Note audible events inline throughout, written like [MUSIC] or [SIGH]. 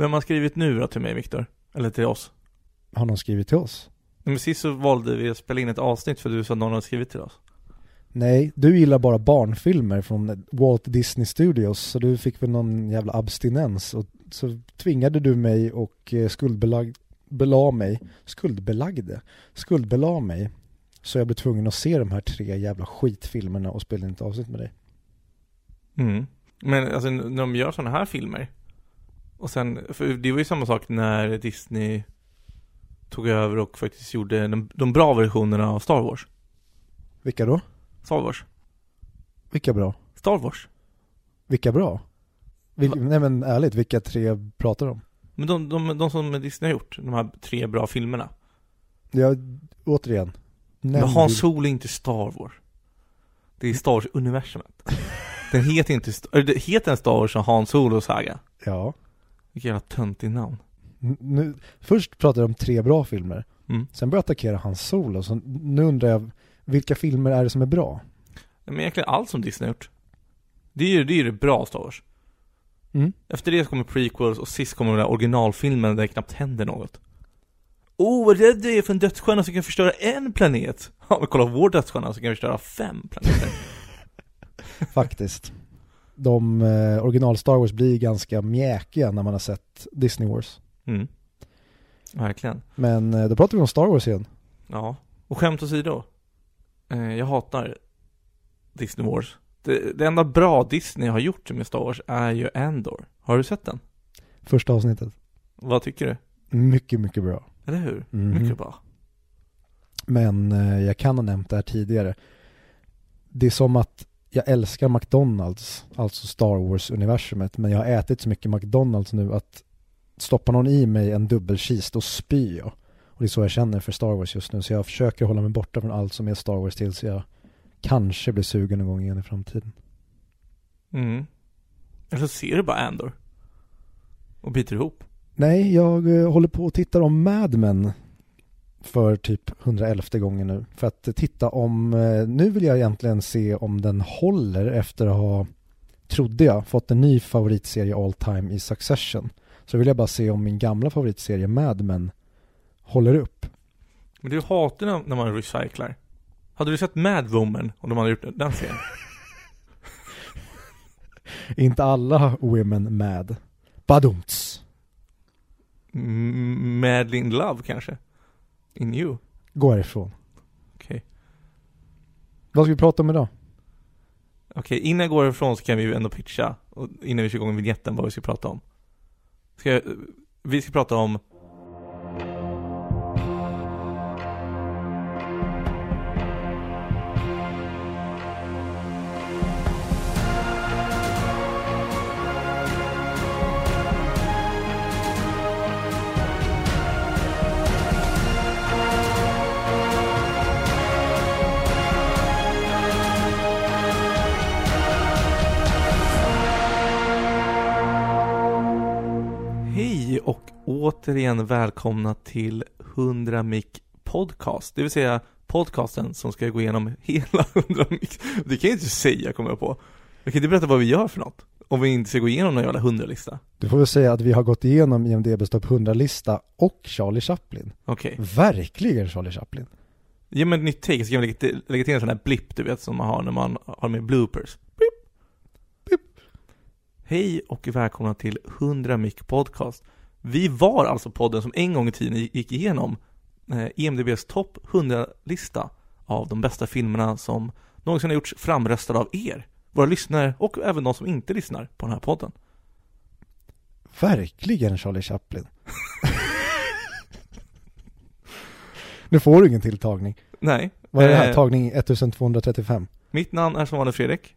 Vem har skrivit nu då till mig, Viktor? Eller till oss? Har någon skrivit till oss? Men sist så valde vi att spela in ett avsnitt för du sa att någon hade skrivit till oss. Nej, du gillar bara barnfilmer från Walt Disney Studios så du fick väl någon jävla abstinens och så tvingade du mig och eh, skuldbelag, bela mig, skuldbelagde, skuldbela mig så jag blev tvungen att se de här tre jävla skitfilmerna och spela in ett avsnitt med dig. Mm. Men alltså när de gör sådana här filmer och sen, för det var ju samma sak när Disney tog över och faktiskt gjorde de, de bra versionerna av Star Wars. Vilka då? Star Wars. Vilka bra? Star Wars. Vilka bra? Vil, nej men ärligt, vilka tre pratar du om? Men de, de, de som Disney har gjort, de här tre bra filmerna. Ja, återigen. Men Hans Solo är inte Star Wars. Det är Star Wars-universumet. Den heter inte, heter en Star Wars som Hans Solo saga. Ja. Vilket jävla töntigt namn. Nu, först pratade de om tre bra filmer. Mm. Sen började jag attackera Hans Solo. Så nu undrar jag, vilka filmer är det som är bra? Men egentligen allt som Disney har gjort. Det är ju det, är det bra Star Wars. Mm. Efter det kommer prequels och sist kommer den där originalfilmen där det knappt händer något. Oh, vad rädd du är för en dödsstjärna som kan förstöra en planet. [LAUGHS] Ja, men kolla vår dödsstjärna som kan förstöra fem planeter. [LAUGHS] Faktiskt. De eh, original Star Wars blir ganska mjäkiga när man har sett Disney Wars. Mm. Verkligen. Men eh, då pratar vi om Star Wars igen. Ja. Och skämt åsido. Eh, jag hatar Disney Wars. Det, det enda bra Disney har gjort med Star Wars är ju Andor. Har du sett den? Första avsnittet. Vad tycker du? Mycket, mycket bra. Eller hur? Mhm. Mycket bra. Men eh, jag kan ha nämnt det här tidigare. Det är som att jag älskar McDonalds, alltså Star Wars-universumet, men jag har ätit så mycket McDonalds nu att stoppa någon i mig en dubbelcheese, då spyr jag. Och det är så jag känner för Star Wars just nu, så jag försöker hålla mig borta från allt som är Star Wars tills jag kanske blir sugen någon gång igen i framtiden. Mm. Eller så ser du bara Andor. Och biter ihop. Nej, jag eh, håller på och tittar om Mad Men för typ 111 gången nu. För att titta om, eh, nu vill jag egentligen se om den håller efter att ha, trodde jag, fått en ny favoritserie all time i Succession. Så vill jag bara se om min gamla favoritserie Mad Men håller upp. Men du hatar när, man recyclar. Hade du sett Mad Woman om de hade gjort den serien? [LAUGHS] Inte alla women mad. Badumts. In Love kanske? In You? Gå härifrån. Okej. Vad ska vi prata om idag? Okej, innan jag går ifrån så kan vi ju ändå pitcha, och innan vi kör igång vignetten, vad vi ska prata om. Ska vi ska prata om återigen välkomna till 100 Mic Podcast. Det vill säga podcasten som ska gå igenom hela [LAUGHS] 100 Mic. Det kan jag inte säga kommer jag på. Jag kan inte berätta vad vi gör för något. Om vi inte ska gå igenom någon jävla 100-lista. Du får väl säga att vi har gått igenom IMDBs topp 100-lista och Charlie Chaplin. Okej. Verkligen Charlie Chaplin. Ge mig ett nytt take så kan vi lägga till, lägga till en sån här blipp du vet som man har när man har med bloopers. Blipp. Blipp. Hej och välkomna till 100 Mic Podcast. Vi var alltså podden som en gång i tiden gick igenom eh, EMDBs topp 100-lista av de bästa filmerna som någonsin har gjorts framröstade av er, våra lyssnare och även de som inte lyssnar på den här podden. Verkligen Charlie Chaplin. [LAUGHS] nu får du ingen tilltagning. Nej. Vad är det här? eh, Tagning 1235. Mitt namn är som vanligt Fredrik.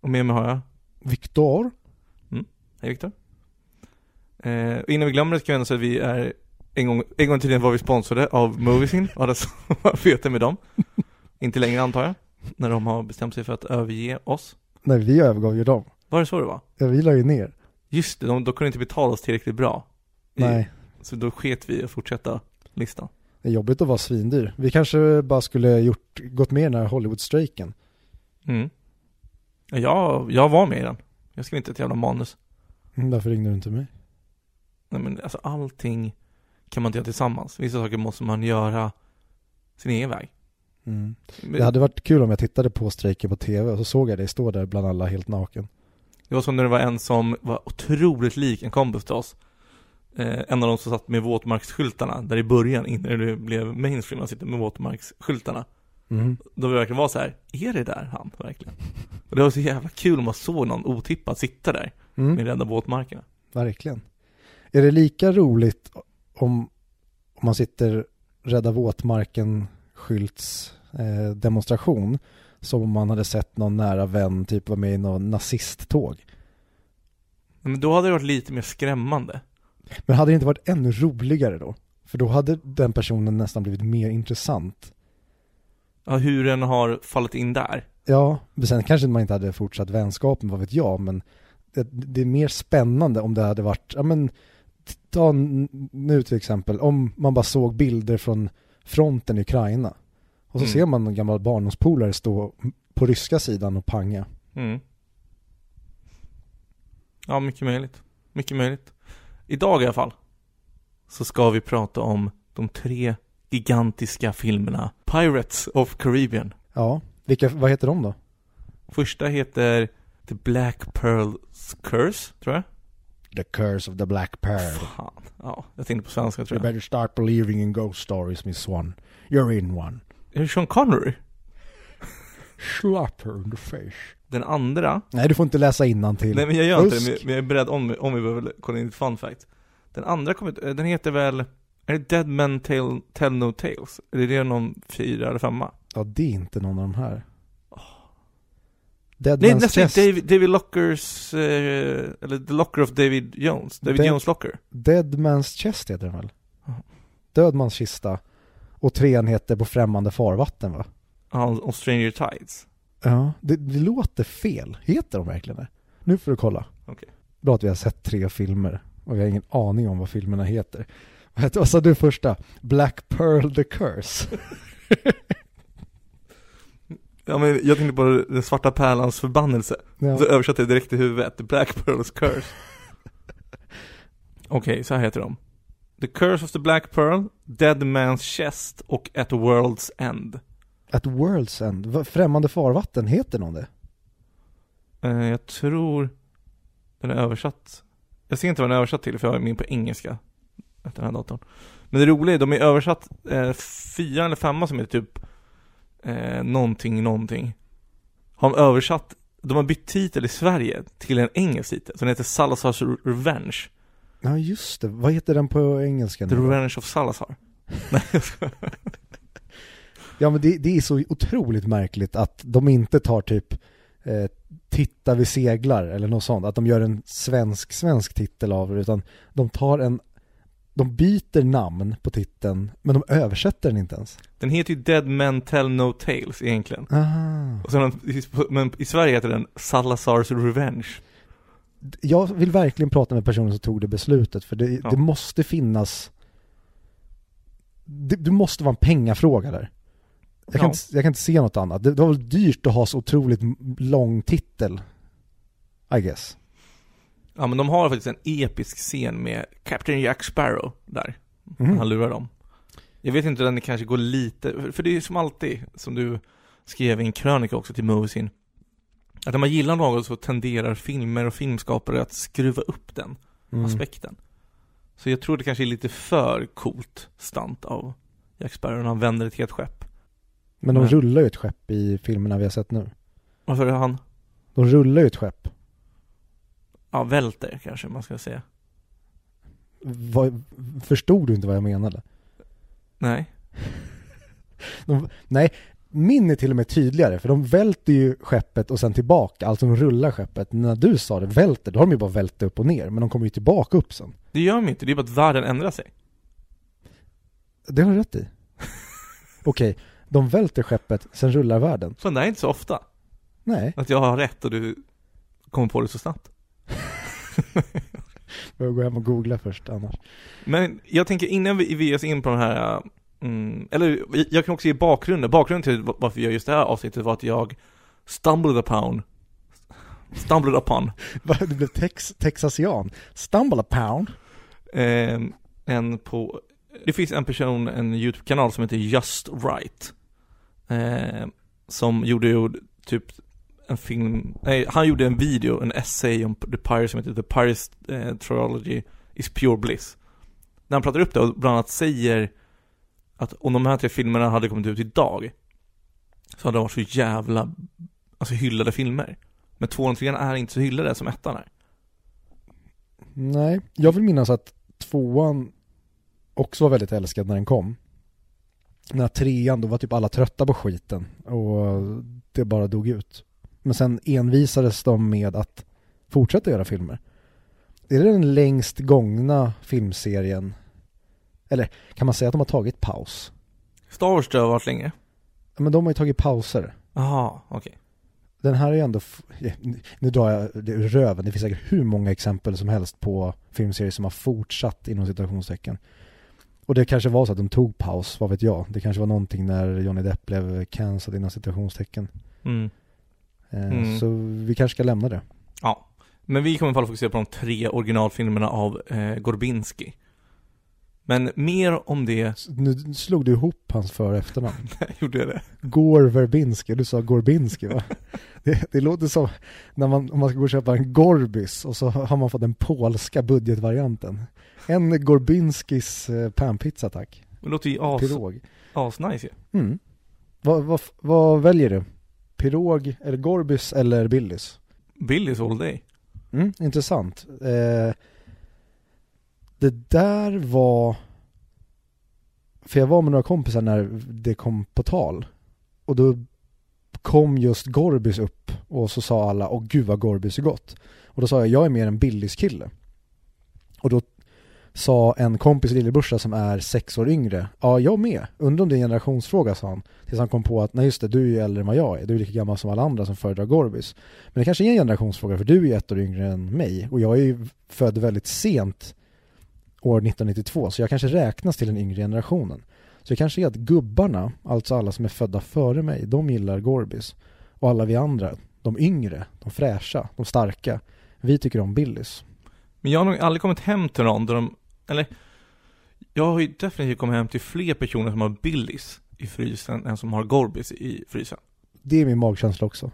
Och med mig har jag Viktor? Hej Viktor. Eh, innan vi glömmer det ska jag ändå säga att vi är en gång, en gång i tiden var vi sponsrade av Moviesin och hade samarbete med dem. Inte längre antar jag, när de har bestämt sig för att överge oss. Nej, vi övergav ju dem. Var det så det var? Ja, vi la ju ner. Just det, de, de kunde inte betala oss tillräckligt bra. I- Nej, Så då sket vi att fortsätta listan. det är jobbigt att vara svindyr. Vi kanske bara skulle gjort, gått med i den här Hollywood-strejken. Mm. Ja, Jag, jag var med i den. Jag skrev inte ett jävla manus. Mm, Varför ringde du inte mig? Nej men alltså allting kan man inte göra tillsammans. Vissa saker måste man göra sin egen väg. Mm. Det hade varit kul om jag tittade på strejken på tv och så såg jag dig stå där bland alla helt naken. Det var som när det var en som var otroligt lik en kompis till oss. Eh, en av de som satt med våtmarksskyltarna, där i början, innan det blev mainstream, man sitter med våtmarksskyltarna. Mm. Då vi verkligen var så här, är det där han verkligen? Och det var så jävla kul om man såg någon otippad sitta där Mm. med rädda våtmarkerna. Verkligen. Är det lika roligt om, om man sitter Rädda våtmarken skylts eh, demonstration som om man hade sett någon nära vän typ vara med i någon nazisttåg? Men då hade det varit lite mer skrämmande. Men hade det inte varit ännu roligare då? För då hade den personen nästan blivit mer intressant. Ja, hur den har fallit in där. Ja, men sen kanske man inte hade fortsatt vänskapen, vad vet jag, men det, det är mer spännande om det hade varit, ja men ta nu till exempel, om man bara såg bilder från fronten i Ukraina och så Mm. ser man någon gammal barndomspolare stå på ryska sidan och panga. Mm. Ja, mycket möjligt. Mycket möjligt. Idag i alla fall så ska vi prata om de tre gigantiska filmerna Pirates of Caribbean. Ja, vilka, vad heter de då? Första heter The Black Pearl's Curse, tror jag. The Curse of the Black Pearl. Fan. Ja, jag tänkte på svenska tror You jag. better start believing in ghost stories, Miss Swan. You're in one. Är det Sean Connery? Slap her in the face. Den andra Nej, du får inte läsa innantill. Nej men jag gör inte det, men- jag är beredd om, om vi behöver kolla in ett fun fact. Den andra kommer inte- den heter väl, är det Dead Men Tell, Tell No Tales? Är det någon fyra eller femma? Ja, det är inte någon av de här. Dead Nej, Man's nästan Chest. David, David Lockers, eh, eller The Locker of David Jones, David Dead- Jones Locker. Dead Man's Chest heter den väl? Död mans kista. Och trean heter På främmande farvatten va? Ja, och Stranger Tides. Ja. Det, det låter fel. Heter de verkligen det? Nu får du kolla. Okej. Bra att vi har sett tre filmer och vi har ingen aning om vad filmerna heter. Vad sa du första? Black Pearl the Curse. [LAUGHS] Ja men jag tänkte på den svarta pärlans förbannelse. Ja. Så översatte jag direkt i huvudet, The Black Pearl's Curse. [LAUGHS] Okej, så här heter de. The Curse of the Black Pearl, Dead Man's Chest och At World's End. At World's End. Främmande farvatten, heter någon det? Eh, jag tror den är översatt. Jag ser inte vad den är översatt till för jag är min på engelska. Efter den här datorn. Men det roliga är, de är översatt eh, fyra eller femma som heter typ eh, någonting, någonting. Har de översatt, de har bytt titel i Sverige till en engelsk titel. som heter Salazar's Revenge. Ja just det, vad heter den på engelska? The nu? Revenge of Salazar. [LAUGHS] Nej, jag skojar. Ja men det, det är så otroligt märkligt att de inte tar typ eh, Titta vi seglar eller något sånt, att de gör en svensk svensk titel av det utan de tar en de byter namn på titeln men de översätter den inte ens. Den heter ju Dead Men Tell No Tales egentligen. Aha. Och sen, men i Sverige heter den Salazar's Revenge. Jag vill verkligen prata med personen som tog det beslutet för det, Ja. det måste finnas det, det måste vara en pengafråga där. Jag kan, Ja. inte, jag kan inte se något annat. Det, det var väl dyrt att ha så otroligt lång titel. I guess. Ja men de har faktiskt en episk scen med Captain Jack Sparrow där. Mhm. Han lurar dem. Jag vet inte om den kanske går lite, för- för det är ju som alltid, som du skrev i en krönika också till Moviesin. Att när man gillar något så tenderar filmer och filmskapare att skruva upp den Mm. aspekten. Så jag tror det kanske är lite för coolt stant av Jack Sparrow när han vänder ett helt skepp. Men de Men- rullar ju ett skepp i filmerna vi har sett nu. Varför är han, De rullar ju ett skepp. Ja välter kanske man ska säga. Vad, förstod du inte vad jag menade? Nej. [LAUGHS] De, nej, min är till och med tydligare för de välter ju skeppet och sen tillbaka, alltså de rullar skeppet. När du sa det, välter, då har de ju bara vält upp och ner, men de kommer ju tillbaka upp sen. Det gör de inte, det är bara att världen ändrar sig. Det har du rätt i. [LAUGHS] Okej, de välter skeppet, sen rullar världen. Så det är inte så ofta. Nej, Att jag har rätt och du kommer på det så snabbt. [LAUGHS] jag går hem och googla först annars. Men jag tänker innan vi, vi ger oss in på den här, mm, eller jag kan också ge bakgrunden. Bakgrunden till varför vi gör just det här avsnittet var att jag stumbled upon, stumbled upon, [LAUGHS] Du blev tex, texasian. Stumble a pound. eh, en på, det finns en person, en YouTube-kanal som heter Just Right. Eh, som gjorde ju typ en film, nej, han gjorde en video, en essay om The Pirates som heter The Pirates eh, Trilogy is Pure Bliss. Där han pratar upp det och bland annat säger att om de här tre filmerna hade kommit ut idag så hade de varit så jävla, alltså hyllade filmer. Men tvåan och trean är inte så hyllade som ettan är. Nej, jag vill minnas att tvåan också var väldigt älskad när den kom. När trean, då var typ alla trötta på skiten och det bara dog ut. Men sen envisades de med att fortsätta göra filmer. Är det den längst gångna filmserien? Eller kan man säga att de har tagit paus? Star Wars har varit länge. Ja, Men de har ju tagit pauser. Jaha, okej. Den här är ju ändå, nu drar jag det ur röven, det finns säkert hur många exempel som helst på filmserier som har fortsatt inom citationstecken. Och det kanske var så att de tog paus, vad vet jag. Det kanske var någonting när Johnny Depp blev cancelled inom citationstecken. Mm. Eh, Mm. Så vi kanske ska lämna det. Ja. Men vi kommer i alla fall fokusera på de tre originalfilmerna av eh, Gorbinski. Men mer om det, Nu slog du ihop hans för och efternamn. [LAUGHS] gjorde jag det? Gore Verbinski, du sa Gorbinski va? [LAUGHS] Det, det låter som när man, om man ska gå och köpa en Gorbis och så har man fått den polska budgetvarianten. En Gorbinskis eh, panpizza tack. Det låter ju as, asnice ju. Mm. Vad, vad, vad väljer du? Pirog, eller Gorbis eller Billys? Billys all day. Mm, intressant. Eh, det där var... För jag var med några kompisar när det kom på tal. Och då kom just Gorbis upp och så sa alla, åh gud vad Gorbis är gott. Och då sa jag, jag är mer en Billys kille. Och då sa en kompis lillebrorsa som är sex år yngre, ja jag med. Undrar om det är en generationsfråga sa han. Tills han kom på att, nej just det, du är ju äldre än vad jag är. Du är lika gammal som alla andra som föredrar Gorbis. Men det kanske är en generationsfråga för du är ju ett år yngre än mig och jag är ju född väldigt sent år 1992 så jag kanske räknas till den yngre generationen. Så det kanske är att gubbarna, alltså alla som är födda före mig, de gillar Gorbis. Och alla vi andra, de yngre, de fräscha, de starka, vi tycker om Billys. Men jag har nog aldrig kommit hem till någon där de, eller jag har ju definitivt kommit hem till fler personer som har Billys i frysen än som har Gorbis i frysen. Det är min magkänsla också.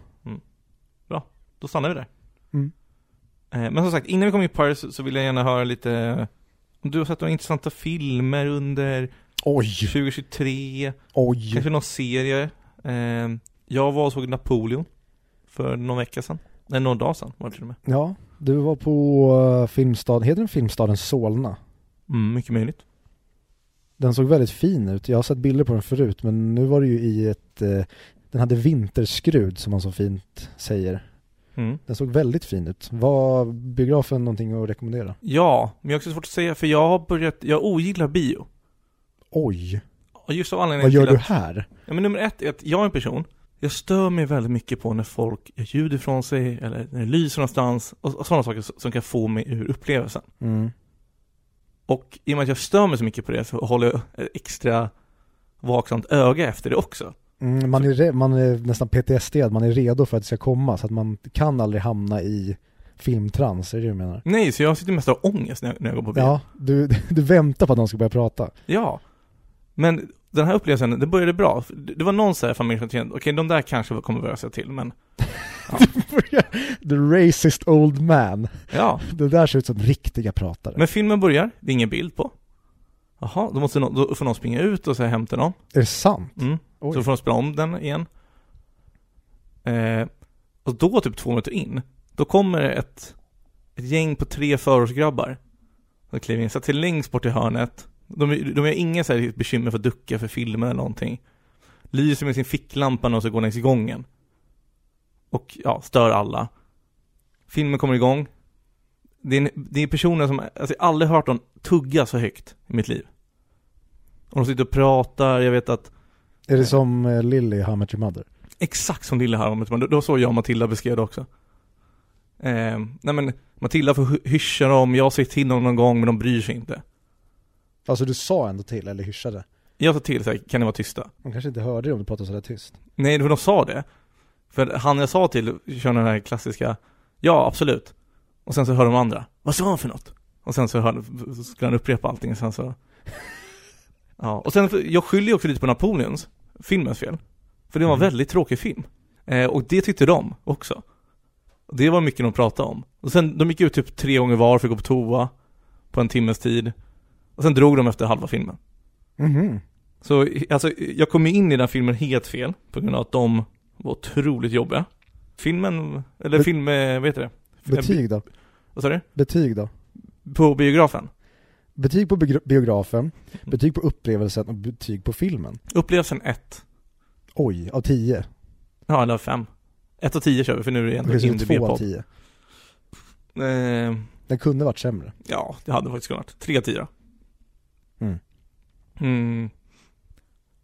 Då stannar vi där. Mm. Eh, Men som sagt, innan vi kommer in på Paris så vill jag gärna höra lite om du har sett några intressanta filmer under Oj, 2023, oj. kanske någon serie. Eh, Jag var och såg Napoleon för någon vecka sedan. Nej, några dagar sedan var det till och med. Ja, du var på uh, Filmstad, heter den Filmstaden Solna? Mm, mycket möjligt. Den såg väldigt fin ut. Jag har sett bilder på den förut men nu var det ju i ett, eh, den hade vinterskrud som man så fint säger. Mm. Den såg väldigt fin ut. Var biografen någonting att rekommendera? Ja, men jag har också svårt att säga för jag har börjat, jag ogillar bio. Oj, Och just av anledningen vad gör till du att, här? Ja men nummer ett är att jag är en person, jag stör mig väldigt mycket på när folk gör ljud ifrån sig eller när det lyser någonstans och, och sådana saker som- kan få mig ur upplevelsen. Mm. Och i och med att jag stör mig så mycket på det så håller jag ett extra vaksamt öga efter det också. Mm, man, är, man är nästan PTSD, man är redo för att det ska komma så att man kan aldrig hamna i filmtrans, är det du menar? Nej, så jag sitter mest av ångest när jag, när jag går på bio. Ja, du, [LAUGHS] du väntar på att de ska börja prata. Ja. Men den här upplevelsen, det började bra. Det var någon så här familj som tänkte, okej de där kanske kommer börja säga till, men [LAUGHS] The racist old man. ja. Det där ser ut som riktiga pratare. Men filmen börjar, det är ingen bild på. Jaha, då måste någon, då får någon springa ut och så här hämta någon. Är det sant? Mm. Oj. Så får de spela om den igen. Eh, och då, typ två minuter in, då kommer ett, ett gäng på tre förortsgrabbar. De kliver in, sätter sig längst bort i hörnet. De, de har inga så här bekymmer för att ducka för filmer eller någonting. Lyser med sin ficklampa när de ska gå längs gången. Och ja, stör alla. Filmen kommer igång. Det är, en, det är personer som, alltså jag har aldrig hört någon tugga så högt i mitt liv. Och de sitter och pratar, jag vet att Är det som eh, Lily i How Met Your Mother? Exakt som Lille här, men det var så jag och Matilda beskrev det också. Eh, nej men, Matilda får hy- hyscha dem, jag säger till dem någon gång men de bryr sig inte. Alltså du sa ändå till, eller hyschade? Jag sa till såhär, kan ni vara tysta? De kanske inte hörde det om du pratade sådär tyst. Nej, för de sa det. För han jag sa till kör den här klassiska, ja absolut. Och sen så hör de andra, vad sa han för något? Och sen så, hörde, så skulle han upprepa allting och sen så [LAUGHS] Ja, och sen, jag skyller ju också lite på Napoleons, filmens fel För det var en Mm. väldigt tråkig film eh, Och det tyckte de också och Det var mycket de pratade om Och sen, de gick ut typ tre gånger var för att gå på toa På en timmes tid Och sen drog de efter halva filmen Mhm. Så alltså, jag kom ju in i den filmen helt fel På grund av att de var otroligt jobbiga Filmen, eller Bet- film, eh, vad heter det? Betyg då? Vad sa du? Betyg då? På biografen? Betyg på biogra- biografen, Mm. betyg på upplevelsen och betyg på filmen. Upplevelsen 1 Oj, av 10. Ja, eller 5 1 och 10 kör vi för nu är det ändå IMDb 2 av podd 10. eh, Den kunde varit sämre. Ja, det hade faktiskt kunnat 3 av 10 då. Mm. Mm.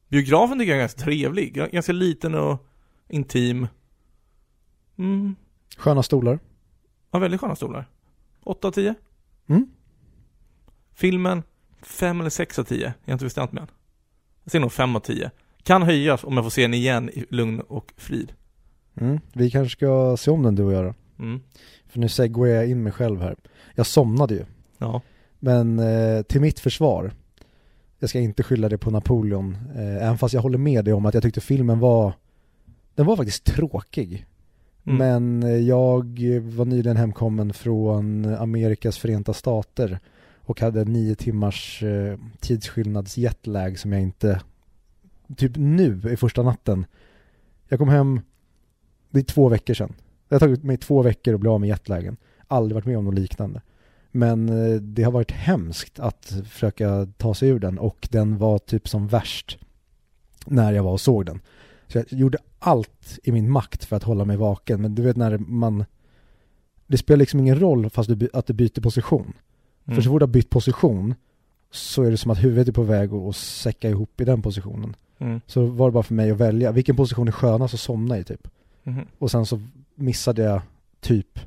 Biografen tycker jag är ganska trevlig, ganska liten och intim mm. Sköna stolar. Ja, väldigt sköna stolar 8 av 10 Mm. Filmen 5 eller 6 av 10, jag har inte bestämt mig än Jag säger nog 5 av 10 Kan höjas om jag får se den igen i lugn och frid Mm. Vi kanske ska se om den du och jag då. mm. För nu segwayar jag in mig själv här. Jag somnade ju. Ja, Men eh, till mitt försvar, jag ska inte skylla det på Napoleon, eh, även fast jag håller med dig om att jag tyckte filmen var, den var faktiskt tråkig. mm. Men eh, jag var nyligen hemkommen från Amerikas förenta stater och hade nio timmars eh, tidsskillnads jetlag som jag inte, typ nu i första natten. Jag kom hem, det är två veckor sedan. Det har tagit mig två veckor att bli av med jetlagen. Aldrig varit med om något liknande. Men eh, det har varit hemskt att försöka ta sig ur den och den var typ som värst när jag var och såg den. Så jag gjorde allt i min makt för att hålla mig vaken. Men du vet när man... Det spelar liksom ingen roll fast du, att du byter position. mm. För så fort du har bytt position så är det som att huvudet är på väg att säcka ihop i den positionen. Mm. Så var det bara för mig att välja. Vilken position är skönast att somna i typ? Mhm. Och sen så missade jag typ,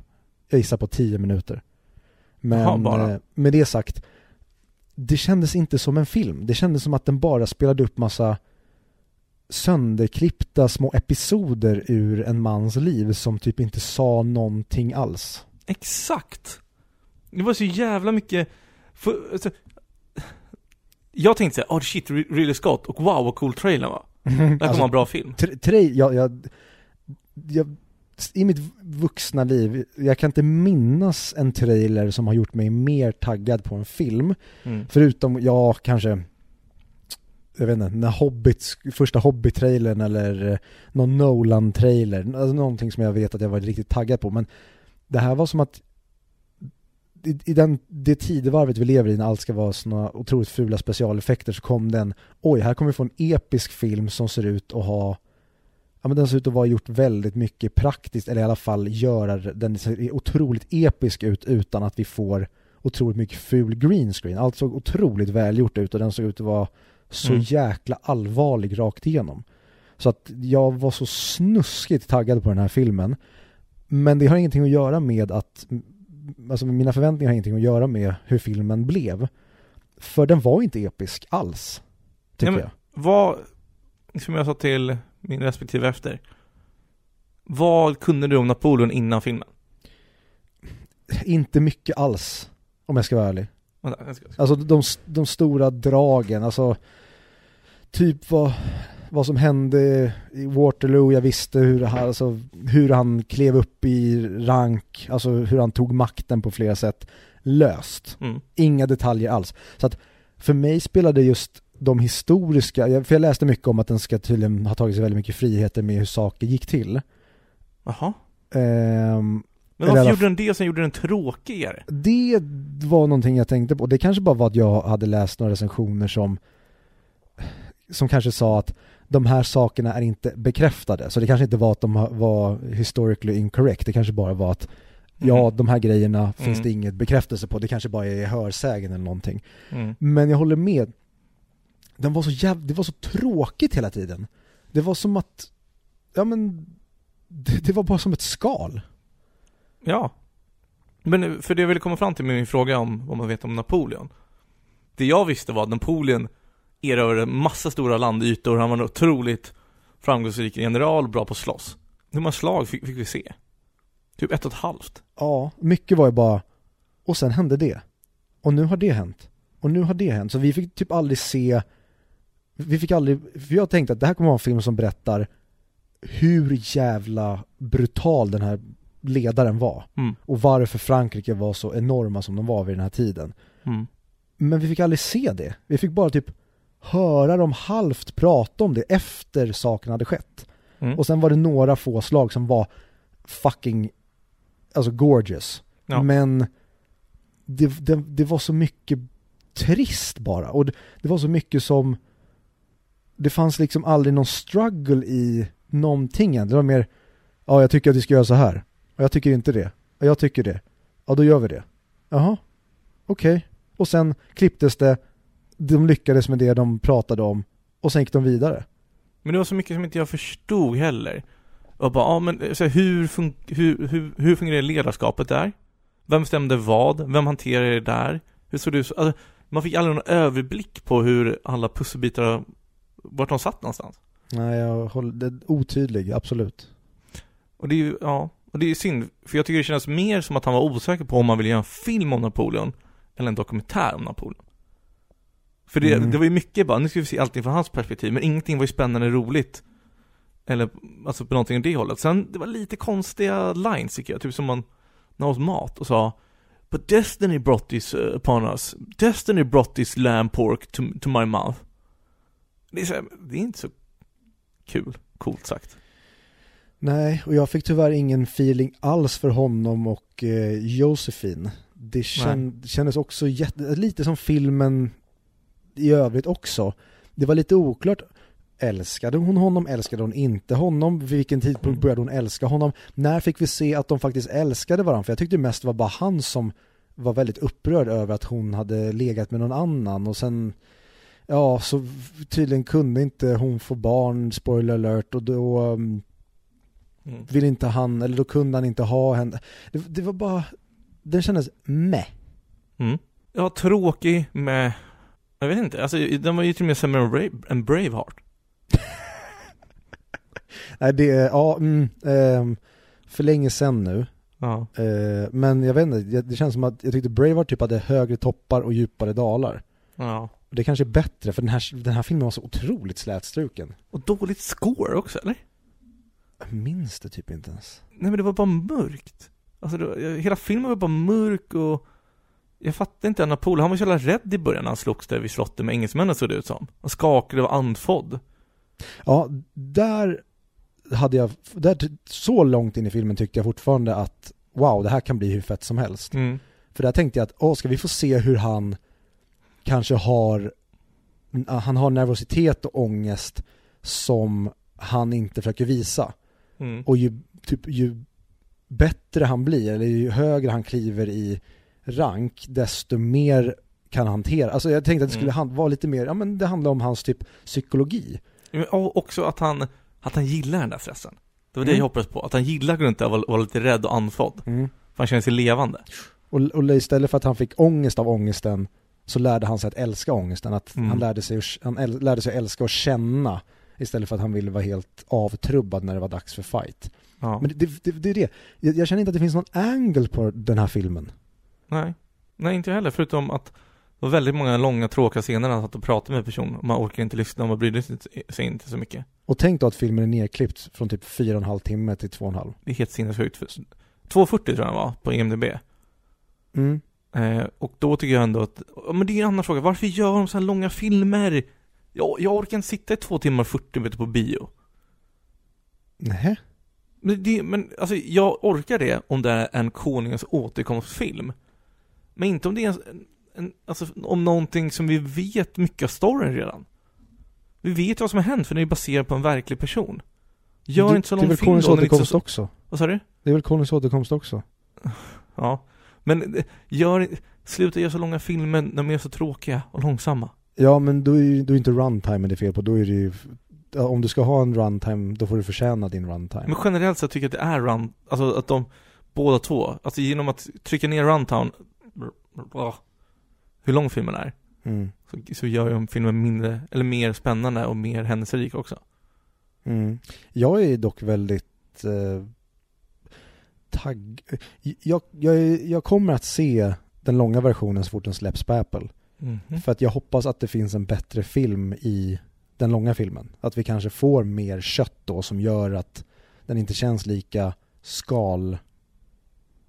jag gissar på 10 minuter. Men bara. eh, med det sagt, det kändes inte som en film. Det kändes som att den bara spelade upp massa sönderklippta små episoder ur en mans liv som typ inte sa någonting alls. Exakt! Det var så jävla mycket, för, alltså, Jag tänkte såhär, oh shit, Ridley Scott, och wow vad cool trailern var. [LAUGHS] Det här kommer Alltså, en bra film. Tra- tra- jag, jag, jag, I mitt vuxna liv, jag kan inte minnas en trailer som har gjort mig mer taggad på en film. Mm. Förutom, ja, kanske jag vet inte, när Hobbit, första Hobbit-trailern eller eh, någon Nolan-trailer, alltså någonting som jag vet att jag varit riktigt taggad på. Men det här var som att i, i den, det tidevarvet vi lever i när allt ska vara såna otroligt fula specialeffekter så kom den, oj, här kommer vi få en episk film som ser ut att ha Ja men den ser ut att vara gjort väldigt mycket praktiskt eller i alla fall göra den ser otroligt episk ut utan att vi får otroligt mycket ful green screen. Allt såg otroligt välgjort ut och den såg ut att vara så Mm. jäkla allvarlig rakt igenom. Så att jag var så snuskigt taggad på den här filmen. Men det har ingenting att göra med att, alltså mina förväntningar har ingenting att göra med hur filmen blev. För den var inte episk alls, tycker Nej, men- jag. Vad, som jag sa till min respektive efter Vad kunde du om Napoleon innan filmen? Inte mycket alls, om jag ska vara ärlig. Alltså de, de stora dragen, alltså typ vad, vad som hände i Waterloo, jag visste hur, det här, alltså, hur han klev upp i rank, alltså hur han tog makten på flera sätt löst. Mm. Inga detaljer alls. Så att för mig spelade just de historiska, för jag läste mycket om att den ska tydligen ha tagit sig väldigt mycket friheter med hur saker gick till. Jaha Ehm, Men varför alla- gjorde den det som gjorde den tråkigare? Det var någonting jag tänkte på. Det kanske bara var att jag hade läst några recensioner som som kanske sa att de här sakerna är inte bekräftade. Så det kanske inte var att de var historically incorrect. Det kanske bara var att ja, de här grejerna finns Mm. det inget bekräftelse på. Det kanske bara är hörsägen eller någonting. Mm. Men jag håller med. Den var så jäv... Det var så tråkigt hela tiden. Det var som att, ja men, det, det var bara som ett skal. Ja. Men för det jag ville komma fram till med min fråga om vad man vet om Napoleon. Det jag visste var att Napoleon erövrade massa stora landytor, han var en otroligt framgångsrik general, bra på att slåss. Hur många slag fick, fick vi se? Typ ett och ett halvt. Ja, mycket var ju bara, och sen hände det. Och nu har det hänt. Och nu har det hänt. Så vi fick typ aldrig se, vi fick aldrig, för jag tänkte att det här kommer vara en film som berättar hur jävla brutal den här ledaren var. Mm. Och varför Frankrike var så enorma som de var vid den här tiden. Mm. Men vi fick aldrig se det. Vi fick bara typ höra dem halvt prata om det efter saken hade skett. Mm. Och sen var det några få slag som var fucking, alltså gorgeous. Ja. Men det, det, det var så mycket trist bara. Och det, det var så mycket som, det fanns liksom aldrig någon struggle i någonting än. Det var mer, ja jag tycker att vi ska göra så här. Och jag tycker inte det. Och jag tycker det. Ja då gör vi det. Jaha, okej. Och sen klipptes det, de lyckades med det de pratade om och sen gick de vidare. Men det var så mycket som inte jag förstod heller. Jag bara, ja men så här, hur, fun- hur, hur, hur fungerar ledarskapet där? Vem bestämde vad? Vem hanterade det där? Hur såg det ut? Alltså, man fick aldrig någon överblick på hur alla pusselbitar, vart de satt någonstans. Nej, jag håller, otydlig, absolut. Och det är ju, ja, och det är synd, för jag tycker det känns mer som att han var osäker på om man ville göra en film om Napoleon, eller en dokumentär om Napoleon. För det, Mm. det var ju mycket bara, nu ska vi se allting från hans perspektiv, men ingenting var ju spännande roligt. Eller, alltså på någonting åt det hållet. Sen, det var lite konstiga lines tycker jag, typ som man, när åt mat och sa But Destiny brought this uh, upon us. Destiny brought this lamb pork to, to my mouth. Det är, här, det är inte så kul, coolt sagt. Nej, och jag fick tyvärr ingen feeling alls för honom och eh, Josefin. Det kän, kändes också jätte, lite som filmen i övrigt också. Det var lite oklart. Älskade hon honom? Älskade hon inte honom? Vid vilken tidpunkt började hon älska honom? När fick vi se att de faktiskt älskade varandra? För jag tyckte mest det var bara han som var väldigt upprörd över att hon hade legat med någon annan och sen Ja, så tydligen kunde inte hon få barn, spoiler alert, och då um, Mm. vill inte han, eller då kunde han inte ha henne. Det, det var bara, den kändes meh. Mm. Ja, tråkig med, jag vet inte, alltså den var ju till och med sämre än Brave, än Braveheart. [LAUGHS] Nej, det är, ja, mm, ehm, för länge sedan nu. Ja. Eh, men jag vet inte, det, det känns som att jag tyckte Braveheart typ hade högre toppar och djupare dalar. Ja. Och det kanske är bättre, för den här, den här filmen var så otroligt slätstruken. Och dåligt score också, eller? Jag minns det typ inte ens. Nej men det var bara mörkt. Alltså det hela filmen var bara mörk och jag fattar inte, Napoleon, han var så jävla rädd i början när han slogs där vid slottet med engelsmännen såg det ut som. Han skakade och var andfådd. Ja, där hade jag, där, så långt in i filmen tyckte jag fortfarande att wow, det här kan bli hur fett som helst. Mm. För där tänkte jag att, åh, ska vi få se hur han kanske har, han har nervositet och ångest som han inte försöker visa. Mm. Och ju, typ, ju bättre han blir, eller ju högre han kliver i rank, desto mer kan han hantera. Alltså jag tänkte att det skulle Mm. vara lite mer, ja men det handlar om hans typ psykologi. Och också att han, att han gillar den där stressen. Det var det Mm. jag hoppades på, att han gillar att gå runt där och vara, vara lite rädd och andfådd. Mm. För han känner sig levande. Och, och istället för att han fick ångest av ångesten så lärde han sig att älska ångesten. Att Mm. han, lärde sig, han äl, lärde sig att älska och känna istället för att han ville vara helt avtrubbad när det var dags för fight. Ja. Men det, det, det är det. Jag, jag känner inte att det finns någon angle på den här filmen. Nej. Nej, inte heller. Förutom att det var väldigt många långa tråkiga scener när han satt och pratade med personen. Man orkar inte lyssna, man brydde sig inte- så mycket. Och tänk då att filmen är nerklippt från typ fyra och en halv timme till två och en halv. Det är helt sinnessjukt. För- 2.40 tror jag den var på IMDB. Mm. Eh, och då tycker jag ändå att, men det är en annan fråga, varför gör de så här långa filmer? Jag, jag orkar inte sitta i två timmar och 40 minuter på bio. Nej. Men, det, men alltså jag orkar det om det är en konungens återkomstfilm. Men inte om det är en, en, alltså om någonting som vi vet mycket av storyn redan. Vi vet vad som har hänt för det är baserat på en verklig person. Gör det, inte så det är lång väl film konungens det är återkomst så, också. Vad sa du? Det är väl konungens återkomst också. Ja. Men gör, sluta göra så långa filmer när de är så tråkiga och långsamma. Ja men då är ju då är inte runtime det är fel på, då är det ju om du ska ha en runtime, då får du förtjäna din runtime. Men generellt så tycker jag att det är run, alltså att de, båda två, alltså genom att trycka ner runtown, hur lång filmen är, Mm. så, så gör ju filmen mindre, eller mer spännande och mer händelserik också. Mm. Jag är dock väldigt eh, tagg... Jag, jag, jag kommer att se den långa versionen så fort den släpps på Apple. Mhm. För att jag hoppas att det finns en bättre film i den långa filmen. Att vi kanske får mer kött då som gör att den inte känns lika skal...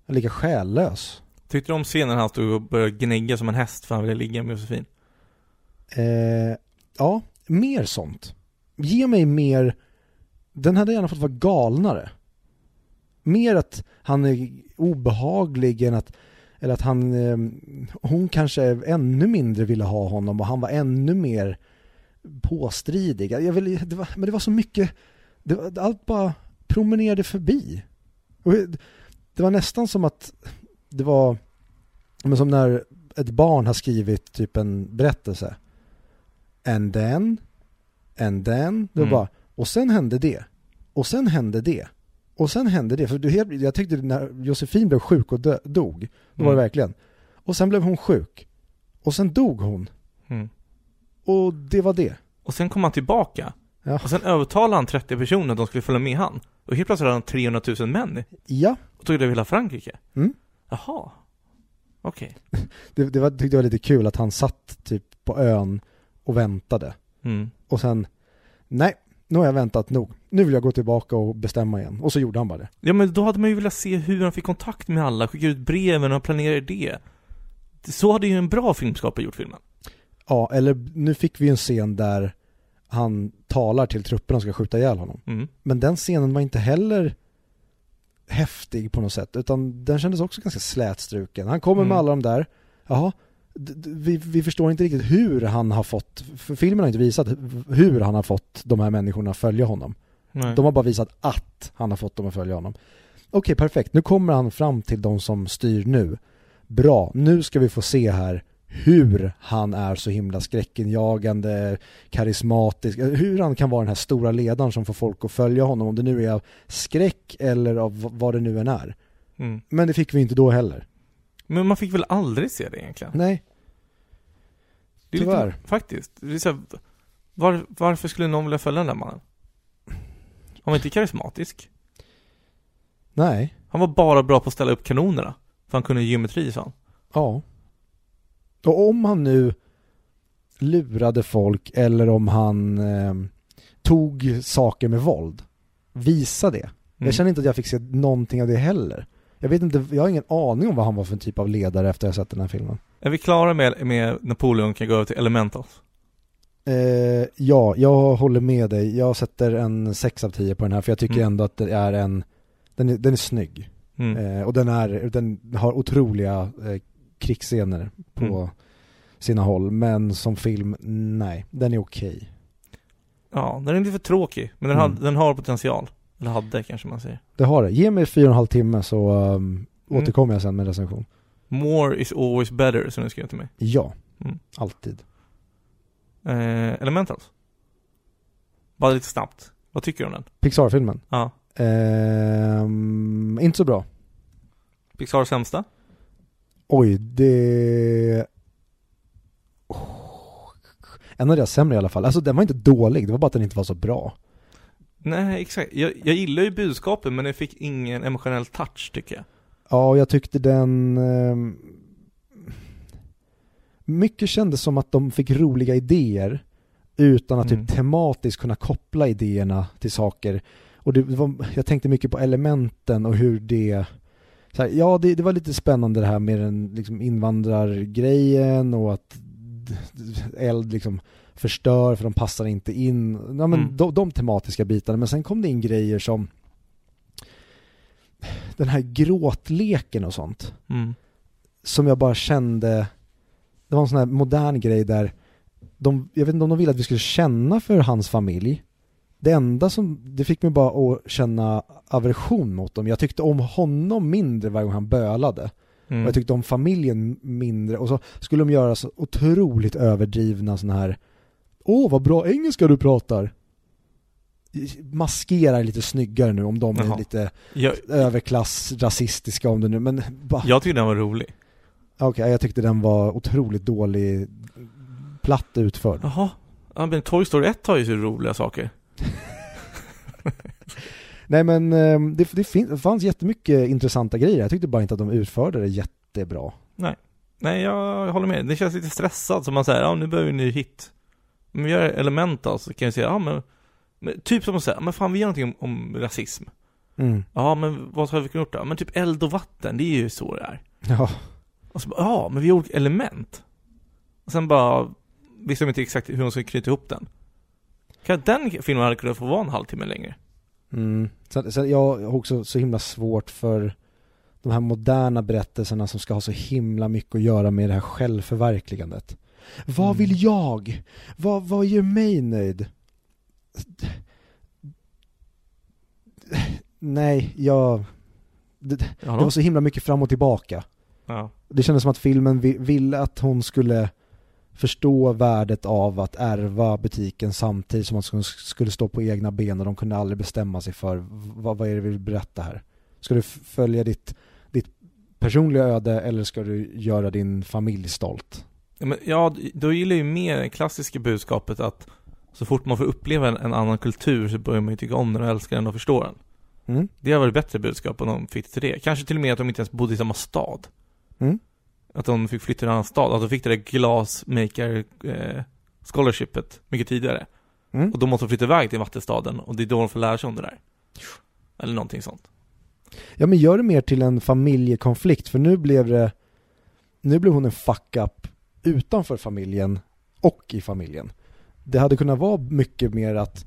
Lika själlös. Tyckte du om scenen han stod och började gnägga som en häst för han ville ligga med Josefin? Eh, ja, mer sånt. Ge mig mer... Den hade gärna fått vara galnare. Mer att han är obehaglig än att... Eller att han... Eh, hon kanske ännu mindre ville ha honom och han var ännu mer påstridig. Jag vill, det var, men det var så mycket... Det var, allt bara promenerade förbi. Och det var nästan som att det var... Men som när ett barn har skrivit typ en berättelse. And then, and then, det var Mm. bara, och sen hände det, och sen hände det, och sen hände det. För jag tyckte när Josefin blev sjuk och dö, dog, då var det Mm. verkligen, och sen blev hon sjuk, och sen dog hon, Mm. och det var det. Och sen kom han tillbaka. Ja. Och sen övertalade han 30 personer att de skulle följa med han. Och helt plötsligt hade han 300 000 män Ja, och tog det över hela Frankrike. Mm. Jaha. Okej. det, det var, tyckte jag var lite kul att han satt typ på ön och väntade. Mm. Och sen, nej, nu har jag väntat nog. Nu vill jag gå tillbaka och bestämma igen. Och så gjorde han bara det. Ja men då hade man ju velat se hur han fick kontakt med alla, skicka ut breven och planera det. Så hade ju en bra filmskapare gjort filmen. Ja, eller nu fick vi en scen där han talar till trupperna och ska skjuta ihjäl honom. Mm. Men den scenen var inte heller häftig på något sätt, utan den kändes också ganska slätstruken. Han kommer Mm. med alla de där, jaha, vi, vi förstår inte riktigt hur han har fått, för filmen har inte visat hur han har fått de här människorna att följa honom. Nej. De har bara visat att han har fått dem att följa honom. Okej, perfekt. Nu kommer han fram till de som styr nu. Bra, nu ska vi få se här hur han är så himla skräckinjagande, karismatisk, hur han kan vara den här stora ledaren som får folk att följa honom, om det nu är av skräck eller av vad det nu än är. Mm. Men det fick vi inte då heller. Men man fick väl aldrig se det egentligen? Nej, Det är tyvärr. Lite, faktiskt. Det är så här, var, varför skulle någon vilja följa den där mannen? Han var inte karismatisk. nej, Han var bara bra på att ställa upp kanonerna. För han kunde geometri sa han. ja. Och om han nu lurade folk eller om han eh, tog saker med våld, visa det. Mm. Jag känner inte att jag fick se någonting av det heller. Jag vet inte, jag har ingen aning om vad han var för en typ av ledare efter att jag sett den här filmen. Är vi klara med, med Napoleon kan gå över till Elementals? Eh, ja, jag håller med dig. Jag sätter en 6 av 10 på den här för jag tycker Mm. ändå att det är en, den är, den är snygg. Mm. Eh, och den, är, den har otroliga eh, krigsscener på Mm. sina håll. Men som film, nej, den är okej. Ja, den är lite för tråkig. Men den, Mm. hade, den har potential. Eller hade kanske man säger. Det har det. Ge mig fyra och en halv timme så um, Mm. återkommer jag sen med recension. More is always better, som du skrev till mig. Ja, Mm. alltid. Eh, Elementals? Bara lite snabbt. Vad tycker du om den? Pixar-filmen. Ja. Ehm, inte så bra. Pixars sämsta? Oj, det... Oh. En av deras sämre i alla fall. Alltså den var inte dålig, det var bara att den inte var så bra. Nej, exakt. Jag, jag gillar ju budskapet, men den fick ingen emotionell touch, tycker jag. Ja, jag tyckte den... ehm, mycket kändes som att de fick roliga idéer utan att Mm. typ tematiskt kunna koppla idéerna till saker. Och det var, jag tänkte mycket på elementen och hur det... Här, ja, det, det var lite spännande det här med den liksom invandrargrejen och att eld liksom förstör för de passar inte in. Ja, men Mm. de, de tematiska bitarna. Men sen kom det in grejer som den här gråtleken och sånt Mm. som jag bara kände det var en sån här modern grej där de, jag vet inte om de ville att vi skulle känna för hans familj det enda som, det fick mig bara att känna aversion mot dem. Jag tyckte om honom mindre varje gång han bölade. Mm. Och jag tyckte om familjen mindre. Och så skulle de göra så otroligt överdrivna såna här Åh, vad bra engelska du pratar! Maskera lite snyggare nu om de är Jaha. lite jag, överklass, rasistiska om det nu, men bara jag tyckte den var rolig. Okej, jag tyckte den var otroligt dålig, platt utförd. Jaha. Ja, men Toy Story 1 har ju så roliga saker. [LAUGHS] Nej men eh, det, det, fin- det fanns jättemycket intressanta grejer. Jag tyckte bara inte att de utförde det jättebra. Nej. Nej, jag håller med. Det känns lite stressat, som man säger, ja nu behöver vi en ny hit. Men vi gör element då, så kan jag säga, ja men, men typ som att säga, men fan vi gör någonting om, om rasism. Mm. Ja, men vad ska vi kunna gjort då? Men typ eld och vatten, det är ju så det är. Ja. Och så bara, ja, men vi har olika element. Och sen bara, visste de inte exakt hur de skulle knyta ihop den. Kan den filmen hade kunnat få vara en halvtimme längre. Mm. Sen, sen jag har också så himla svårt för de här moderna berättelserna som ska ha så himla mycket att göra med det här självförverkligandet. Vad Mm. vill jag? Vad, vad gör mig nöjd? Nej, jag... Det, det var så himla mycket fram och tillbaka. ja. Det kändes som att filmen vi- ville att hon skulle förstå värdet av att ärva butiken samtidigt som att hon skulle stå på egna ben och de kunde aldrig bestämma sig för vad, vad är det vi vill berätta här. Ska du följa ditt, ditt personliga öde eller ska du göra din familj stolt? Ja, men, ja, då gillar ju mer det klassiska budskapet att så fort man får uppleva en, en annan kultur så börjar man ju tycka om den och älska den och förstå den. Mm? Det har varit bättre budskap om de fick till det. Kanske till och med att de inte ens bodde i samma stad. Mm? Att de fick flytta till en annan stad. Att de fick det där glasmaker eh, scholarshipet mycket tidigare. Mm? Och då måste de flytta iväg till vattenstaden och det är då de får lära sig om det där. Eller någonting sånt. Ja men gör det mer till en familjekonflikt för nu blev det Nu blev hon en fuck-up utanför familjen och i familjen. Det hade kunnat vara mycket mer att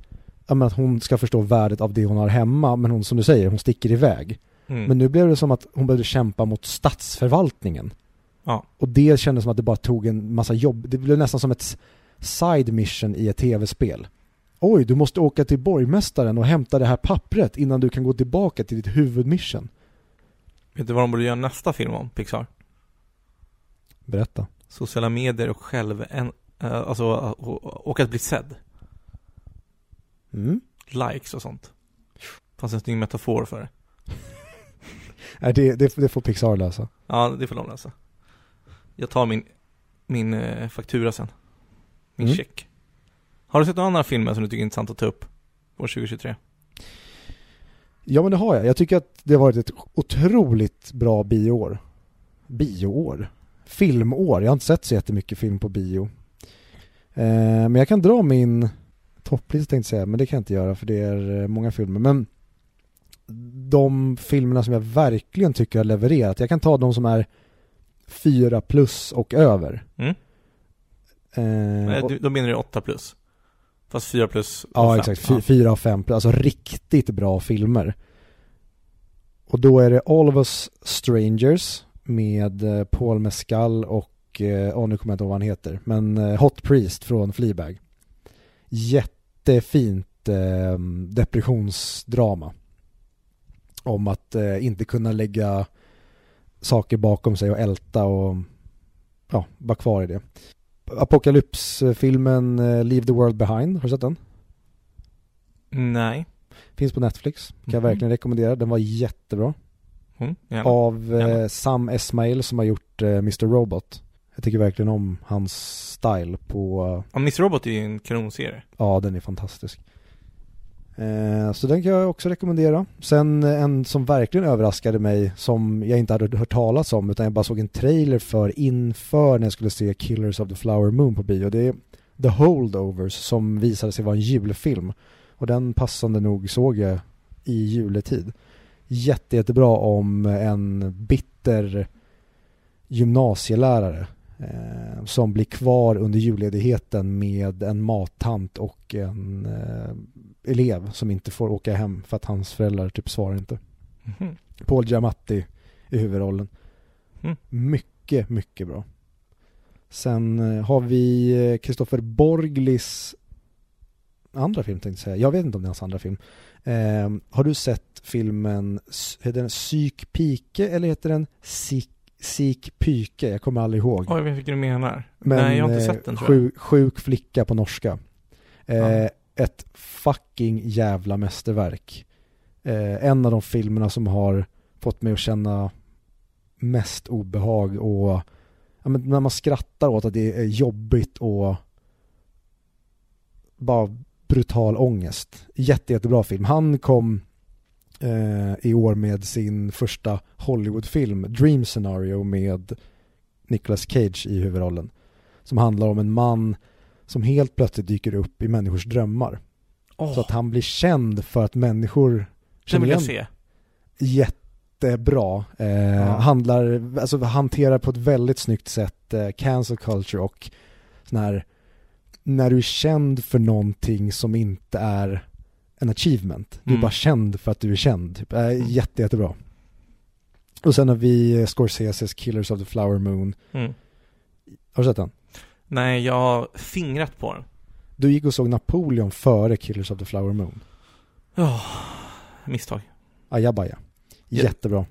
ja, men att hon ska förstå värdet av det hon har hemma men hon som du säger, hon sticker iväg. Mm. Men nu blev det som att hon behövde kämpa mot statsförvaltningen. Ja. Och det kändes som att det bara tog en massa jobb. Det blev nästan som ett side mission i ett tv-spel. Oj, du måste åka till borgmästaren och hämta det här pappret innan du kan gå tillbaka till ditt huvudmission. Vet du vad de borde göra nästa film om, Pixar? Berätta. Sociala medier och själv, en, eh, alltså, och, och att bli sedd. Mm. Likes och sånt. Fanns en snygg metafor för det. [LAUGHS] Nej, det, det, det får Pixar lösa. Ja, det får de läsa. Jag tar min, min eh, faktura sen. Min Mm. check. Har du sett några andra filmer som du tycker är intressant att ta upp? År 2023? Ja men det har jag. Jag tycker att det har varit ett otroligt bra bioår. Bioår? Filmår. Jag har inte sett så jättemycket film på bio. Eh, men jag kan dra min topplista tänkte jag säga, men det kan jag inte göra för det är eh, många filmer. Men de filmerna som jag verkligen tycker har levererat, jag kan ta de som är fyra plus och över. Mm. Eh, och- Då menar du 8 plus. Fast 4 plus och Ja, fem. exakt. Fy, Fyra av fem, alltså riktigt bra filmer. Och då är det All of Us Strangers med eh, Paul Mescal och, eh, ja nu kommer jag inte ihåg vad han heter, men eh, Hot Priest från Fleabag. Jättefint depressionsdrama. Om att inte kunna lägga saker bakom sig och älta och ja, vara kvar i det. Apocalypse-filmen eh, Leave the World Behind, har du sett den? Nej. Finns på Netflix, kan jag Mhm. verkligen rekommendera. Den var jättebra. Mm, gärna. Av eh, Gärna. Sam Esmail som har gjort eh, Mr. Robot. Jag tycker verkligen om hans style på, eh, Ja, Miss Robot är ju en kanonserie. ja den är fantastisk. Så den kan jag också rekommendera. Sen en som verkligen överraskade mig som jag inte hade hört talas om utan jag bara såg en trailer för inför när jag skulle se Killers of the Flower Moon på bio. Det är The Holdovers som visade sig vara en julfilm. Och den passande nog såg jag i juletid. Jätte, jättebra om en bitter gymnasielärare eh, som blir kvar under julledigheten med en mattant och en eh, elev som inte får åka hem för att hans föräldrar typ svarar inte. Mhm. Paul Giamatti i huvudrollen. Mm. Mycket, mycket bra. Sen eh, har vi eh, Kristoffer Borglis andra film tänkte jag säga. Jag vet inte om det är hans andra film. Eh, har du sett filmen, heter den Psykpike eller heter den Sik? Jag kommer aldrig ihåg. Oj, vilken du menar? Men, Nej, jag har inte eh, sett den tror jag. sjuk, sjuk flicka på norska. Eh, Ja. Ett fucking jävla mästerverk. Eh, en av de filmerna som har fått mig att känna mest obehag och ja, men när man skrattar åt att det är jobbigt och bara brutal ångest. Jätte, jättebra film. Han kom eh, i år med sin första Hollywoodfilm, Dream Scenario med Nicolas Cage i huvudrollen. Som handlar om en man som helt plötsligt dyker upp i människors drömmar. Åh, Så att han blir känd för att människor den känner vill jag igen se. jättebra. Eh, Ja. Handlar, alltså hanterar på ett väldigt snyggt sätt eh, cancel culture och sån här när du är känd för någonting som inte är en achievement. Du är Mm. bara känd för att du är känd. Typ. Eh, jätte, jättebra. Och sen har vi eh, Scorseses Killers of the Flower Moon. Mm. Har du sett den? Nej, jag har fingrat på den. Du gick och såg Napoleon före Killers of the Flower Moon. Ja, misstag. Ajabaja. Ja. Jättebra.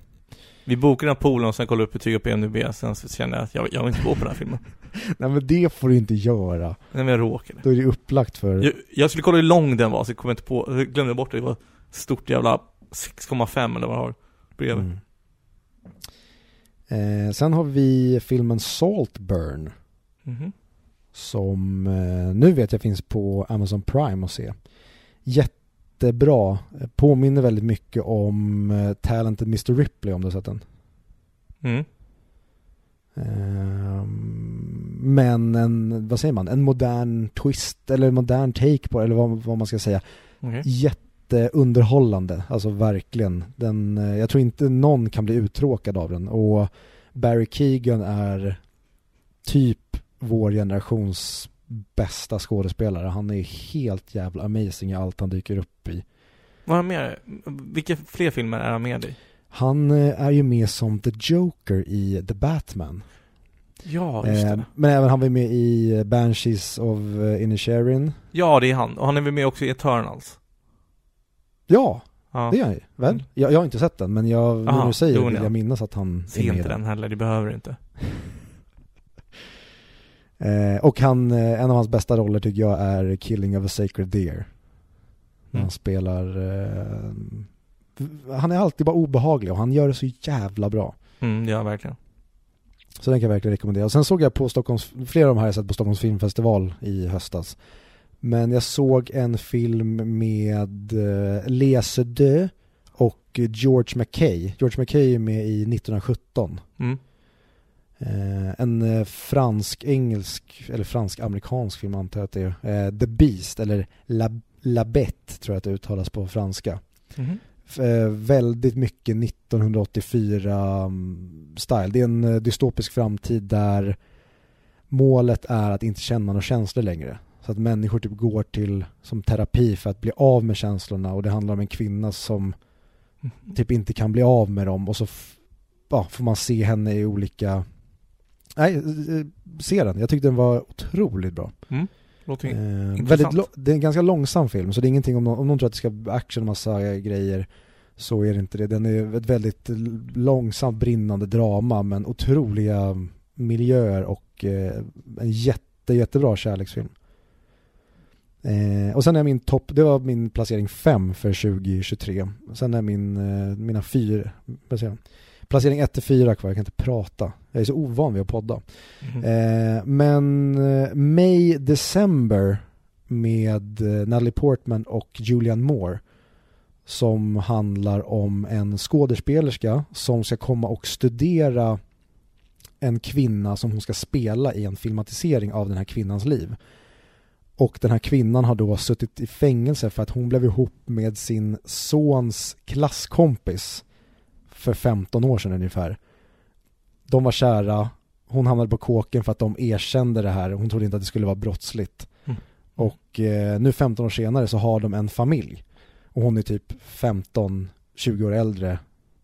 Vi bokade Napoleon sen kollade upp betyget på EMDB, sen så kände jag att jag, jag vill inte gå på den här filmen. [LAUGHS] Nej men det får du inte göra. Nej men jag råkade. Då är det upplagt för... Jag, jag skulle kolla hur lång den var, så jag kom inte på, jag glömde bort det. Det var stort jävla 6,5 eller vad det har bredvid. Mm. Eh, sen har vi filmen Saltburn. Mhm. Som eh, nu vet jag finns på Amazon Prime att se. Jättebra. Påminner väldigt mycket om eh, Talented Mr. Ripley om du har sett den. Mm. Ehm, men en, vad säger man, en modern twist eller en modern take på det, eller vad, vad man ska säga. Okej. Jätteunderhållande, alltså verkligen. Den, eh, jag tror inte någon kan bli uttråkad av den och Barry Keegan är typ vår generations bästa skådespelare. Han är helt jävla amazing i allt han dyker upp i. Vad har han med? Vilka fler filmer är han med i? Han eh, är ju med som The Joker i The Batman. Ja, just Eh, det. men även han var med i Banshees of Inisherin. Ja, det är han. Och han är väl med också i Eternals? Ja, Ja. det är han ju. Väl? Jag, jag har inte sett den, men jag, när du säger det vill ja. jag minnas att han Se är med inte den heller, det behöver du inte. [LAUGHS] Eh, och han, eh, en av hans bästa roller tycker jag är Killing of a Sacred Deer. Mm. han spelar, eh, han är alltid bara obehaglig och han gör det så jävla bra. Mm, han verkligen. Så den kan jag verkligen rekommendera. Och sen såg jag på Stockholms, flera av de här har jag sett på Stockholms filmfestival i höstas. Men jag såg en film med eh, Lea Seydoux och George McKay. George McKay är med i 1917. Mm. Eh, en eh, fransk-engelsk, eller fransk-amerikansk film antar jag att det är. Eh, The Beast, eller La, La Bête tror jag att det uttalas på franska. Mhm. Eh, väldigt mycket 1984-style. Det är en eh, dystopisk framtid där målet är att inte känna några känslor längre. Så att människor typ går till som terapi för att bli av med känslorna och det handlar om en kvinna som Mhm. typ inte kan bli av med dem och så ja, får man se henne i olika Nej, eh, se den. Jag tyckte den var otroligt bra. Låter Eh, väldigt lo- det är en ganska långsam film, så det är ingenting om någon, om någon tror att det ska action och massa grejer så är det inte det. Den är ett väldigt långsamt brinnande drama men otroliga miljöer och eh, en jätte, jättebra kärleksfilm. Eh, och sen är min topp, det var min placering 5 för 2023. Sen är min, eh, mina fyra, vad säger jag? Placering 1 till 4 kvar, jag kan inte prata. Jag är så ovan vid att podda. Mhm. Eh, men eh, May December med eh, Natalie Portman och Julianne Moore som handlar om en skådespelerska som ska komma och studera en kvinna som hon ska spela i en filmatisering av den här kvinnans liv. Och den här kvinnan har då suttit i fängelse för att hon blev ihop med sin sons klasskompis för 15 år sedan ungefär. De var kära, hon hamnade på kåken för att de erkände det här. Hon trodde inte att det skulle vara brottsligt. Mm. Och eh, nu 15 år senare så har de en familj. Och hon är typ 15, 20 år äldre.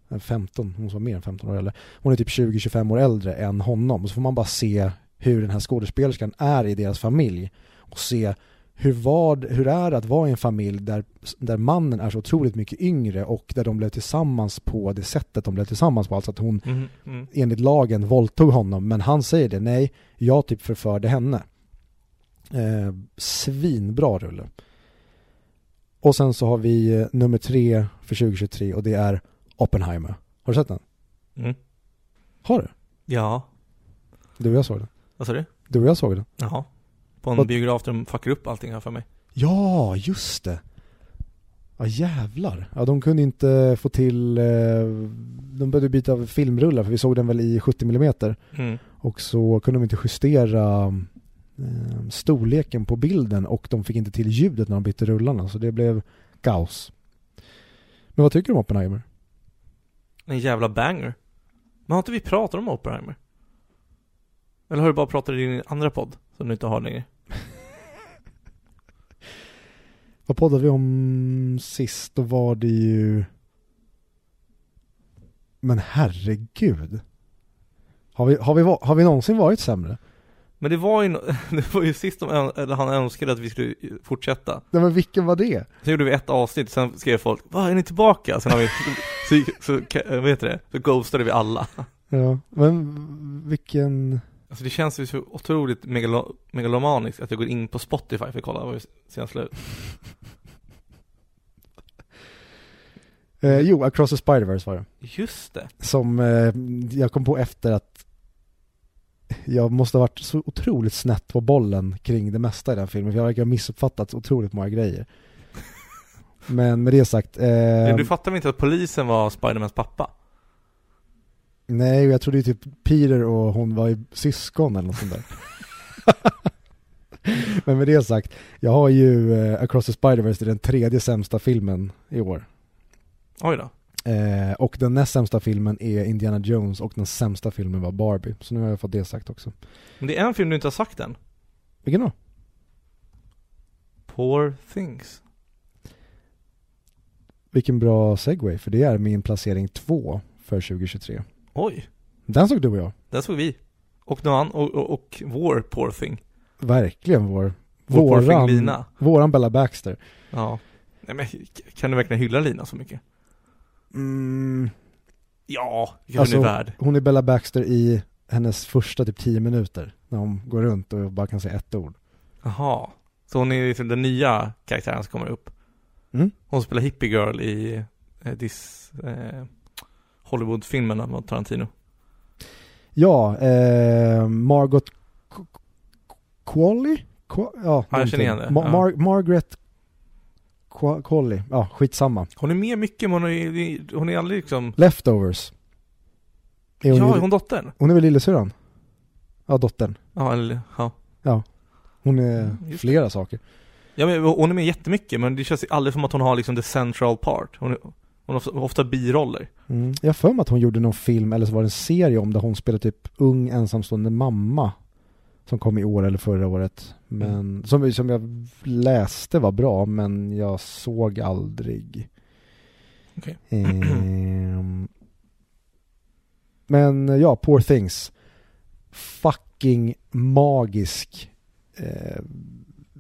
Eh, 15, hon var mer än 15 år äldre. Hon är typ 20-25 år äldre än honom. Och så får man bara se hur den här skådespelerskan är i deras familj. Och se hur, var, hur är det att vara i en familj där, där mannen är så otroligt mycket yngre och där de blev tillsammans på det sättet de blev tillsammans på. Alltså att hon Mhm. Mm. enligt lagen våldtog honom men han säger det, nej, jag typ förförde henne. Eh, svinbra rulle. Och sen så har vi eh, nummer tre för 2023 och det är Oppenheimer. Har du sett den? Mm. Har du? Ja. Du och jag såg den. Vad sa du? Du och jag såg den. Jaha. På en Vad- biograf där de fuckar upp allting här för mig. Ja, just det. Ja jävlar. Ja de kunde inte få till, eh, de började byta filmrullar för vi såg den väl i 70 mm Mm. och så kunde de inte justera eh, storleken på bilden och de fick inte till ljudet när de bytte rullarna så det blev kaos. Men vad tycker du om Oppenheimer? En jävla banger. Men har inte vi pratat om Oppenheimer? Eller har du bara pratat i din andra podd? Som du inte har längre? Vad poddade vi om sist? Då var det ju... Men herregud. Har vi, har vi, har vi någonsin varit sämre? Men det var ju, [LAUGHS] det var ju sist de, han önskade att vi skulle fortsätta. Nej men vilken var det? Sen gjorde vi ett avsnitt, sen skrev folk Va, är ni tillbaka? Sen har vi, [LAUGHS] så, så, så vad heter det? Så ghostade vi alla. Ja, men vilken... Alltså det känns ju så otroligt megalo, megalomaniskt att jag går in på Spotify för att kolla vad vi sen slut. Eh, jo, Across the Spider-Verse var det. Just det. Som eh, jag kom på efter att jag måste ha varit så otroligt snett på bollen kring det mesta i den filmen. För jag verkar ha missuppfattat otroligt många grejer. [LAUGHS] Men med det sagt. Eh, Du fattar väl inte att polisen var Spidermans pappa? Nej, jag trodde ju typ Peter och hon var ju syskon eller något sånt där. [LAUGHS] Men med det sagt, jag har ju eh, Across the Spider-Verse, det är den tredje sämsta filmen i år. Oj då. Eh, och den näst sämsta filmen är Indiana Jones och den sämsta filmen var Barbie. Så nu har jag fått det sagt också. Men det är en film du inte har sagt än. Vilken då? Poor Things. Vilken bra segway, för det är min placering två för 2023. Oj, Den såg du och jag. där såg vi. Och någon och, och, och vår Poor Thing. Verkligen vår, Vår våran, Lina. våran Bella Baxter. Ja. Nej men kan du verkligen hylla Lina så mycket? Mm, Ja, Alltså- hon är värd. hon är Bella Baxter i hennes första typ 10 minuter. När hon går runt och bara kan säga ett ord. Jaha. Så hon är liksom den nya karaktären som kommer upp. Mm. Hon spelar hippie girl i eh, Dis, eh, Hollywood-filmen av Tarantino. Ja, eh, Margot Qu- Qu- Qualley? Qu- ja, Ja, jag känner igen det. Ma- Ja. Mar- Margaret Qualley, ja skitsamma. Hon är med mycket men hon är, hon är aldrig liksom Leftovers. Är hon, Ja, är hon dottern? hon är väl lillasyrran? Ja, dottern. Ja, eller ja. Hon är Mm, just det. flera saker. Ja men hon är med jättemycket men det känns aldrig som att hon har liksom the central part. Hon, är, hon har ofta, ofta biroller. Mm. Jag har för mig att hon gjorde någon film, eller så var det en serie om där hon spelade typ ung ensamstående mamma. Som kom i år eller förra året. Men Mm. som, som jag läste var bra, men jag såg aldrig. Okej. Ehm, men ja, Poor Things. Fucking magisk eh,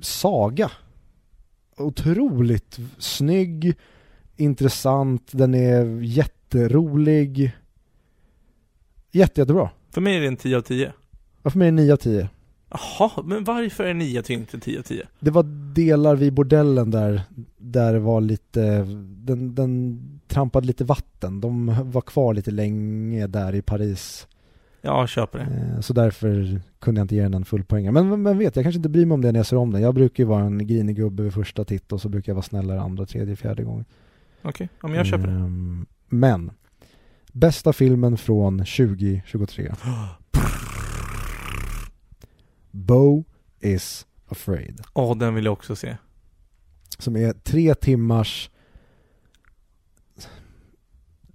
saga. Otroligt snygg, intressant, den är jätterolig. Jätte, jättebra. För mig är det en 10 av 10. Varför är det 9 av 10? Jaha, men varför är 9 till inte 10 av 10? Det var delar vid bordellen där, där det var lite, den, den trampade lite vatten. De var kvar lite länge där i Paris. Ja, köper det. Eh, Så därför kunde jag inte ge den en full poäng. Men men vet, jag kanske inte bryr mig om det när jag ser om den. Jag brukar ju vara en grinig gubbe vid första titt och så brukar jag vara snällare andra, tredje, fjärde gången. Okej, ja men jag köper det. Ehm, Men, bästa filmen från 2023. [GASPS] Bo is afraid. Åh, den vill jag också se. Som är tre timmars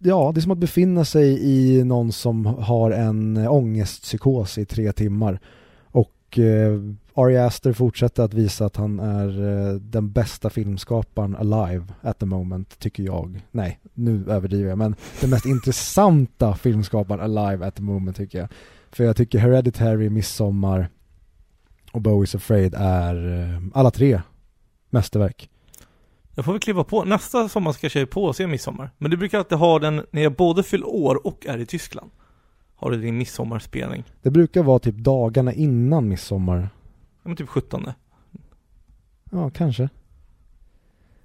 Ja, det är som att befinna sig i någon som har en ångestpsykos i tre timmar. Och eh, Ari Aster fortsätter att visa att han är eh, den bästa filmskaparen alive at the moment, tycker jag. Nej, nu överdriver jag, men den mest [LAUGHS] intressanta filmskaparen alive at the moment tycker jag. För jag tycker Hereditary, Midsommar och Bo is afraid är eh, alla tre mästerverk. Jag får väl kliva på. Nästa sommar ska jag köra på och se midsommar. Men du brukar alltid ha den när jag både fyller år och är i Tyskland. Har du din midsommarspelning? Det brukar vara typ dagarna innan midsommar. Ja, men typ 17. Ja, kanske.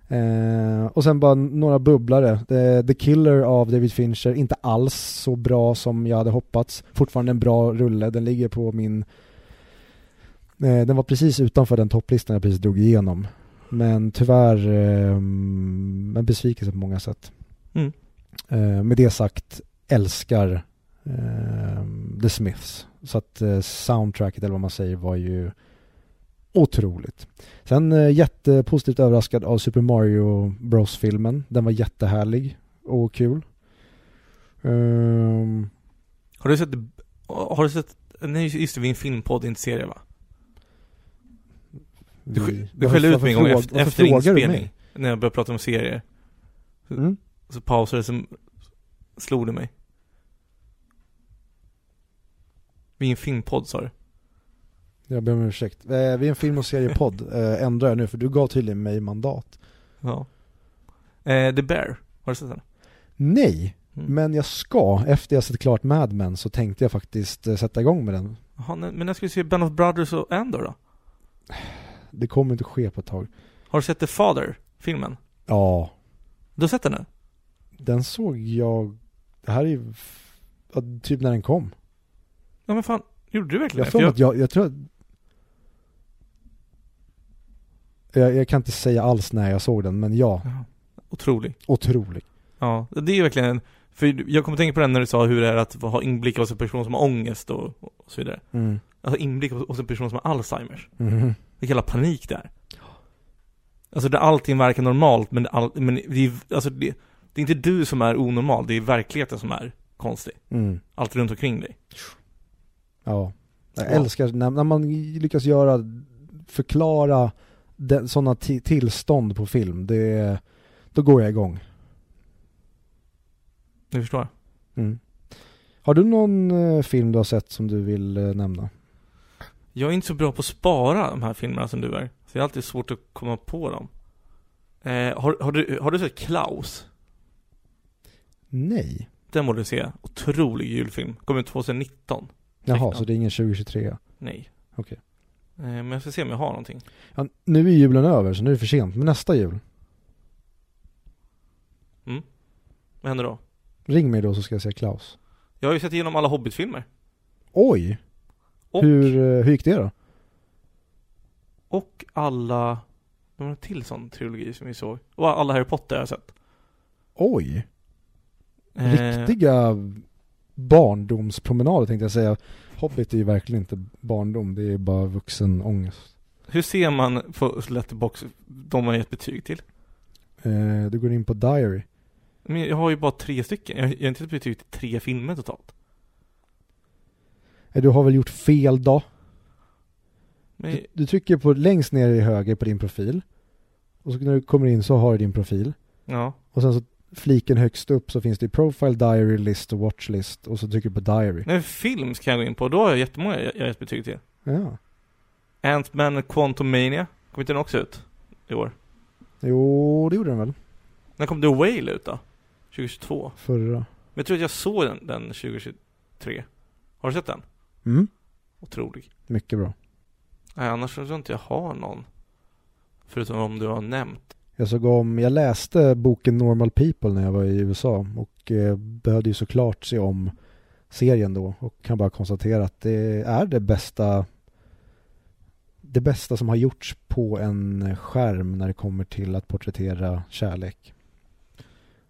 Eh, och sen bara några bubblare. The, The Killer av David Fincher, inte alls så bra som jag hade hoppats. Fortfarande en bra rulle, den ligger på min... Eh, den var precis utanför den topplistan jag precis drog igenom. Men tyvärr eh, en besvikelse på många sätt. Mm. Eh, med det sagt, älskar eh, The Smiths. Så att eh, soundtracket eller vad man säger var ju otroligt. Sen jättepositivt överraskad av Super Mario Bros-filmen. Den var jättehärlig och kul. Ehm, Har du sett, har du sett, nej just det, vi är en filmpodd, inte serie va? Du, vi- du skällde ut mig en gång efter, efter inspelning. När jag började prata om serier. Mm. Så pausade det, så slog det mig. Vi är en filmpodd sa du? Jag ber om ursäkt. Eh, vi är en film och seriepodd. [LAUGHS] Eh, ändrar jag nu för du gav tydligen mig mandat. Ja. Eh, The Bear, har du sett den? Nej, Mm. men jag ska. Efter jag sett klart Mad Men så tänkte jag faktiskt eh, sätta igång med den. Jaha, men jag skulle se Band of Brothers och Andor då? [SIGHS] Det kommer inte ske på ett tag. Har du sett The Father, filmen? Ja, Du har sett den nu? den såg jag. Det här är ju typ när den kom. Ja men fan, gjorde du verkligen Jag det? att jag, jag tror att jag, jag kan inte säga alls när jag såg den, men ja, Ja. Otrolig. otrolig. Ja, det är verkligen en, för jag kommer tänka på den när du sa hur det är att ha inblick hos en person som har ångest och, och så vidare. Mm. Alltså inblick hos en person som har Alzheimers. Mhm. Vilken jävla panik det är. Alltså där allting verkar normalt men, all, men det, är, alltså det, det är inte du som är onormal, det är verkligheten som är konstig. Mm. Allt runt omkring dig. Ja. Jag Ja. älskar när, när man lyckas göra, förklara sådana tillstånd på film. Det, då går jag igång. Du förstår? Mm. Har du någon eh, film du har sett som du vill eh, nämna? Jag är inte så bra på att spara de här filmerna som du är. Så det är alltid svårt att komma på dem. Eh, har, har, du, har du sett Klaus? Nej. Den borde du se. Otrolig julfilm. Kom ut 2019. Jaha, Tecknad. så det är ingen 2023? Nej. Okej. Eh, men jag ska se om jag har någonting. Ja, nu är julen över så nu är det för sent, men nästa jul, Vad händer då? ring mig då så ska jag se Klaus. Jag har ju sett igenom alla Hobbit-filmer. Oj! Och, Hur, eh, hur gick det då? och alla... Det var en till sån trilogi som vi såg. Och alla Harry Potter har jag sett. Oj! Eh, Riktiga barndomspromenader tänkte jag säga. Hobbit är ju verkligen inte barndom, det är bara vuxen ångest. Hur ser man på Letterbox de har gett betyg till? Eh, du går in på Diary. Men jag har ju bara tre stycken. Jag, jag har inte gett betyg till tre filmer totalt. Eh, du har väl gjort fel då? Du, du trycker på längst ner i höger på din profil. Och så när du kommer in så har du din profil. ja. Och sen så fliken högst upp så finns det Profile, Diary, List och Watchlist. Och så trycker du på Diary. Nej, film ska jag gå in på. Då har jag jättemånga jag gett betyg till. Ja. Ant-Man Quantumania. Kom inte den också ut? I år? Jo, det gjorde den väl? När kom The Whale ut då? 2022? Förra. Men jag tror att jag såg den, den 2023. Har du sett den? Mm. Otrolig. Mycket bra. Nej, annars tror jag inte jag har någon. Förutom om du har nämnt. Jag såg om, jag läste boken Normal People när jag var i USA och eh, behövde ju såklart se om serien då och kan bara konstatera att det är det bästa det bästa som har gjorts på en skärm när det kommer till att porträttera kärlek.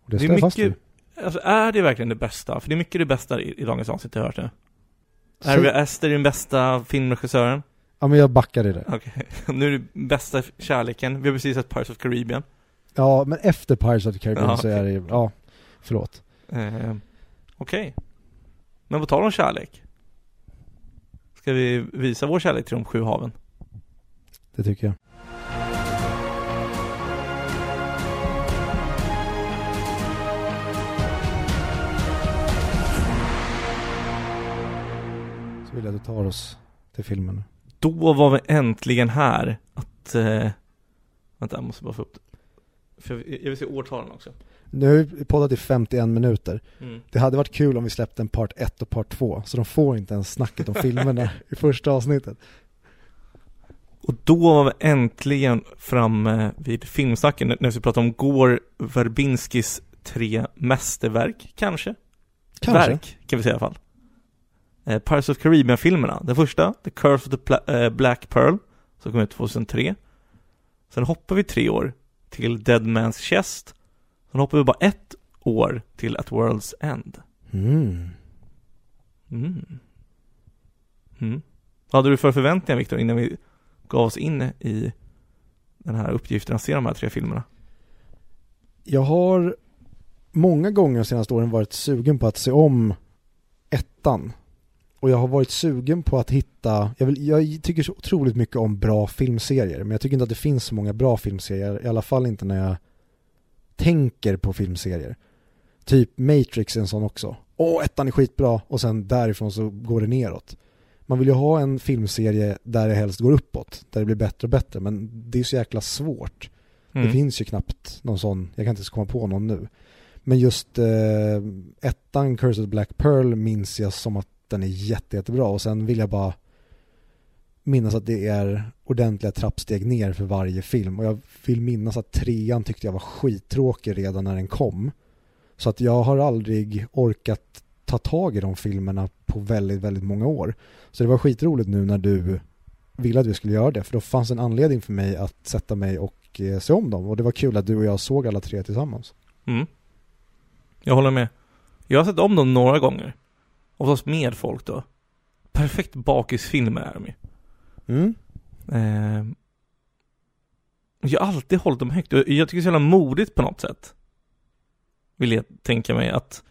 Och det Det är mycket- Alltså är det verkligen det bästa? För det är mycket det bästa i, i dagens avsnitt jag hört nu. Harvey Astor är den bästa filmregissören. Ja men jag backar i det. Okej. [LAUGHS] Nu är det bästa kärleken. Vi har precis sett Pirates of Caribbean. Ja men efter Pirates of the Caribbean Ja, så är det ju, ja, förlåt. Eh, Okej. Men på tal om kärlek. Ska vi visa vår kärlek till de sju haven? Det tycker jag. Så vill jag att du tar oss till filmen. Då var vi äntligen här att... Eh, vänta, jag måste bara få upp det. För jag, jag vill se årtalen också. Nu har vi poddat i 51 minuter. Mm. Det hade varit kul om vi släppte en part 1 och part 2, så de får inte ens snacket om filmerna [LAUGHS] i första avsnittet. Och då var vi äntligen framme vid filmsnacken när vi ska prata om Gore Verbinskis tre mästerverk, kanske? Kanske. Verk, kan vi säga i alla fall. Eh, Pirates of Caribbean-filmerna. Den första, The Curse of the eh, Black Pearl, som kom ut 2003. Sen hoppar vi tre år till Dead Man's Chest. Sen hoppar vi bara ett år till At World's End. Mm. Mm. Mm. Vad hade du för förväntningar Viktor innan vi gav oss in i den här uppgiften att se de här tre filmerna? Jag har många gånger de senaste åren varit sugen på att se om ettan. Och jag har varit sugen på att hitta, jag, vill, jag tycker så otroligt mycket om bra filmserier, men jag tycker inte att det finns så många bra filmserier, i alla fall inte när jag tänker på filmserier. Typ Matrix är en sån också. Åh, ettan är skitbra och sen därifrån så går det neråt. Man vill ju ha en filmserie där det helst går uppåt, där det blir bättre och bättre, men det är så jäkla svårt. Mm. Det finns ju knappt någon sån, jag kan inte ens komma på någon nu. Men just eh, ettan, Cursed Black Pearl, minns jag som att den är jätte, jättebra och sen vill jag bara minnas att det är ordentliga trappsteg ner för varje film och jag vill minnas att trean tyckte jag var skittråkig redan när den kom. Så att jag har aldrig orkat ta tag i de filmerna på väldigt, väldigt många år. Så det var skitroligt nu när du ville att vi skulle göra det för då fanns en anledning för mig att sätta mig och eh, se om dem och det var kul att du och jag såg alla tre tillsammans. Mm. Jag håller med. Jag har sett om dem några gånger. Oftast med folk då. Perfekt bakisfilmer är de ju. Mm. Eh, jag har alltid hållit dem högt jag tycker det är så jävla modigt på något sätt. Vill jag tänka mig att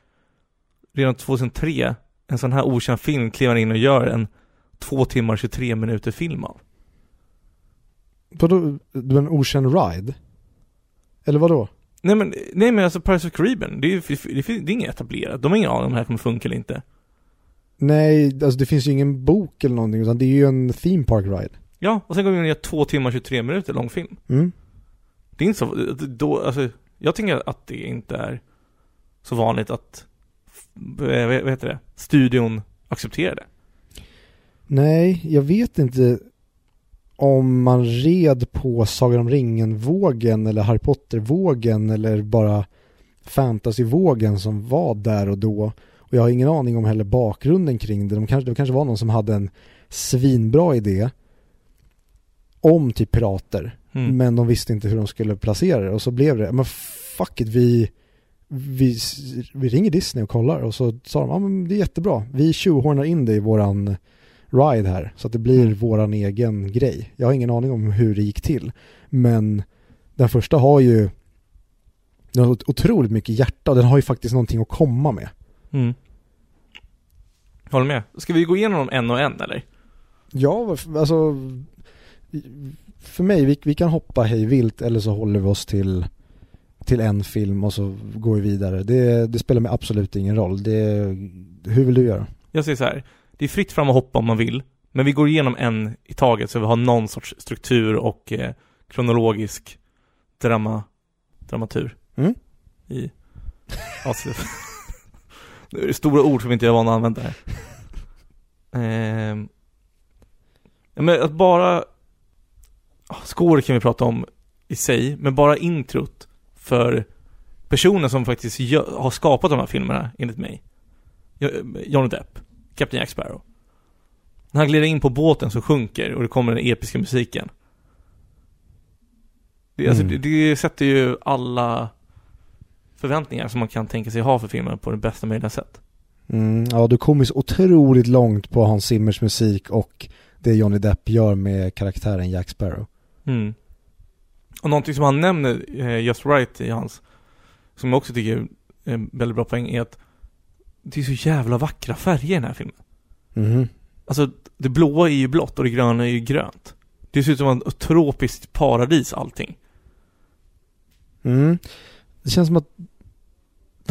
redan 2003 en sån här okänd film kliver in och gör en två timmar 23 minuter film av. Vadå, du en okänd ride? Eller vadå? Nej men, nej men alltså Pirates of Caribbean, det är det, är- det är inget etablerat. De har ingen aning om det här kommer funka eller inte. Nej, alltså det finns ju ingen bok eller någonting utan det är ju en theme park ride. Ja, och sen går vi gör två timmar 23 minuter lång film. Mm. Det är inte så, då, alltså, jag tänker att det inte är så vanligt att, eh, vad heter det, studion accepterar det. Nej, jag vet inte om man red på Sagan om ringen-vågen eller Harry Potter-vågen eller bara fantasy-vågen som var där och då. Och jag har ingen aning om heller bakgrunden kring det. De kanske, det kanske var någon som hade en svinbra idé om typ pirater. Mm. Men de visste inte hur de skulle placera det och så blev det, men fuck it, vi, vi, vi ringer Disney och kollar och så sa de, ja men det är jättebra, vi tjohornar in det i våran ride här så att det blir Mm. våran egen grej. Jag har ingen aning om hur det gick till, men den första har ju den har otroligt mycket hjärta och den har ju faktiskt någonting att komma med. Mm. Håller med. Ska vi gå igenom dem en och en eller? Ja, alltså för mig, vi, vi kan hoppa hej vilt eller så håller vi oss till till en film och så går vi vidare. Det, det spelar mig absolut ingen roll. Det, hur vill du göra? Jag säger så här. Det är fritt fram att hoppa om man vill. Men vi går igenom en i taget så vi har någon sorts struktur och eh, kronologisk drama, dramatur. Mm. I avsnitt. [LAUGHS] Nu är det stora ord som inte jag är van att använda här. Ja, men att bara Score kan vi prata om i sig, men bara introt för personen som faktiskt gö- har skapat de här filmerna, enligt mig. Jo- Johnny Depp, Captain Jack Sparrow. När han glider in på båten så sjunker och det kommer den episka musiken. Det, alltså, Mm. det, det sätter ju alla förväntningar som man kan tänka sig ha för filmen på det bästa möjliga sätt. Mm, ja, du kommer så otroligt långt på Hans Zimmers musik och det Johnny Depp gör med karaktären Jack Sparrow. Mm. Och någonting som han nämner eh, just right i hans, som jag också tycker är en väldigt bra poäng, är att det är så jävla vackra färger i den här filmen. Mhm. Alltså, det blåa är ju blått och det gröna är ju grönt. Det ser ut som ett tropiskt paradis allting. Mm. Det känns som att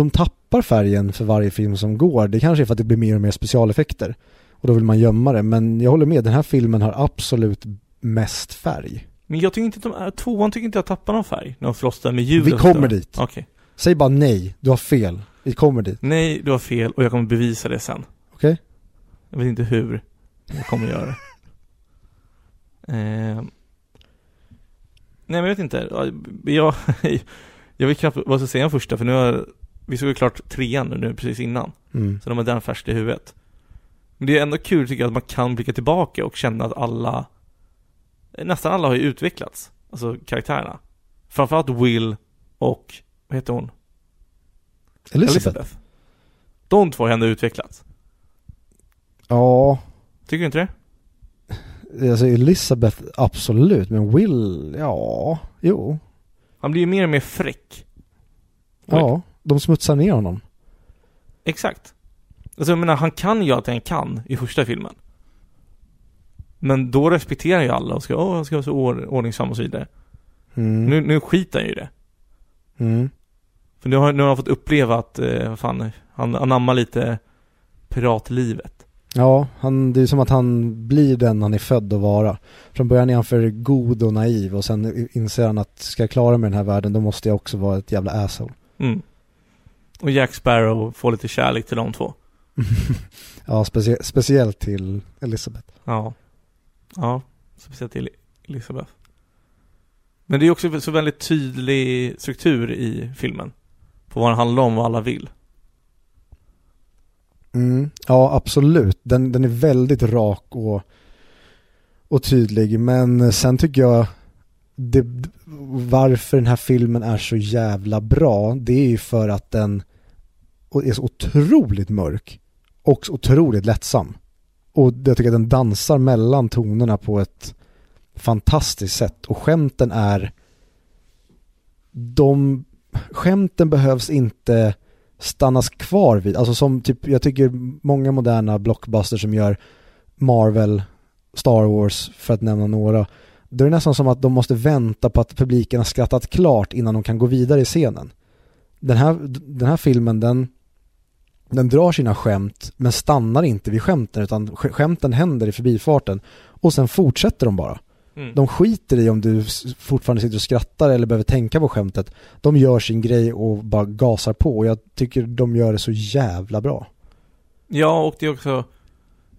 de tappar färgen för varje film som går. Det kanske är för att det blir mer och mer specialeffekter. Och då vill man gömma det. Men jag håller med, den här filmen har absolut mest färg. Men jag tycker inte att de är, tvåan tycker inte jag tappar någon färg när de slåss med ljudet. Vi kommer dit. Okej. Säg bara nej, du har fel. Vi kommer dit. Nej, du har fel och jag kommer bevisa det sen. Okej? Jag vet inte hur jag kommer göra det. [LAUGHS] Eh, nej men jag vet inte. Jag, [LAUGHS] jag vill knappt vad ska jag säga om första för nu har vi såg ju klart trean nu, nu precis innan. Mm. Så de har den färskt i huvudet. Men det är ändå kul tycker jag att man kan blicka tillbaka och känna att alla Nästan alla har ju utvecklats Alltså karaktärerna. Framförallt Will och, vad heter hon? Elizabeth. De två har ändå utvecklats. Ja, Tycker du inte det? alltså Elizabeth absolut, men Will, ja, jo. Han blir ju mer och mer fräck. Ja, de smutsar ner honom. Exakt. Alltså jag menar, han kan ju allt han kan i första filmen. Men då respekterar ju alla och ska, åh, han ska vara så or- ordningsam och så vidare. Mm. Nu, nu skiter han ju i det. Mm. För nu har, nu har han fått uppleva att, eh, fan, han anammar lite piratlivet. Ja, han, det är som att han blir den han är född att vara. Från början är han för god och naiv och sen inser han att ska jag klara mig i den här världen då måste jag också vara ett jävla asshole. Mm. Och Jack Sparrow får lite kärlek till de två. [LAUGHS] ja, specie- speciellt till Elizabeth. Ja. Ja, speciellt till Elisabeth. Men det är också så väldigt tydlig struktur i filmen. På vad den handlar om, vad alla vill. Mm. Ja, absolut. Den, den är väldigt rak och, och tydlig. Men sen tycker jag det, varför den här filmen är så jävla bra, det är ju för att den och är så otroligt mörk och så otroligt lättsam. Och jag tycker att den dansar mellan tonerna på ett fantastiskt sätt. Och skämten är de skämten behövs inte stannas kvar vid, alltså som typ, jag tycker många moderna blockbusters som gör Marvel, Star Wars för att nämna några, då är det nästan som att de måste vänta på att publiken har skrattat klart innan de kan gå vidare i scenen. Den här, den här filmen, den, den drar sina skämt men stannar inte vid skämten utan sk- skämten händer i förbifarten och sen fortsätter de bara. Mm. De skiter i om du fortfarande sitter och skrattar eller behöver tänka på skämtet. De gör sin grej och bara gasar på och jag tycker de gör det så jävla bra. Ja, och det är också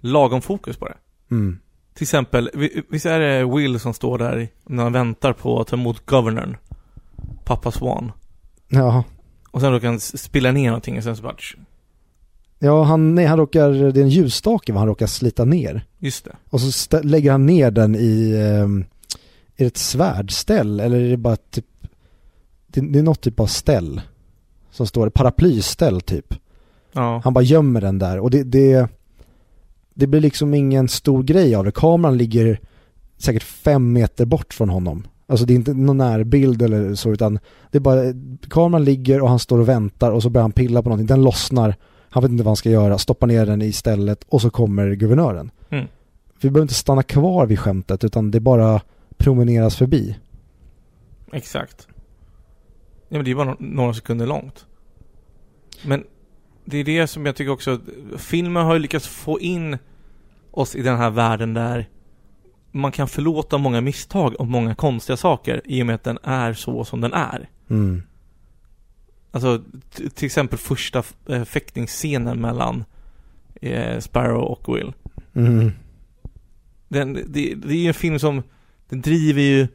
lagom fokus på det. Mm. Till exempel, vi- visst är det Will som står där när han väntar på att ta emot governorn? Pappa Swan. Ja, Och sen han s- spilla ner någonting och sen så bara, ja han, nej, han råkar, det är en ljusstake han råkar slita ner. just det. Och så lägger han ner den i, ehm, är det ett svärdställ eller är det bara typ, det, det är något typ av ställ. Som står, paraplyställ typ. Ja. Han bara gömmer den där och det, det, det blir liksom ingen stor grej av det. Kameran ligger säkert fem meter bort från honom. Alltså det är inte någon närbild eller så utan det är bara, kameran ligger och han står och väntar och så börjar han pilla på någonting. Den lossnar, han vet inte vad han ska göra, stoppar ner den i stället och så kommer guvernören. Mm. Vi behöver inte stanna kvar vid skämtet utan det bara promeneras förbi. Exakt. Ja men det är bara några sekunder långt. Men det är det som jag tycker också, filmen har ju lyckats få in oss i den här världen där man kan förlåta många misstag och många konstiga saker i och med att den är så som den är. Mm. Alltså till exempel första äh, fäktningsscenen mellan eh, Sparrow och Will. Mm. Den, det, det är ju en film som, den driver ju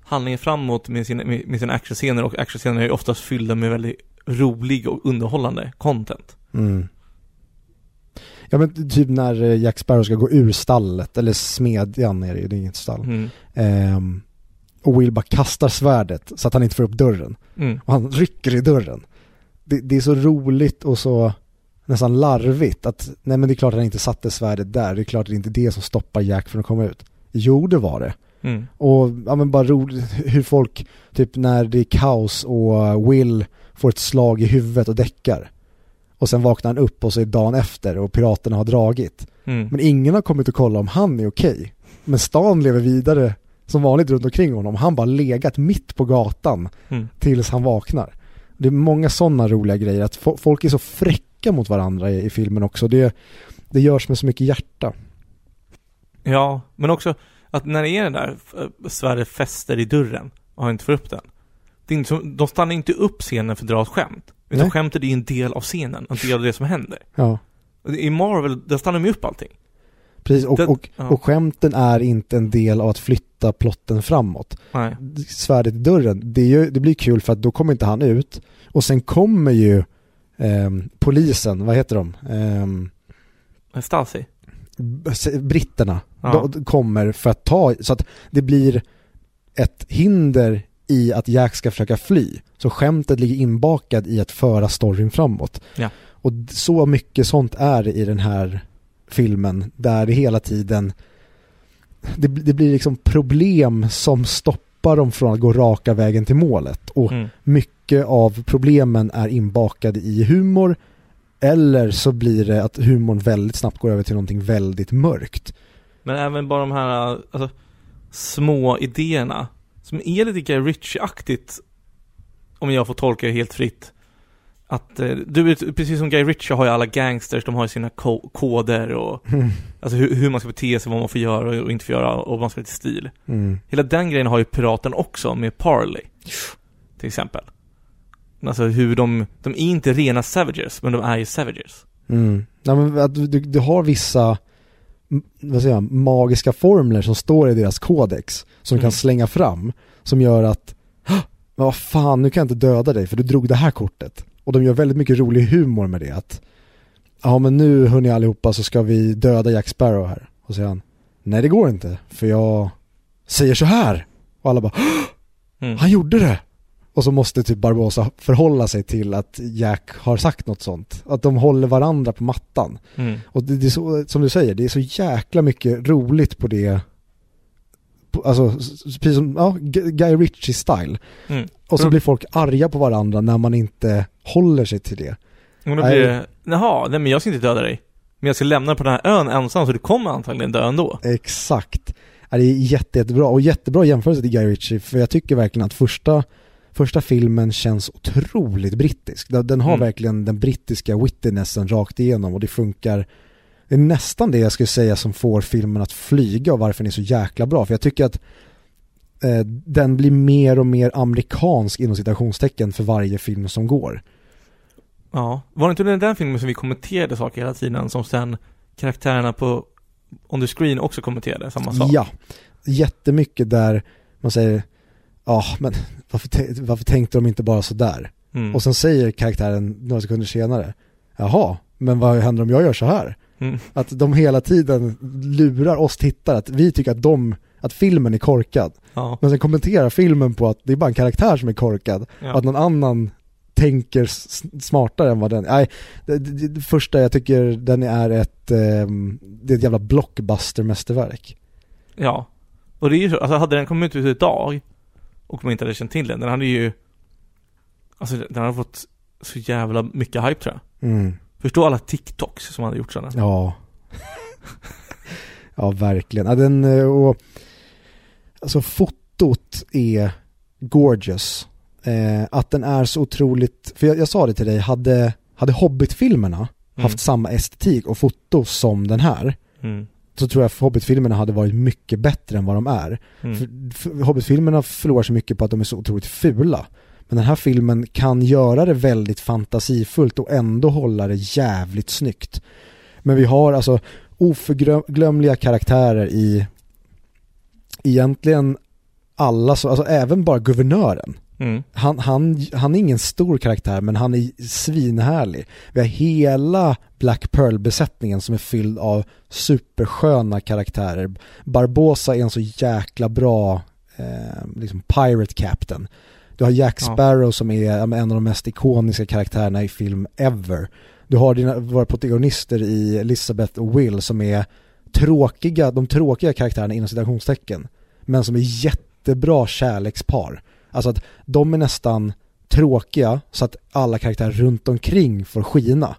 handlingen framåt med, sin, med, med sina actionscener och actionscener är ju oftast fyllda med väldigt rolig och underhållande content. Mm. Ja men typ när eh, Jack Sparrow ska gå ur stallet, eller smedjan är det ju, det är inget stall. Mm. Ehm, och Will bara kastar svärdet så att han inte får upp dörren. Mm. Och han rycker i dörren. Det, det är så roligt och så nästan larvigt att nej men det är klart att han inte satte svärdet där. Det är klart att det inte är det som stoppar Jack från att komma ut. Jo det var det. Mm. Och ja men bara roligt [LAUGHS] hur folk, typ när det är kaos och Will får ett slag i huvudet och däckar. Och sen vaknar han upp och så är dagen efter och piraterna har dragit. Mm. Men ingen har kommit och kollat om han är okej. Men stan lever vidare som vanligt runt omkring honom. Han bara legat mitt på gatan Mm. tills han vaknar. Det är många sådana roliga grejer. Att fo- folk är så fräcka mot varandra i, i filmen också. Det, det görs med så mycket hjärta. Ja, men också att när det är den där svärdet fäster i dörren och han inte får upp den. Det är inte som, de stannar inte upp scenen för att dra ett skämt. Utan Nej. skämtet är en del av scenen, en del av det som händer. Ja, I Marvel, där stannar de ju upp allting. Precis. Och, Det- och, ja. och skämten är inte en del av att flytta plotten framåt. Nej. Svärdet i dörren, det, är ju, det blir kul för att då kommer inte han ut. Och sen kommer ju ehm, polisen, vad heter de? Ehm, Stasi. britterna Ja. de kommer för att ta, så att det blir ett hinder i att Jack ska försöka fly. Så skämtet ligger inbakad i att föra storyn framåt. Ja. Och så mycket sånt är i den här filmen där det hela tiden det, det blir liksom problem som stoppar dem från att gå raka vägen till målet. Och Mm. mycket av problemen är inbakade i humor eller så blir det att humorn väldigt snabbt går över till någonting väldigt mörkt. Men även bara de här alltså, små idéerna som är lite Guy Ritchie-aktigt om jag får tolka det helt fritt. Att eh, du precis som Guy Ritchie har ju alla gangsters, de har ju sina ko- koder och [LAUGHS] alltså hur, hur man ska bete sig, vad man får göra och inte får göra och vad man ska ha till stil. Mm. Hela den grejen har ju Piraten också med Parley. Till exempel. Alltså hur de, de är inte rena savages, men de är ju savages. Mm. Nej, men att du, du, har vissa vad säger jag, magiska formler som står i deras kodex som Mm. kan slänga fram som gör att "Hå! men vad fan, nu kan jag inte döda dig för du drog det här kortet. Och de gör väldigt mycket rolig humor med det att ja men nu hörni allihopa så ska vi döda Jack Sparrow här. Och säger han nej det går inte för jag säger så här. Och alla bara "Hå! Mm. han gjorde det! Och så måste typ Barbosa förhålla sig till att Jack har sagt något sånt. Att de håller varandra på mattan. Mm. Och det, det är så, som du säger, det är så jäkla mycket roligt på det. Alltså, precis som, ja, Guy Ritchie-style. Mm. Och så Mm. blir folk arga på varandra när man inte håller sig till det. Och då blir det, jaha, nej men jag ska inte döda dig. Men jag ska lämna på den här ön ensam så du kommer antagligen dö ändå. Exakt. Det är jätte, jättebra. Och jättebra jämförelse till Guy Ritchie, för jag tycker verkligen att första, första filmen känns otroligt brittisk. Den, den har Mm. verkligen den brittiska wittinessen rakt igenom och det funkar det är nästan det jag skulle säga som får filmen att flyga och varför den är så jäkla bra. För jag tycker att eh, den blir mer och mer amerikansk inom citationstecken för varje film som går. Ja. Var det inte den där filmen som vi kommenterade saker hela tiden som sen karaktärerna på on the screen också kommenterade samma sak? Ja, jättemycket där man säger ja men varför, varför tänkte de inte bara sådär? Mm. Och sen säger karaktären några sekunder senare jaha, men vad händer om jag gör så här? Mm. Att de hela tiden lurar oss tittare att vi tycker att de, att filmen är korkad. Ja. Men sen kommenterar filmen på att det är bara en karaktär som är korkad. ja. Att någon annan tänker smartare än vad den Nej, det, det, det första jag tycker den är ett, ehm, det är ett jävla blockbuster-mästerverk. Ja. Och det är ju så, alltså hade den kommit ut idag och man inte hade känt till den, den hade ju Alltså den hade fått så jävla mycket hype tror jag. Mm. Förstå alla TikToks som hade gjort sådana. Ja. [LAUGHS] ja, verkligen. Ja, den, eh, och, alltså fotot är gorgeous. Eh, att den är så otroligt, för jag, jag sa det till dig, hade, hade Hobbit-filmerna Mm. haft samma estetik och foto som den här Mm. så tror jag att Hobbit-filmerna hade varit mycket bättre än vad de är. Mm. För, för Hobbit-filmerna förlorar så mycket på att de är så otroligt fula. Men den här filmen kan göra det väldigt fantasifullt och ändå hålla det jävligt snyggt. Men vi har alltså oförglömliga karaktärer i egentligen alla, så, alltså även bara guvernören. Mm. Han, han, han är ingen stor karaktär men han är svinhärlig. Vi har hela Black Pearl-besättningen som är fylld av supersköna karaktärer. Barbosa är en så jäkla bra eh, liksom pirate captain. Du har Jack Ja. Sparrow som är ja, men en av de mest ikoniska karaktärerna i film ever. Du har dina, våra protagonister i Elizabeth och Will som är tråkiga, de tråkiga karaktärerna inom citationstecken. Men som är jättebra kärlekspar. Alltså att de är nästan tråkiga så att alla karaktärer runt omkring får skina.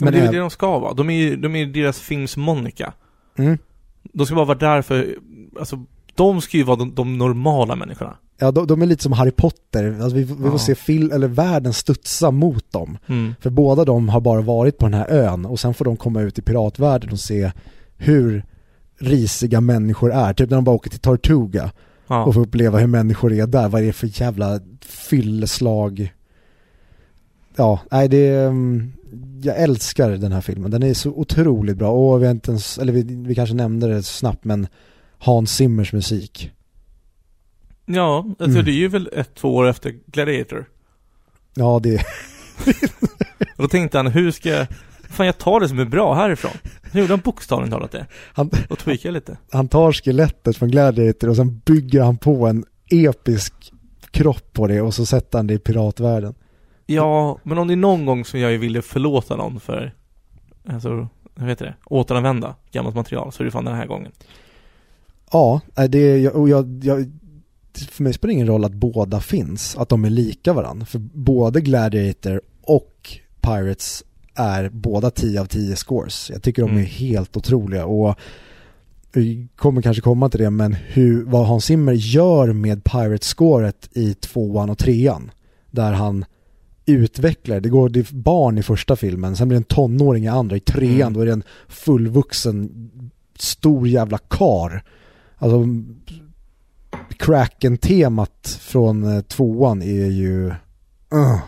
Men det är ju det de ska vara. De är ju de är deras films Monica. mm, De ska bara vara där för, alltså, de ska ju vara de, de normala människorna. Ja, de, de är lite som Harry Potter. Alltså vi, vi får Ja. se fil, eller världen studsa mot dem. Mm. För båda de har bara varit på den här ön och sen får de komma ut i piratvärlden och se hur risiga människor är. Typ när de bara åker till Tortuga Ja. och får uppleva hur människor är där. Vad är det för jävla fylleslag? Ja, nej det är, mm, jag älskar den här filmen. Den är så otroligt bra och vi inte ens, eller vi, vi kanske nämnde det snabbt men Hans Zimmers musik. Ja, alltså Mm. det är ju väl ett, två år efter Gladiator. Ja, det Och då tänkte han, hur ska jag, fan jag tar det som är bra härifrån. Nu gjorde han bokstavligt talat det. han, Och tweakade lite. han tar skelettet från Gladiator och sen bygger han på en episk kropp på det och så sätter han det i piratvärlden. Ja, men om det är någon gång som jag är villig att förlåta någon för, alltså, vad heter det, återanvända gammalt material så är det fan den här gången. Ja, nej, det och jag, jag, för mig spelar det ingen roll att båda finns, att de är lika varandra. För både Gladiator och Pirates är båda 10 av 10 scores. Jag tycker de Mm. är helt otroliga och vi kommer kanske komma till det, men hur, vad Hans Zimmer gör med Pirates-scoret i tvåan och trean, där han utvecklar, det går det barn i första filmen, sen blir det en tonåring i andra, i trean Mm. då är det en fullvuxen stor jävla kar. Alltså Kraken-temat från eh, tvåan är ju... Uh.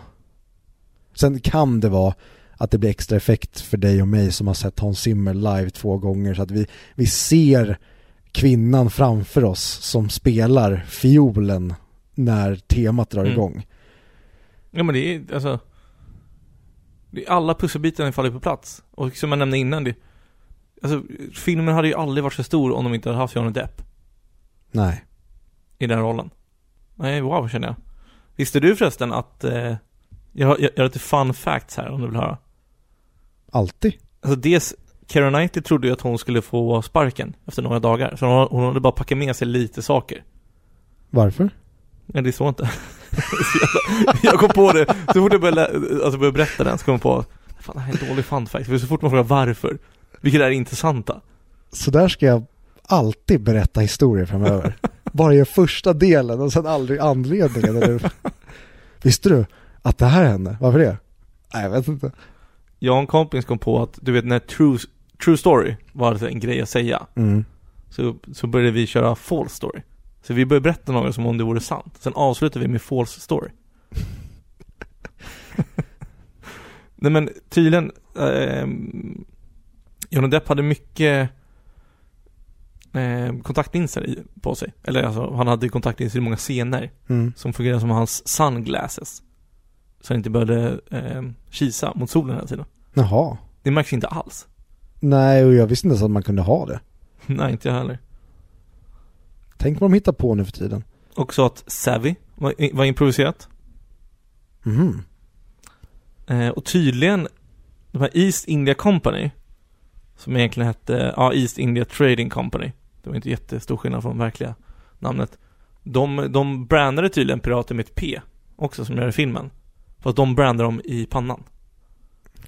Sen kan det vara att det blir extra effekt för dig och mig som har sett Hans Zimmer live två gånger så att vi, vi ser kvinnan framför oss som spelar fiolen när temat drar Mm. igång. Ja men det är, alltså, det är alla pusselbitarna faller på plats. Och som jag nämnde innan, det, alltså filmen hade ju aldrig varit så stor om de inte hade haft Johnny Depp Nej. I den rollen. Nej, wow känner jag. Visste du förresten att, eh, jag, jag, jag har lite fun facts här om du vill höra. Alltid. Alltså dels, Keira Knightley trodde ju att hon skulle få sparken efter några dagar. Så hon, hon hade bara packat med sig lite saker. Varför? Ja, det står inte. [LAUGHS] Jag kom på det, så fort jag började, alltså började berätta den så kom jag på Fan det här är en dålig fun fact, för så fort man frågar varför Vilket är intressanta Så där ska jag alltid berätta historier framöver. [LAUGHS] Bara i första delen och sen aldrig anledningen. Eller... [LAUGHS] Visste du att det här hände? Varför det? Nej, jag vet inte. Jag och en kompis kom på att, du vet när true, true story var en grej att säga Mm. så, så började vi köra false story Så vi började berätta något som om det vore sant Sen avslutade vi med false story [LAUGHS] Nej men tydligen ehm, Johnny Depp hade mycket eh, kontaktlinser i, på sig. Eller alltså, han hade kontaktlinser i många scener Mm. som fungerade som hans sunglasses. Så han inte behövde eh, kisa mot solen hela tiden. Jaha. Det märks inte alls. Nej, och jag visste inte ens att man kunde ha det. [LAUGHS] Nej, inte jag heller. Tänk vad de hittar på nu för tiden. Också att Savvy var, var improviserat. Mhm. Eh, och tydligen, de här East India Company, som egentligen hette, ja, East India Trading Company. Det var inte jättestor skillnad från verkliga namnet. De, de brandade tydligen pirater med ett P, också som gör i filmen. Fast de brandar dem i pannan.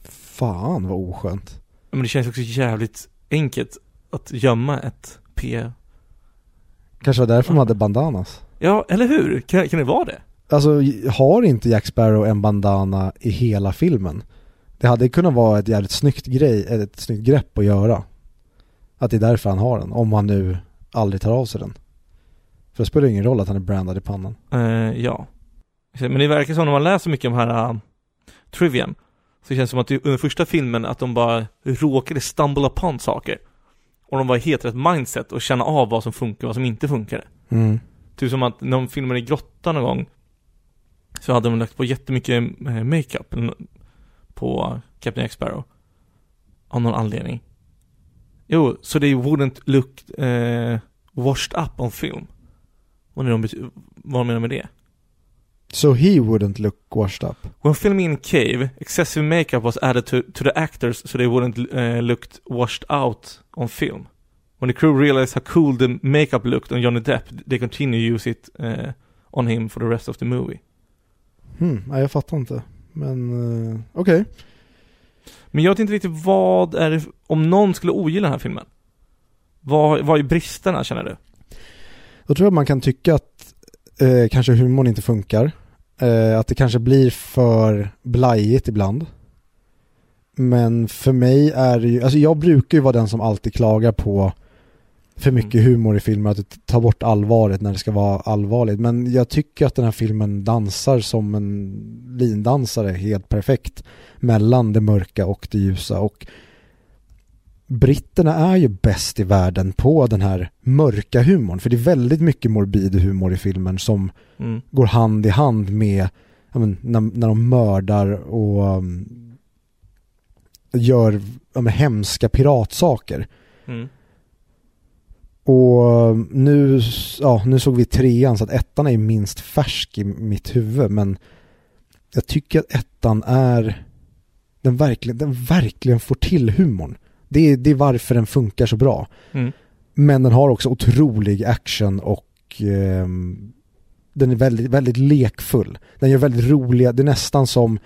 Fan vad oskönt. Men det känns också jävligt enkelt att gömma ett P. Kanske var därför de hade bandanas. Ja, eller hur? Kan, kan det vara det? Alltså, har inte Jack Sparrow en bandana i hela filmen? Det hade kunnat vara ett jävligt snyggt grej, ett snyggt grepp att göra. Att det är därför han har den, om han nu aldrig tar av sig den. För det spelar ingen roll att han är brandad i pannan. Eh, ja. Men det verkar som när man läser mycket om här uh, trivian så det känns som att det, under första filmen att de bara råkade stumble upon saker. Och de var i helt rätt mindset och känna av vad som funkar och vad som inte funkar. Mm. Typ som att när de filmade i grottan någon gång så hade de lagt på jättemycket eh, makeup på Captain Jack Sparrow. Av någon anledning. Jo, så they wouldn't look eh, washed up on film. Vad, de vad menar de med det? So he wouldn't look washed up. When filming in cave, excessive makeup was added to, to the actors so they wouldn't uh, looked washed out on film. When the crew realized how cool the makeup looked on Johnny Depp, they continued to use it uh, on him for the rest of the movie. Hmm, nej jag fattar inte. Men eh, okej. Men jag vet inte riktigt vad är det, om någon skulle ogilla den här filmen? Vad, vad är bristerna känner du? Då tror jag man kan tycka att eh, kanske humorn inte funkar. Eh, att det kanske blir för blajigt ibland. Men för mig är det ju, alltså jag brukar ju vara den som alltid klagar på för mycket humor i filmer, att det tar bort allvaret när det ska vara allvarligt. Men jag tycker att den här filmen dansar som en lindansare helt perfekt mellan det mörka och det ljusa. Och britterna är ju bäst i världen på den här mörka humorn. För det är väldigt mycket morbid humor i filmen som Mm. går hand i hand med men, när, när de mördar och um, gör ja, men, hemska piratsaker. Mm. Och nu, ja, nu såg vi trean så att ettan är minst färsk i mitt huvud men jag tycker att ettan är den verkligen, den verkligen får till humorn. Det är, det är varför den funkar så bra. Mm. Men den har också otrolig action och eh, den är väldigt, väldigt lekfull. Den gör väldigt roliga, det är nästan som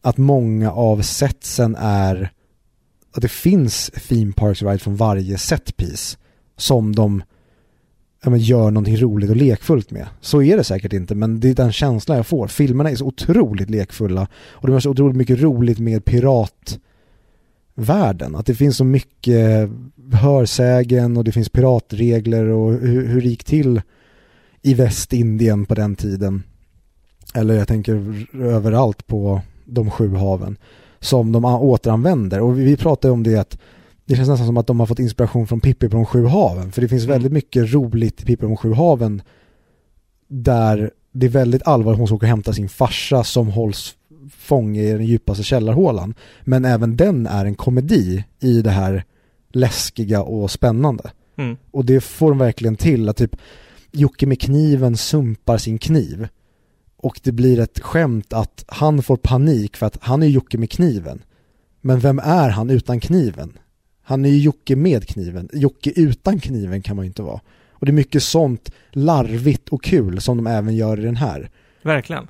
att många av setsen är att det finns theme parks ride från varje setpiece som de ja, men gör någonting roligt och lekfullt med. Så är det säkert inte, men det är den känslan jag får. Filmerna är så otroligt lekfulla och de har så otroligt mycket roligt med piratvärlden. Att det finns så mycket hörsägen och det finns piratregler och hur, hur det gick till i Västindien på den tiden. Eller jag tänker överallt på de sju haven som de återanvänder. Och vi pratar om det att det känns nästan som att de har fått inspiration från Pippi på de sju haven. För det finns väldigt mycket roligt i Pippi på de sju haven där det är väldigt allvarligt hon ska åka och hämta sin farsa som hålls fånge i den djupaste källarhålan. Men även den är en komedi i det här läskiga och spännande. Mm. Och det får de verkligen till att typ Jocke med kniven sumpar sin kniv. Och det blir ett skämt att han får panik för att han är Jocke med kniven. Men vem är han utan kniven? Han är ju Jocke med kniven. Jocke utan kniven kan man ju inte vara. Och det är mycket sånt larvigt och kul som de även gör i den här. Verkligen.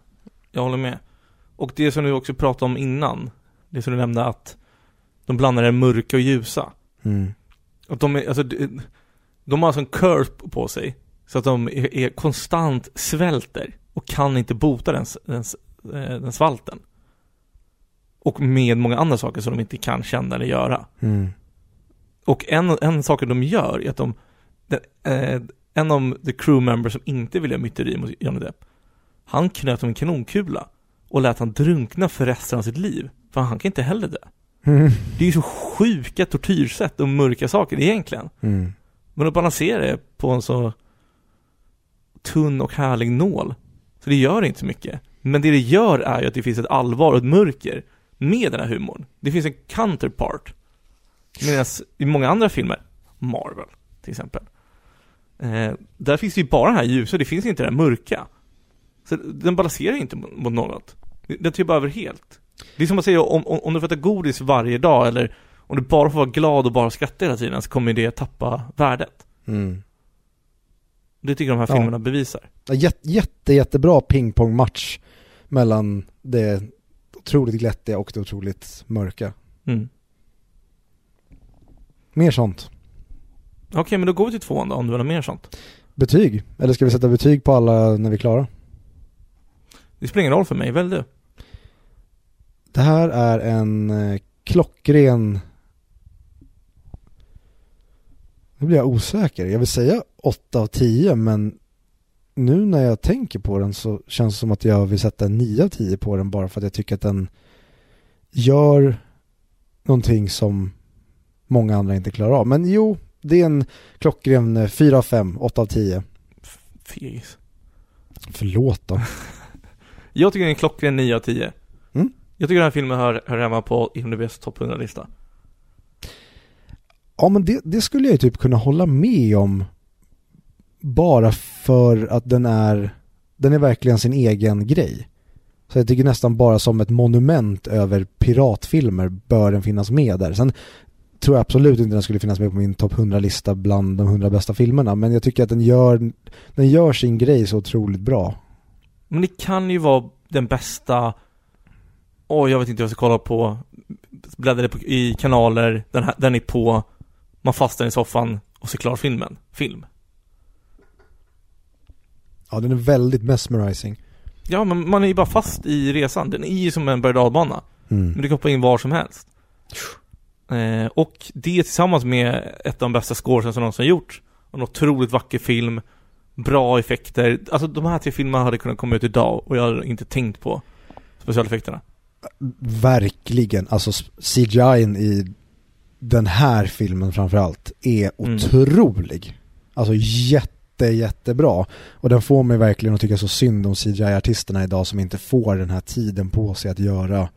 Jag håller med. Och det som du också pratade om innan, det som du nämnde att de blandar det mörka och ljusa. Mm. Att de är, alltså, de, har alltså en curse på sig. Så att de är, är konstant svälter och kan inte bota den, den, eh, den svalten. Och med många andra saker som de inte kan känna eller göra. Mm. Och en, en sak de gör är att de, den, eh, en av the crew members som inte ville myteri mot Johnny Depp, han knöt om en kanonkula och lät han drunkna för resten av sitt liv. För han kan inte heller dö. Mm. Det är ju så sjuka tortyrsätt och mörka saker egentligen. Mm. Men att balansera det på en så tunn och härlig nål. Så det gör inte så mycket. Men det det gör är ju att det finns ett allvar och ett mörker med den här humorn. Det finns en counterpart. Medan i många andra filmer, Marvel till exempel, eh, där finns det ju bara den här ljusa, det finns inte här mörka. Så den balanserar inte mot något. Den tar över helt. Det är som att säga om, om, om du får äta godis varje dag eller om du bara får vara glad och bara skratta hela tiden så kommer det tappa värdet. Mm. Det tycker jag de här Ja. filmerna bevisar. Ja, Jätte, jätte, jättebra pingpongmatch mellan det otroligt glättiga och det otroligt mörka. Mm. Mer sånt. Okej, men då går vi till tvåan då, om du vill ha mer sånt. Betyg? Eller ska vi sätta betyg på alla när vi är klara? Det spelar ingen roll för mig, välj du. Det här är en eh, klockren... Nu blir jag osäker. Jag vill säga 8 av 10 men nu när jag tänker på den så känns det som att jag vill sätta en 9 av 10 på den bara för att jag tycker att den gör någonting som många andra inte klarar av. Men jo, det är en klockren eh, 4 av 5, 8 av 10. Fegis. Förlåt då. [LAUGHS] Jag tycker det är en klockren 9 av 10. Mm. Jag tycker den här filmen hör, hör hemma på IMDBs topp 100-lista. Ja men det, det skulle jag ju typ kunna hålla med om bara för att den är den är verkligen sin egen grej. Så jag tycker nästan bara som ett monument över piratfilmer bör den finnas med där. Sen tror jag absolut inte den skulle finnas med på min topp 100-lista bland de 100 bästa filmerna men jag tycker att den gör, den gör sin grej så otroligt bra. Men det kan ju vara den bästa Åh, jag vet inte vad jag ska kolla på Bläddrade på, i kanaler, den, här, den är på Man fastnar i soffan och ser klar filmen Film Ja den är väldigt mesmerizing. Ja, men man är ju bara fast i resan Den är ju som en berg dalbana Men Mm. du kan hoppa in var som helst eh, Och det tillsammans med ett av de bästa scoresen som någonsin gjorts en otroligt vacker film Bra effekter Alltså de här tre filmerna hade kunnat komma ut idag och jag hade inte tänkt på specialeffekterna Verkligen, alltså CGI i den här filmen framförallt är Mm. otrolig. Alltså jätte, jättebra. Och den får mig verkligen att tycka så synd om CGI-artisterna idag som inte får den här tiden på sig att göra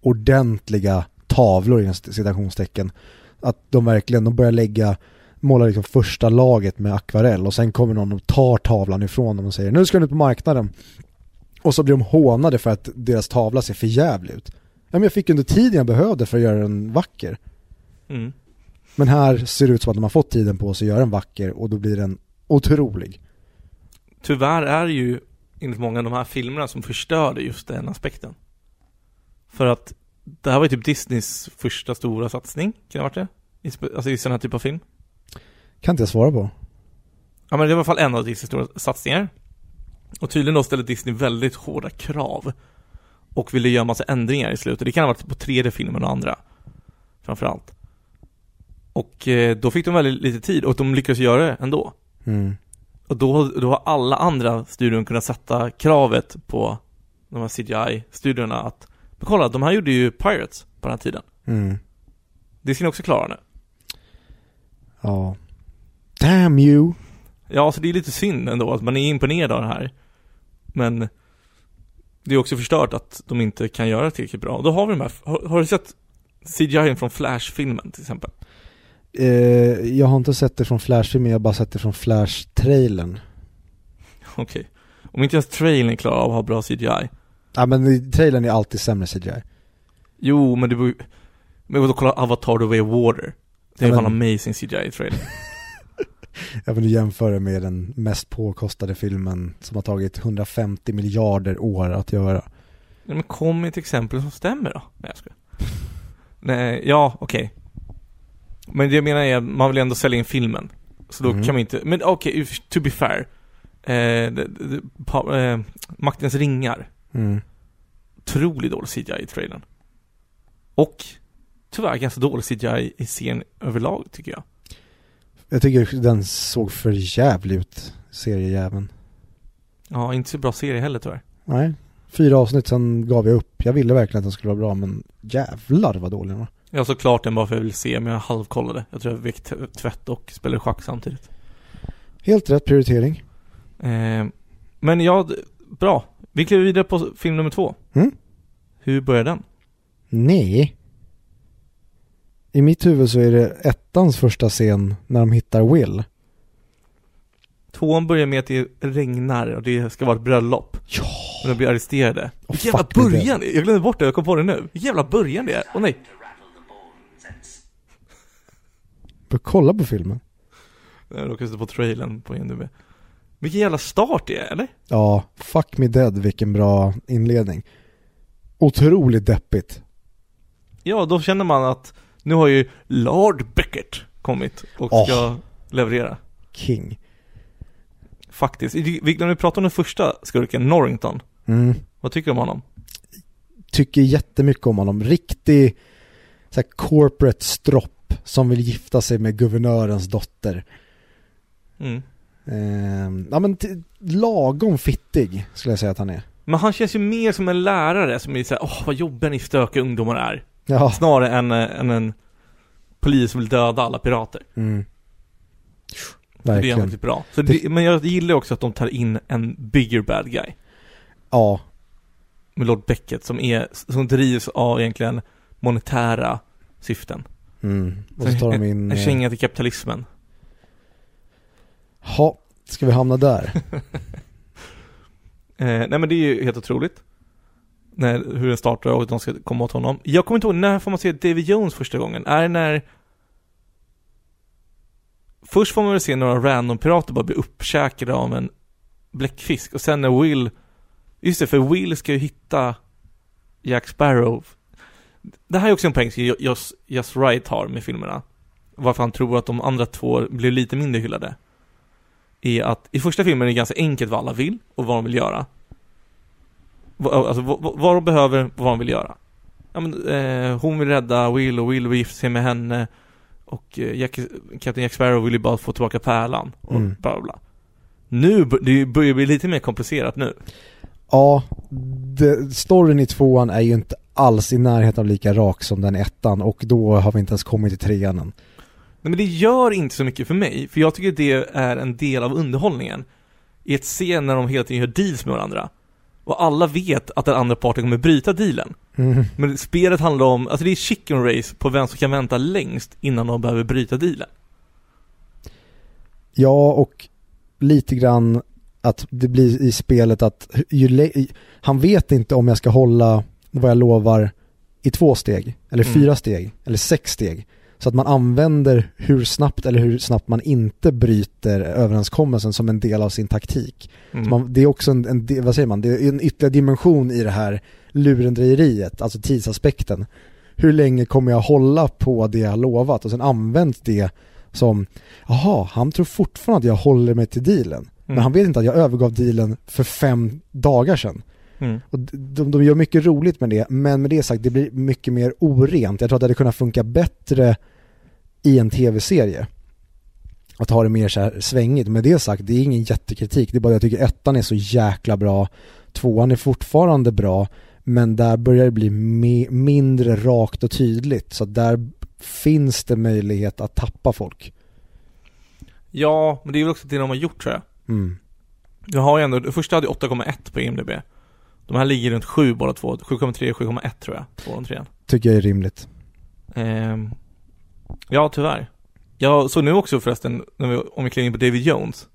ordentliga tavlor inom citationstecken. Att de verkligen, de börjar lägga målar liksom första laget med akvarell och sen kommer någon och tar tavlan ifrån dem och säger nu ska ni ut på marknaden. Och så blir de hånade för att deras tavla ser för jävlig ut. Ja men jag fick under tiden jag behövde för att göra den vacker. Mm. Men här ser det ut som att de har fått tiden på sig att göra den vacker och då blir den otrolig. Tyvärr är det ju enligt många de här filmerna som förstörde just den aspekten. För att det här var ju typ Disneys första stora satsning, kan det ha varit det? I, alltså i sån här typ av film. Kan inte jag svara på. Ja men det var i alla fall en av Disneys stora satsningar. Och tydligen då ställde Disney väldigt hårda krav. Och ville göra massa ändringar i slutet. Det kan ha varit på tredje filmen och andra. Framförallt. Och eh, då fick de väldigt lite tid och de lyckades göra det ändå. Mm. Och då, då har alla andra studion kunnat sätta kravet på de här CGI-studierna att Men kolla, de här gjorde ju Pirates på den här tiden. Mm. Det ska ni också klara nu. Ja. Damn you! Ja, så det är lite synd ändå att man är imponerad av det här. Men det är också förstört att de inte kan göra tillräckligt bra. Då har vi de här, har, har du sett CGI från Flash-filmen till exempel? Eh, jag har inte sett det från Flash-filmen, jag har bara sett det från Flash-trailern. Okej. Om inte ens trailern klarar av att ha bra CGI. Ja men trailern är alltid sämre CGI. Jo, men det beror Men vadå, kolla Avatar The Way of Water. Det är Ja, fan men- amazing CGI i trailern. Jag vill jämföra med den mest påkostade filmen som har tagit 150 miljarder år att göra. Ja, men kom med ett exempel som stämmer då. Nej, jag skojar. [LAUGHS] Nej, ja, okej. Men det jag menar är att man vill ändå sälja in filmen. Så då Mm. kan man inte, men okej, if- to be fair. Eh, det, det, pa, eh, Maktens ringar. Mm. Otroligt dålig CGI i trailern. Och tyvärr ganska dålig CGI i serien överlag tycker jag. Jag tycker den såg för jävlig ut, seriejäveln. Ja, inte så bra serie heller tyvärr. Nej, fyra avsnitt sen gav jag upp. Jag ville verkligen att den skulle vara bra men jävlar vad dålig den var. Har såklart den bara för att jag vill se, men jag halvkollade. Jag tror jag vek t- tvätt och spelade schack samtidigt. Helt rätt prioritering. Eh, men ja, bra. Vi kliver vidare på film nummer två. Mm. Hur börjar den? Nej. I mitt huvud så är det ettans första scen när de hittar Will. Tvåan börjar med att det regnar och det ska vara ett bröllop. Ja. Och de blir arresterade. Oh, jävla början! det. Jag glömde bort det, jag kom på det nu. Vilken jävla början det är. Åh nej. Bör kolla på filmen. Jag råkade sätta på trailern på IMDb. Vilken jävla start det är, eller? Ja, fuck me dead vilken bra inledning. Otroligt deppigt. Ja, då känner man att nu har ju Lord Beckett kommit och Åh. ska leverera. King. Faktiskt. Vi vi glömde prata om den första skurken, Norrington. Mm. Vad tycker du om honom? Tycker jättemycket om honom. Riktig så här, corporate stropp som vill gifta sig med guvernörens dotter. Mm. Ehm, ja men lagom fittig skulle jag säga att han är. Men han känns ju mer som en lärare som är såhär, åh vad jobbiga ni stökiga ungdomar är. Ja. Snarare än, eh, än en polis som vill döda alla pirater. Mm. Det är Verkligen. riktigt bra. Så det, men jag gillar också att de tar in en bigger bad guy. Ja, Med Lord Beckett som är, som drivs av egentligen monetära syften. mm. och så tar de in... En eh, känga till kapitalismen. Ha, ska vi hamna där? [LAUGHS] Eh, nej men det är ju helt otroligt. När, hur den startar och att de ska komma åt honom. Jag kommer inte ihåg, när får man se David Jones första gången? Är det när... Först får man väl se några random pirater bara bli uppkäkade av en bläckfisk och sen när Will... Just det, för Will ska ju hitta Jack Sparrow. Det här är också en poäng som Just, Just Right har med filmerna. Varför han tror att de andra två blir lite mindre hyllade. Är att i första filmen är det ganska enkelt vad alla vill och vad de vill göra. Alltså vad, de behöver och vad de vill göra. Ja, men, eh, hon vill rädda Will och Will vill gifta sig med henne. Och eh, Jack, Captain Jack Sparrow vill ju bara få tillbaka pärlan. Och Mm. bla bla. Nu, det börjar bli lite mer komplicerat nu. Ja, det, storyn i tvåan är ju inte alls i närheten av lika rak som den ettan och då har vi inte ens kommit till trean än. Nej men det gör inte så mycket för mig, för jag tycker det är en del av underhållningen. I ett scen när de hela tiden gör deals med varandra. Och alla vet att den andra parten kommer bryta dealen. Mm. Men spelet handlar om, alltså det är chicken race på vem som kan vänta längst innan de behöver bryta dealen. Ja, och lite grann att det blir i spelet att han vet inte om jag ska hålla vad jag lovar i två steg, eller Mm. fyra steg, eller sex steg. Så att man använder hur snabbt eller hur snabbt man inte bryter överenskommelsen som en del av sin taktik. Mm. Man, det är också en, en, vad säger man, det är en ytterligare dimension i det här lurendrejeriet, alltså tidsaspekten. Hur länge kommer jag hålla på det jag lovat och sen används det som, jaha, han tror fortfarande att jag håller mig till dealen. Men Mm. han vet inte att jag övergav dealen för fem dagar sedan. Mm. Och de, de gör mycket roligt med det, men med det sagt, det blir mycket mer orent. Jag tror att det hade kunnat funka bättre i en tv-serie. Att ha det mer så här svängigt. Med det sagt, det är ingen jättekritik. Det är bara att jag tycker ettan är så jäkla bra. Tvåan är fortfarande bra, men där börjar det bli me- mindre rakt och tydligt. Så där finns det möjlighet att tappa folk. Ja, men det är väl också det de har gjort tror jag. Mm. Du har ju ändå, det första hade 8,1 på IMDB. De här ligger runt 7 båda två. 7,3 och 7,1 tror jag. Tvåan och trean. Tycker jag är rimligt. Ehm, ja, tyvärr. Jag såg nu också förresten, när vi, om vi kliver in på David Jones.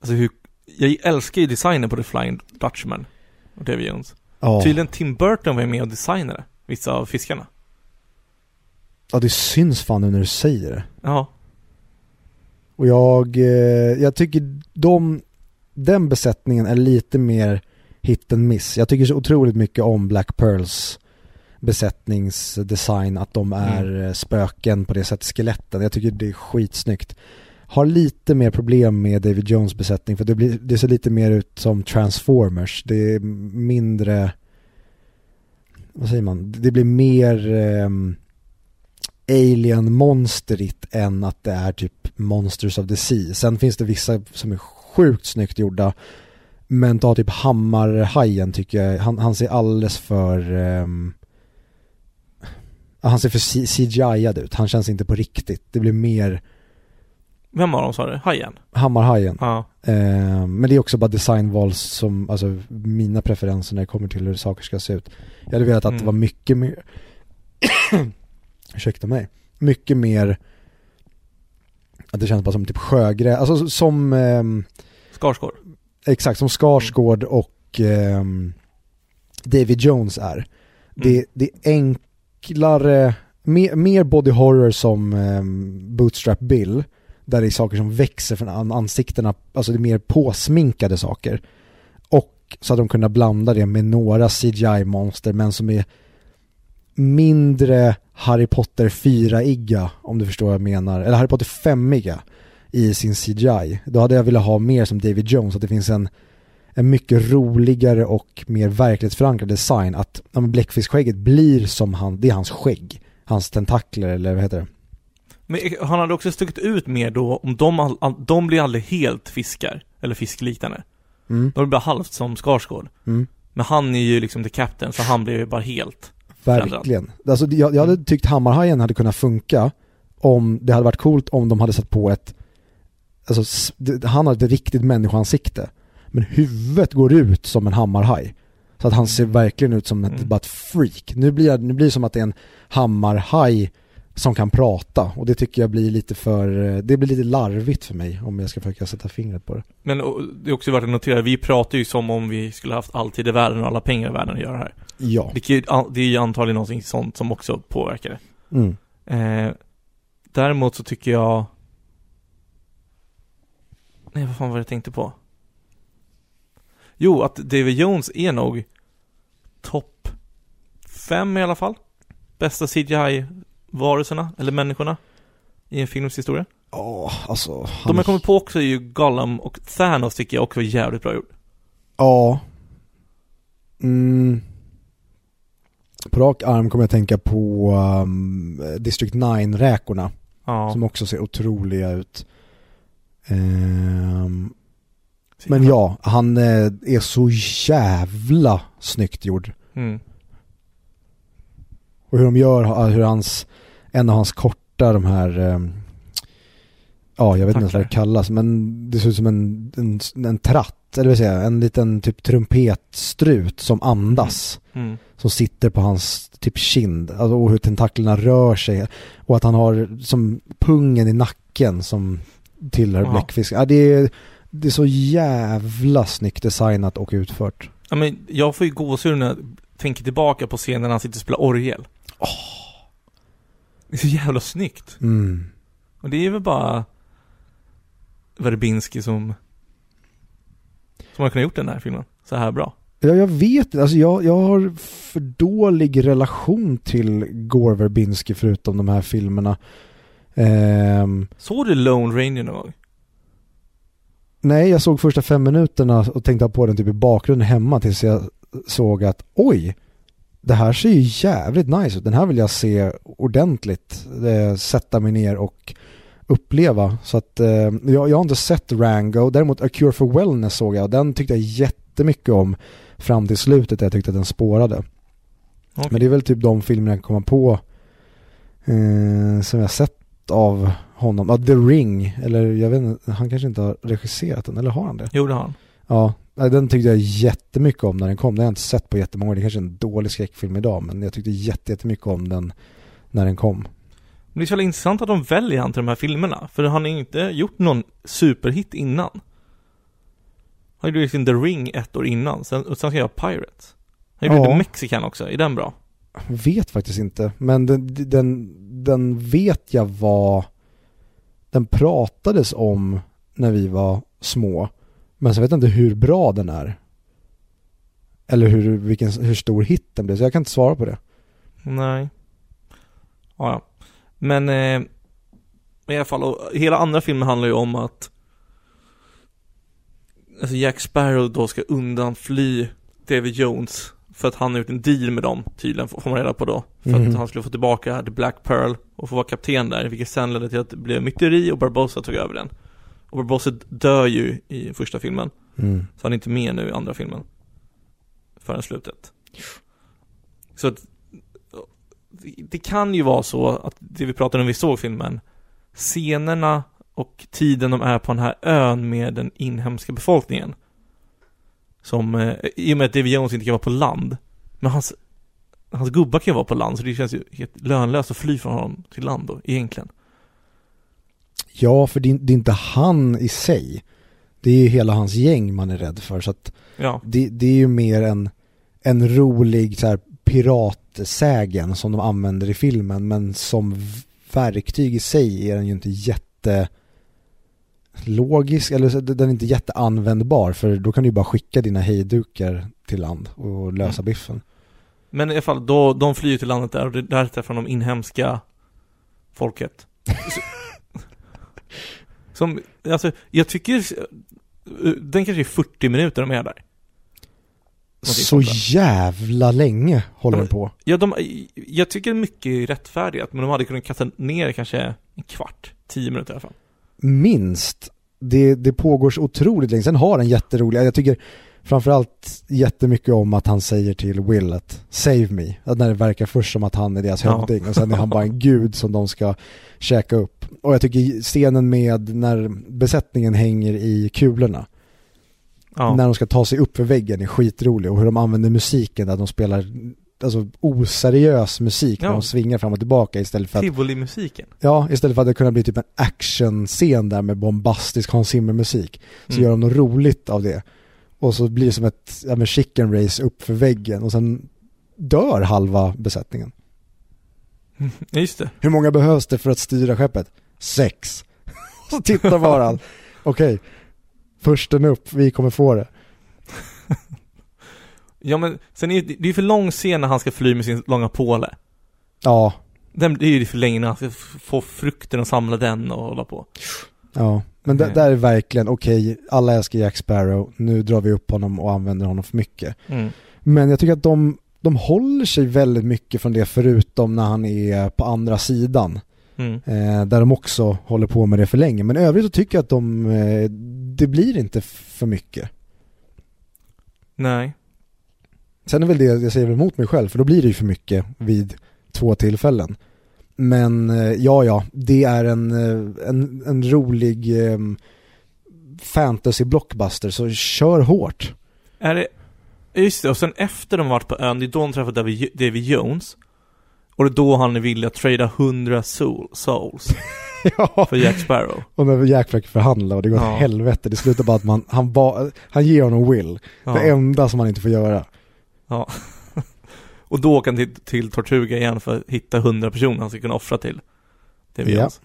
Alltså hur, jag älskar ju designen på The Flying Dutchman och David Jones. Ja. Tydligen Tim Burton var med och designade vissa av fiskarna. ja, det syns fan nu när du säger det. Ja. Och jag, eh, jag tycker de, den besättningen är lite mer hit and miss. Jag tycker så otroligt mycket om Black Pearls besättningsdesign, att de är eh, spöken på det sättet, skeletten. Jag tycker det är skitsnyggt. Har lite mer problem med David Jones besättning för det, blir, det ser lite mer ut som Transformers. Det är mindre, vad säger man, det blir mer ehm, alien-monsterigt än att det är typ Monsters of the Sea. Sen finns det vissa som är sjukt snyggt gjorda. Men ta typ Hammarhajen tycker jag, han, han ser alldeles för ehm, han ser för CGI-ad ut, han känns inte på riktigt. Det blir mer Vem av dem sa du? Hajen? Hammarhajen. Ja. Ehm, men det är också bara designval som, alltså mina preferenser när det kommer till hur saker ska se ut. Jag hade velat att Mm. det var mycket mer, [COUGHS] ursäkta mig, mycket mer att det känns bara som typ Sjögren, alltså som, ehm, Skarsgård. exakt som Skarsgård och ehm, David Jones är. Det, Mm. det är enklare, eh, mer, mer body horror som ehm, Bootstrap Bill, där det är saker som växer från an- ansiktena, alltså det är mer påsminkade saker. Och så att de kunde blanda det med några CGI-monster, men som är mindre Harry Potter 4-igga, om du förstår vad jag menar, eller Harry Potter 5-igga i sin CGI. Då hade jag velat ha mer som David Jones, att det finns en, en mycket roligare och mer verklighetsförankrad design. Att ja, bläckfiskskägget blir som han, det är hans skägg. Hans tentakler eller vad heter det? Men han hade också stuckit ut mer då om de, all, de blir aldrig helt fiskar. Eller fiskliknande. Mm. De blir bara halvt som Skarsgård. Mm. Men han är ju liksom the captain, så han blir ju bara helt. Verkligen. Alltså, jag, jag hade tyckt Hammarhajen hade kunnat funka om det hade varit coolt om de hade satt på ett, alltså han har ett riktigt människoansikte. Men huvudet går ut som en hammarhaj. Så att han ser verkligen ut som ett, Mm. bara ett freak. Nu blir, det- nu blir det som att det är en hammarhaj som kan prata och det tycker jag blir lite för, det blir lite larvigt för mig om jag ska försöka sätta fingret på det. Men och, det är också värt att notera, vi pratar ju som om vi skulle haft all tid i världen och alla pengar i världen att göra här. Ja. Vilket det är ju antagligen någonting sånt som också påverkar det. Mm. Eh, däremot så tycker jag... Nej, vad fan var det jag tänkte på? Jo, att David Jones är nog topp fem i alla fall. Bästa CGI-varelserna, eller människorna, i en films historia. Ja, alltså. De han- jag kommer på också är ju Gollum och Thanos tycker jag också är jävligt bra gjort. Ja. Mm. På rak arm kommer jag tänka på um, District 9-räkorna Ja. som också ser otroliga ut. Ehm, men ja, han eh, är så jävla snyggt gjord. Mm. Och hur de gör, hur hans, en av hans korta de här, ehm, ja jag vet inte ens vad det kallas, men det ser ut som en, en, en tratt, eller vad säger en liten typ trumpetstrut som andas. Mm. Som sitter på hans typ kind, alltså, och hur tentaklerna rör sig. Och att han har som pungen i nacken som tillhör Jaha. bläckfisk. Ja, det, är, det är så jävla snyggt designat och utfört. Ja, men jag får ju gåshud när jag tänker tillbaka på scenen när han sitter och spelar orgel. Det är så jävla snyggt. Mm. Och det är väl bara Verbinski som som har kunnat gjort den här filmen så här bra. Ja, jag vet inte. Alltså jag, jag har för dålig relation till Gore Verbinski förutom de här filmerna. Ehm, Såg du Lone Ranger någon gång? Nej, jag såg första fem minuterna och tänkte på den typ i bakgrunden hemma tills jag såg att oj, det här ser ju jävligt nice ut. Den här vill jag se ordentligt. Eh, sätta mig ner och uppleva. Så att eh, jag, jag har inte sett Rango. Däremot A Cure for Wellness såg jag och den tyckte jag jättemycket om fram till slutet där jag tyckte att den spårade. Okej. Men det är väl typ de filmerna jag kan komma på eh, som jag sett av honom. Ja, The Ring, eller jag vet inte, han kanske inte har regisserat den, eller har han det? Jo, det har han. Ja, den tyckte jag jättemycket om när den kom. Den har jag inte sett på jättemånga år. Det är kanske är en dålig skräckfilm idag, men jag tyckte jätte- jättemycket om den när den kom. Men det är så intressant att de väljer han till de här filmerna. För han har inte gjort någon superhit innan. Han gjorde ju sin The Ring ett år innan, sen, och sen ska jag Pirates. Han gjorde Ja. The Mexican också, är den bra? Vet faktiskt inte, men den, den, den vet jag vad den pratades om när vi var små. Men så vet jag inte hur bra den är. Eller hur, vilken, hur stor hit den blev, så jag kan inte svara på det. Nej. Ja. Men eh, i alla fall, hela andra filmen handlar ju om att Alltså Jack Sparrow då ska undanfly David Jones för att han har gjort en deal med dem tydligen, får man reda på då. För Mhm. att han skulle få tillbaka The Black Pearl och få vara kapten där, vilket sen ledde till att det blev myteri och Barbossa tog över den. Och Barbossa dör ju i första filmen, Mm. så han är inte med nu i andra filmen. Förrän slutet. Så att det kan ju vara så att det vi pratade om när vi såg filmen, scenerna och tiden de är på den här ön med den inhemska befolkningen. Som, eh, i och med att David Jones inte kan vara på land, men hans, hans gubbar kan ju vara på land, så det känns ju helt lönlöst att fly från honom till land då, egentligen. Ja, för det är, det är inte han i sig. Det är ju hela hans gäng man är rädd för. Så att Ja, det, det är ju mer en, en rolig så här, piratsägen som de använder i filmen. Men som verktyg i sig är den ju inte jätte logisk, eller den är inte jätteanvändbar för då kan du ju bara skicka dina hejdukar till land och lösa Mm. biffen. men i alla fall, då, de flyr till landet där och det, där träffar de inhemska folket. [LAUGHS] Som, alltså, jag tycker, den kanske är 40 minuter de är där. Någonting Så jävla länge håller Ja, den på. Ja, de, jag tycker mycket är rättfärdigat, men de hade kunnat kasta ner kanske en kvart, 10 minuter i alla fall. Minst. Det, det pågår så otroligt länge. Sen har den jätteroliga, jag tycker framförallt jättemycket om att han säger till Will att save me. Att när det verkar först som att han är deras Ja. hövding och sen är han bara en gud som de ska käka upp. Och jag tycker scenen med när besättningen hänger i kulorna, Ja. när de ska ta sig upp för väggen är skitrolig och hur de använder musiken där de spelar alltså oseriös musik när Ja. de svingar fram och tillbaka istället för att Tivoli-musiken. Ja, istället för att det kunna bli typ en actionscen där med bombastisk Hans Zimmer-musik så Mm. gör de något roligt av det. Och så blir det som ett ja, chicken race upp för väggen och sen dör halva besättningen. [LAUGHS] Just det. Hur många behövs det för att styra skeppet? Sex. [LAUGHS] så tittar bara. [LAUGHS] Okej, försten upp, vi kommer få det. Ja, men sen är det, det är för lång scen när han ska fly med sin långa påle. Ja, Den, det är ju för länge när han ska få frukten och samla den och hålla på. ja. Men det Nej. där är verkligen, okej, alla älskar Jack Sparrow, nu drar vi upp honom och använder honom för mycket. Mm. Men jag tycker att de, de håller sig väldigt mycket från det förutom när han är på andra sidan. Mm. Eh, där de också håller på med det för länge. Men i övrigt så tycker jag att de, eh, det blir inte för mycket. Nej. Sen är väl det, jag säger emot mig själv, för då blir det ju för mycket vid två tillfällen. Men eh, ja, ja, det är en, eh, en, en rolig eh, fantasy blockbuster, så kör hårt. Är det... Just det, och sen efter de varit på ön, det är då de träffar David, David Jones. Och det är då han är villig att trada 100 soul, souls. [LAUGHS] ja, för Jack Sparrow. och när Jack försöker förhandla och det går Ja. åt helvete. Det slutar bara att man, han, ba, han ger honom will. Ja. Det enda som han inte får göra. Ja. [LAUGHS] och då åker han till, till Tortuga igen för att hitta hundra personer han ska kunna offra till. Det är Ja. Jones.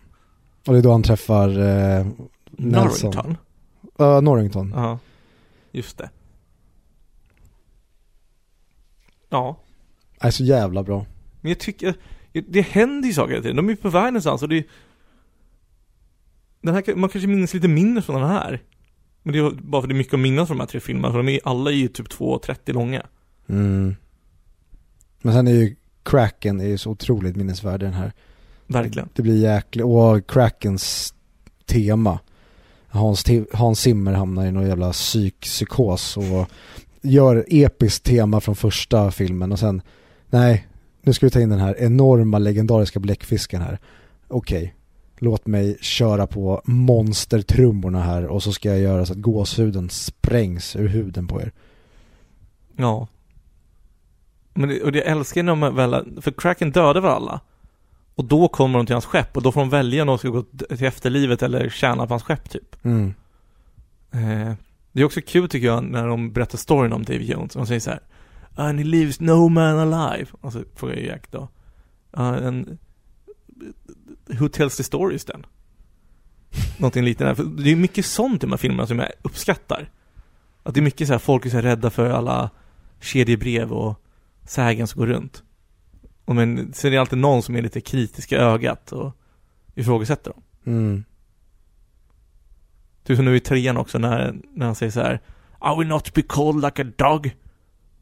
Och det är då han träffar eh, Nelson. Norrington. Uh, Norrington. Ja, just det. Ja, Är så jävla bra. men jag tycker, det händer ju saker hela tiden. De är ju på väg någonstans och det är den här, man kanske minns lite mindre från den här. Men det är bara för det är mycket att minnas från de här tre filmerna, för de är alla är ju typ 2.30 långa. Mm. Men sen är ju Kraken är ju så otroligt minnesvärd i den här. Verkligen. Det blir jäkligt, och Krakens tema. Hans, Hans Zimmer hamnar i någon jävla psyk, psykos och gör episkt tema från första filmen och sen, nej, nu ska vi ta in den här enorma legendariska bläckfisken här. Okej, låt mig köra på monstertrummorna här och så ska jag göra så att gåshuden sprängs ur huden på er. Ja. Men det, och det jag älskar när de väl, för Kraken dödar väl alla? Och då kommer de till hans skepp och då får de välja om de ska gå till efterlivet eller tjäna på hans skepp typ. Mm. Eh, det är också kul tycker jag när de berättar storyn om Davy Jones. De säger så här. And he leaves no man alive. Och så frågar Jack då. Uh, and who tells the stories then? Någonting liknande. För det är mycket sånt i de här filmerna som jag uppskattar. Att det är mycket så här, folk är så här rädda för alla kedjebrev och sägen som går runt. Och men sen är det alltid någon som är lite kritiska i ögat och ifrågasätter dem. Mm. Typ som nu i trean också när, när han säger så här I will not be called like a dog.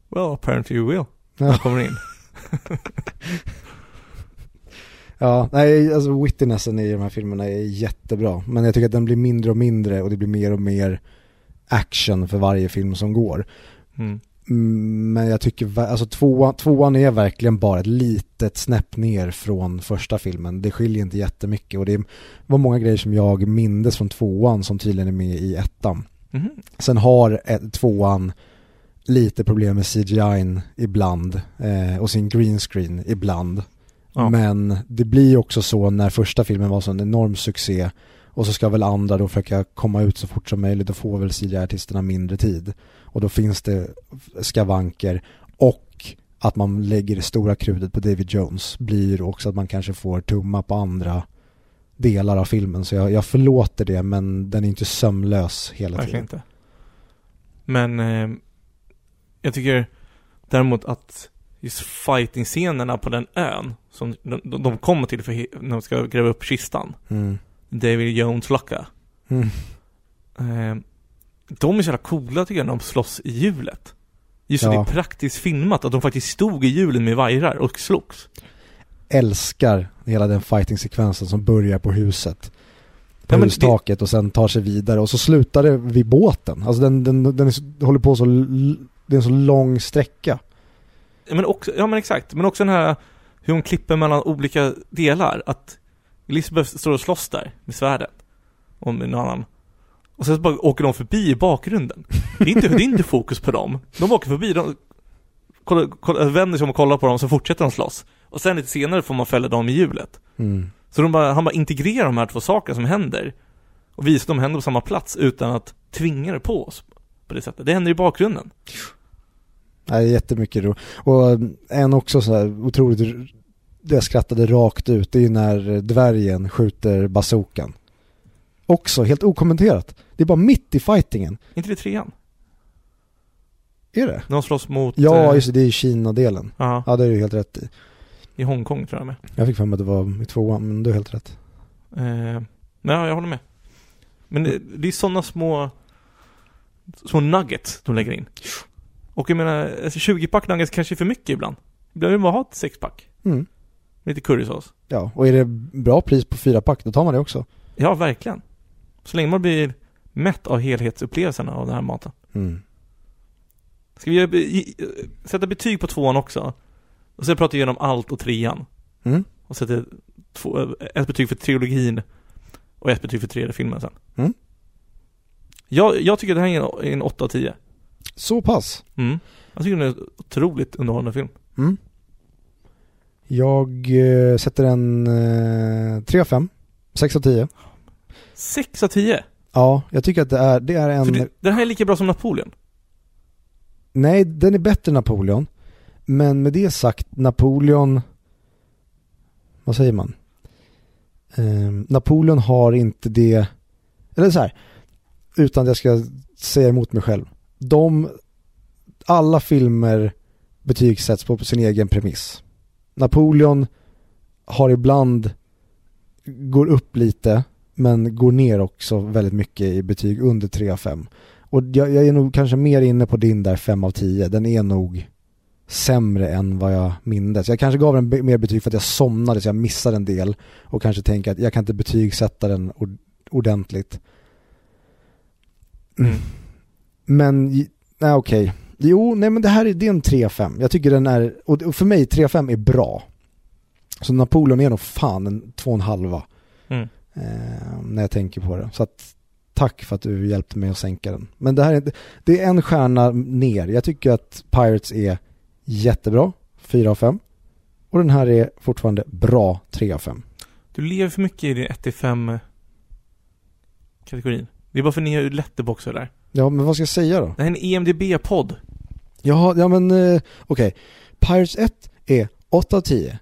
Well, apparently you will. När han Ja. kommer in. [LAUGHS] Ja, nej, alltså wittinessen i de här filmerna är jättebra. Men jag tycker att den blir mindre och mindre och det blir mer och mer action för varje film som går. Mm. Mm, Men jag tycker, alltså tvåan, tvåan är verkligen bara ett litet snäpp ner från första filmen. Det skiljer inte jättemycket och det var många grejer som jag mindes från tvåan som tydligen är med i ettan. Mhm. Sen har ett, tvåan lite problem med CGI ibland eh, och sin green screen ibland. Ja. Men det blir också så när första filmen var så en enorm succé och så ska väl andra då försöka komma ut så fort som möjligt och få väl CGI-artisterna mindre tid. Och då finns det skavanker och att man lägger det stora krutet på David Jones blir också att man kanske får tumma på andra delar av filmen. Så jag, jag förlåter det men den är inte sömlös hela Verkligen tiden. inte. Men eh, jag tycker däremot att just fighting-scenerna på den ön som de, de kommer till för, när de ska gräva upp kistan. Mm. David Jones Lucka. Mm. Eh, de är så jävla coola tycker jag när de slåss i hjulet. Just Ja. det är praktiskt filmat, att de faktiskt stod i hjulen med vajrar och slogs. Älskar hela den fighting-sekvensen som börjar på huset. På Ja, hustaket och sen tar sig vidare och så slutar det vid båten. Alltså den, den, den är, håller på så, det är en så lång sträcka. Ja men, också, ja men exakt, men också den här hur hon klipper mellan olika delar. Att Elisabeth står och slåss där med svärdet. Och med någon annan. Och sen så bara åker de förbi i bakgrunden. Det är inte, det är inte fokus på dem. De åker förbi, de kollar, kollar, vänder sig om och kollar på dem, så fortsätter de slåss. Och sen lite senare får man fälla dem i hjulet. Mm. Så de bara, han bara integrerar de här två sakerna som händer. Och visar att de händer på samma plats utan att tvinga det på oss. På det sättet. Det händer i bakgrunden. Nej, jättemycket ro. Och en också så här otroligt, det jag skrattade rakt ut, det är ju när dvärgen skjuter bazookan. Också helt okommenterat. Det är bara mitt i fightingen. inte det trean? Är det? De slåss mot... Ja, eh, just det, det är ju Kina-delen. Ja, Ja, det är du helt rätt i. i Hongkong tror jag med. Jag fick för mig att det var i tvåan, men du är helt rätt. Eh, ja, jag håller med. Men det, det är sådana små små nuggets de lägger in. Och jag menar, alltså 20-pack nuggets kanske är för mycket ibland. Ibland vill man ha ett 6-pack. Mm. Lite currysås. Ja, och är det bra pris på fyra pack, då tar man det också. Ja, verkligen. Så länge man blir mätt av helhetsupplevelserna av den här maten. Mm. Ska vi göra, sätta betyg på tvåan också? Och sen pratar vi igenom allt och trean. Mm. Och sätter två, ett betyg för trilogin och ett betyg för tredje filmen sen. Mm. Jag, jag tycker det här är en, en 8 av 10. Så pass. Mm. Jag tycker det är en otroligt underhållande film. Mm. Jag eh, sätter en eh, 3 av 5. 6 av 10. 6 av 10? Ja, jag tycker att det är, det är en... För det, den här är lika bra som Napoleon. Nej, den är bättre än Napoleon. Men med det sagt, Napoleon... Vad säger man? Ehm, Napoleon har inte det... Eller så här. Utan att jag ska säga emot mig själv. De... Alla filmer betygsätts på sin egen premiss. Napoleon har ibland... Går upp lite, men går ner också väldigt mycket i betyg under 3 av 5. Och jag, jag är nog kanske mer inne på din där 5 av 10. Den är nog sämre än vad jag mindes. Jag kanske gav den mer betyg för att jag somnade så jag missade en del och kanske tänker att jag kan inte betygsätta den ord- ordentligt. Mm. Men, nej okej. Jo, nej men det här är, det är en 3 av 5. Jag tycker den är, och för mig 3 av 5 är bra. Så Napoleon är nog fan en 2,5 Mm. Eh, när jag tänker på det. Så att tack för att du hjälpte mig att sänka den. Men det här är, det är en stjärna ner. Jag tycker att Pirates är jättebra, 4 av 5. Och den här är fortfarande bra, 3 av 5. Du lever för mycket i din 1-5 kategorin. Det är bara för att ni har letterboxar där. Ja, men vad ska jag säga då? Det här är en EMDB-podd. Ja, ja men eh, okej. Pirates 1 är 8 av 10.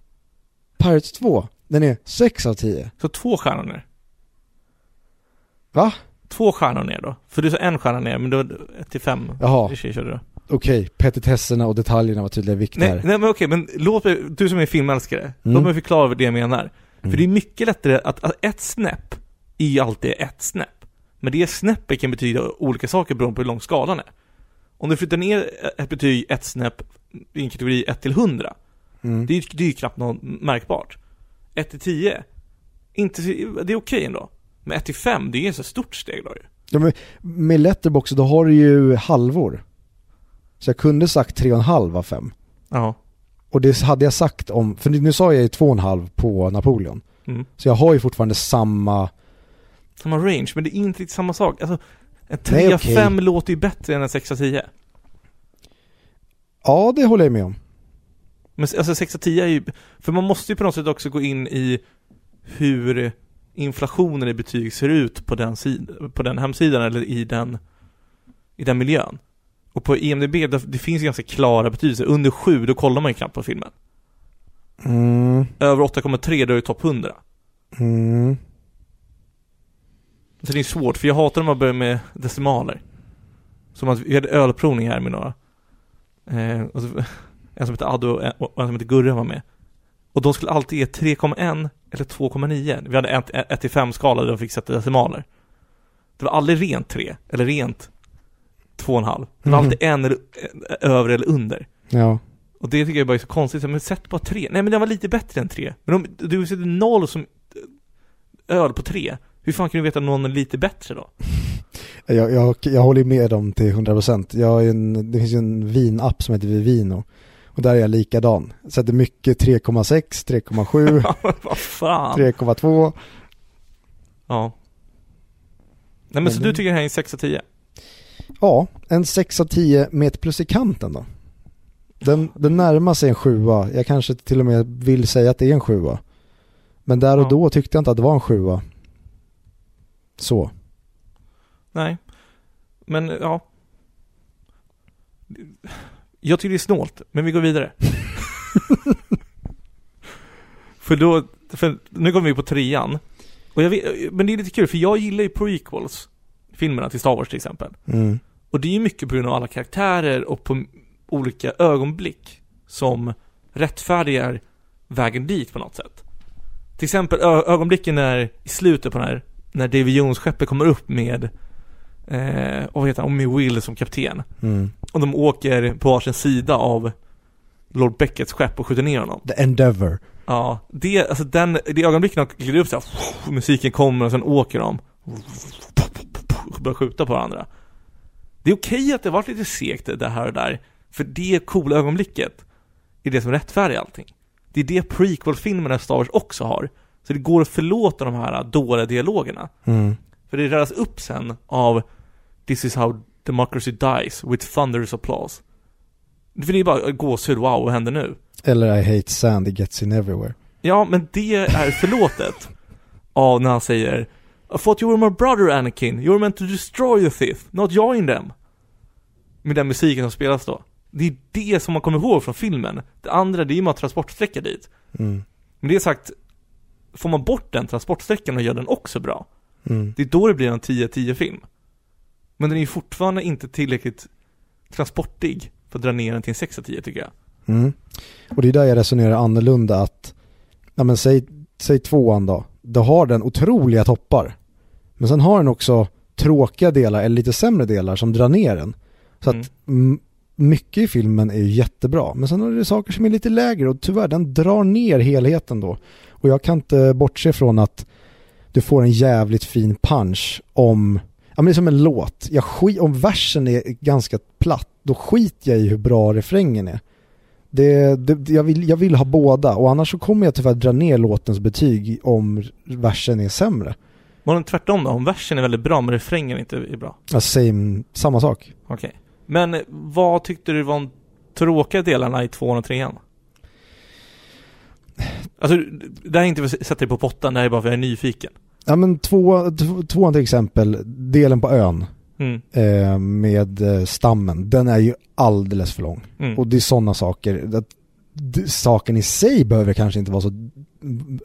Pirates 2, den är 6 av 10. Så två stjärnor ner. Va? Två stjärnor ner då. För du sa en stjärna ner, men då 1-5. Jaha, Det körde du. okej. Petitesserna och detaljerna var tydligen viktiga Nej, här. nej men okej, men låt mig, du som är filmälskare, Mm. låt mig förklara vad det jag menar. Mm. För det är mycket lättare att, att ett snäpp är ju alltid ett snäpp. Men det snäppet kan betyda olika saker beroende på hur lång skalan är. Om du flyttar ner ett betyg ett snäpp i en kategori 1 till 100, Mm. det är, det är ju knappt något märkbart. 1 till 10, inte, det är okej ändå. Men 1 till 5, det är ju så stort steg då ju. Ja, men med Letterbox då har du ju halvor. Så jag kunde sagt 3,5 av 5. Ja. Och det hade jag sagt om, för nu sa jag ju 2,5 på Napoleon. Mm. Så jag har ju fortfarande samma, Samma range, men det är inte riktigt samma sak. Alltså, en Nej, 3 okej. 5 låter ju bättre än en 6 10. ja det håller jag med om. Men alltså 6 10 är ju, för man måste ju på något sätt också gå in i hur inflationen i betyg ser ut på den, sid, på den hemsidan eller i den, i den miljön. Och på IMDB, det, finns ganska klara betydelser. Under 7, då kollar man ju knappt på filmen. Mm, Över 8,3, då är det topp 100. mm. Så det är svårt, för jag hatar när man börjar med decimaler. Som att vi hade ölprovning här med några. Eh, och så, en som heter Addo och en, en som heter Gurra var med. Och de skulle alltid ge 3,1 eller 2,9. Vi hade ett 1 till 5 skala där de fick sätta decimaler. Det var aldrig rent 3, eller rent 2,5. Det var Mhm. alltid en eller, över eller under. Ja. Och det tycker jag bara är så konstigt, men sätt bara 3. Nej men den var lite bättre än 3. Men om du sätter 0 som öl på 3, hur fan kan du veta att någon är lite bättre då? [LAUGHS] Jag, jag, jag håller med dem till 100%. Jag ju en, det finns ju en vinapp som heter Vivino. Och där är jag likadan. Sätter mycket 3,6, 3,7, [LAUGHS] Vad fan? 3,2. Ja. Nej men, Men så det- du tycker det här är en 6 av 10? Ja, en 6 av 10 med ett plus i kanten då. Den, den närmar sig en sjua. Jag kanske till och med vill säga att det är en sjua. Men där och Ja. då tyckte jag inte att det var en sjua. Så. Nej. Men ja. Jag tycker det är snålt, men vi går vidare. [LAUGHS] för då, för nu kommer vi på trean. Och jag vet, men det är lite kul, för jag gillar ju prequels. Filmerna till Star Wars till exempel. Mm. Och det är ju mycket på grund av alla karaktärer och på olika ögonblick som rättfärdigar vägen dit på något sätt. Till exempel ögonblicken när, i slutet på den här, när Davy Jones-skeppet kommer upp med, eh, vad heter han, med Will som kapten. Mm. Och de åker på varsin sida av Lord Beckets skepp och skjuter ner honom. The Endeavor. Ja, det, alltså den, det ögonblicket när de glider upp så här, [LAUGHS] musiken kommer och sen åker de och börjar skjuta på varandra. Det är okej att det varit lite segt det här och där, för det coola ögonblicket är det som rättfärdigar allting. Det är det prequel-filmerna Star Wars också har. Så det går att förlåta de här dåliga dialogerna. Mm. För det räddas upp sen av This is how democracy dies with thunderous applause. För det är bara gåshud, wow, vad händer nu? Eller I hate sand, it gets in everywhere. Ja, men det är [LAUGHS] förlåtet. av när han säger I thought you were my brother Anakin, you were meant to destroy the Sith, not join them. Med den musiken som spelas då. Det är det som man kommer ihåg från filmen. Det andra, det är ju bara transportsträcka dit. Mm. Men det sagt, får man bort den transportsträckan och gör den också bra, Mm. det är då det blir en 10-10 film. Men den är ju fortfarande inte tillräckligt transportig för att dra ner den till en 6-10 tycker jag. Mm. Och det är där jag resonerar annorlunda att, ja men säg, säg tvåan då, då har den otroliga toppar. Men sen har den också tråkiga delar eller lite sämre delar som drar ner den. Så Mm. att mycket i filmen är ju jättebra, men sen har det saker som är lite lägre och tyvärr den drar ner helheten då. Och jag kan inte bortse från att du får en jävligt fin punch om, men det är som en låt. Jag skit, om versen är ganska platt, då skiter jag i hur bra refrängen är. Det, det, jag, vill, jag vill ha båda och annars så kommer jag tyvärr dra ner låtens betyg om versen är sämre. Var den tvärtom då? Om versen är väldigt bra men refrängen inte är bra? Ja, same, samma sak. Okej. Men eh, vad tyckte du var de tråkiga delarna i tvåan och trean? Alltså, det här är inte för att sätta dig på pottan, det här är bara för att jag är nyfiken. Ja men två, tvåan till exempel, delen på ön Mm. eh, med eh, stammen, den är ju alldeles för lång. Mm. Och det är sådana saker. Att, saken i sig behöver kanske inte vara så,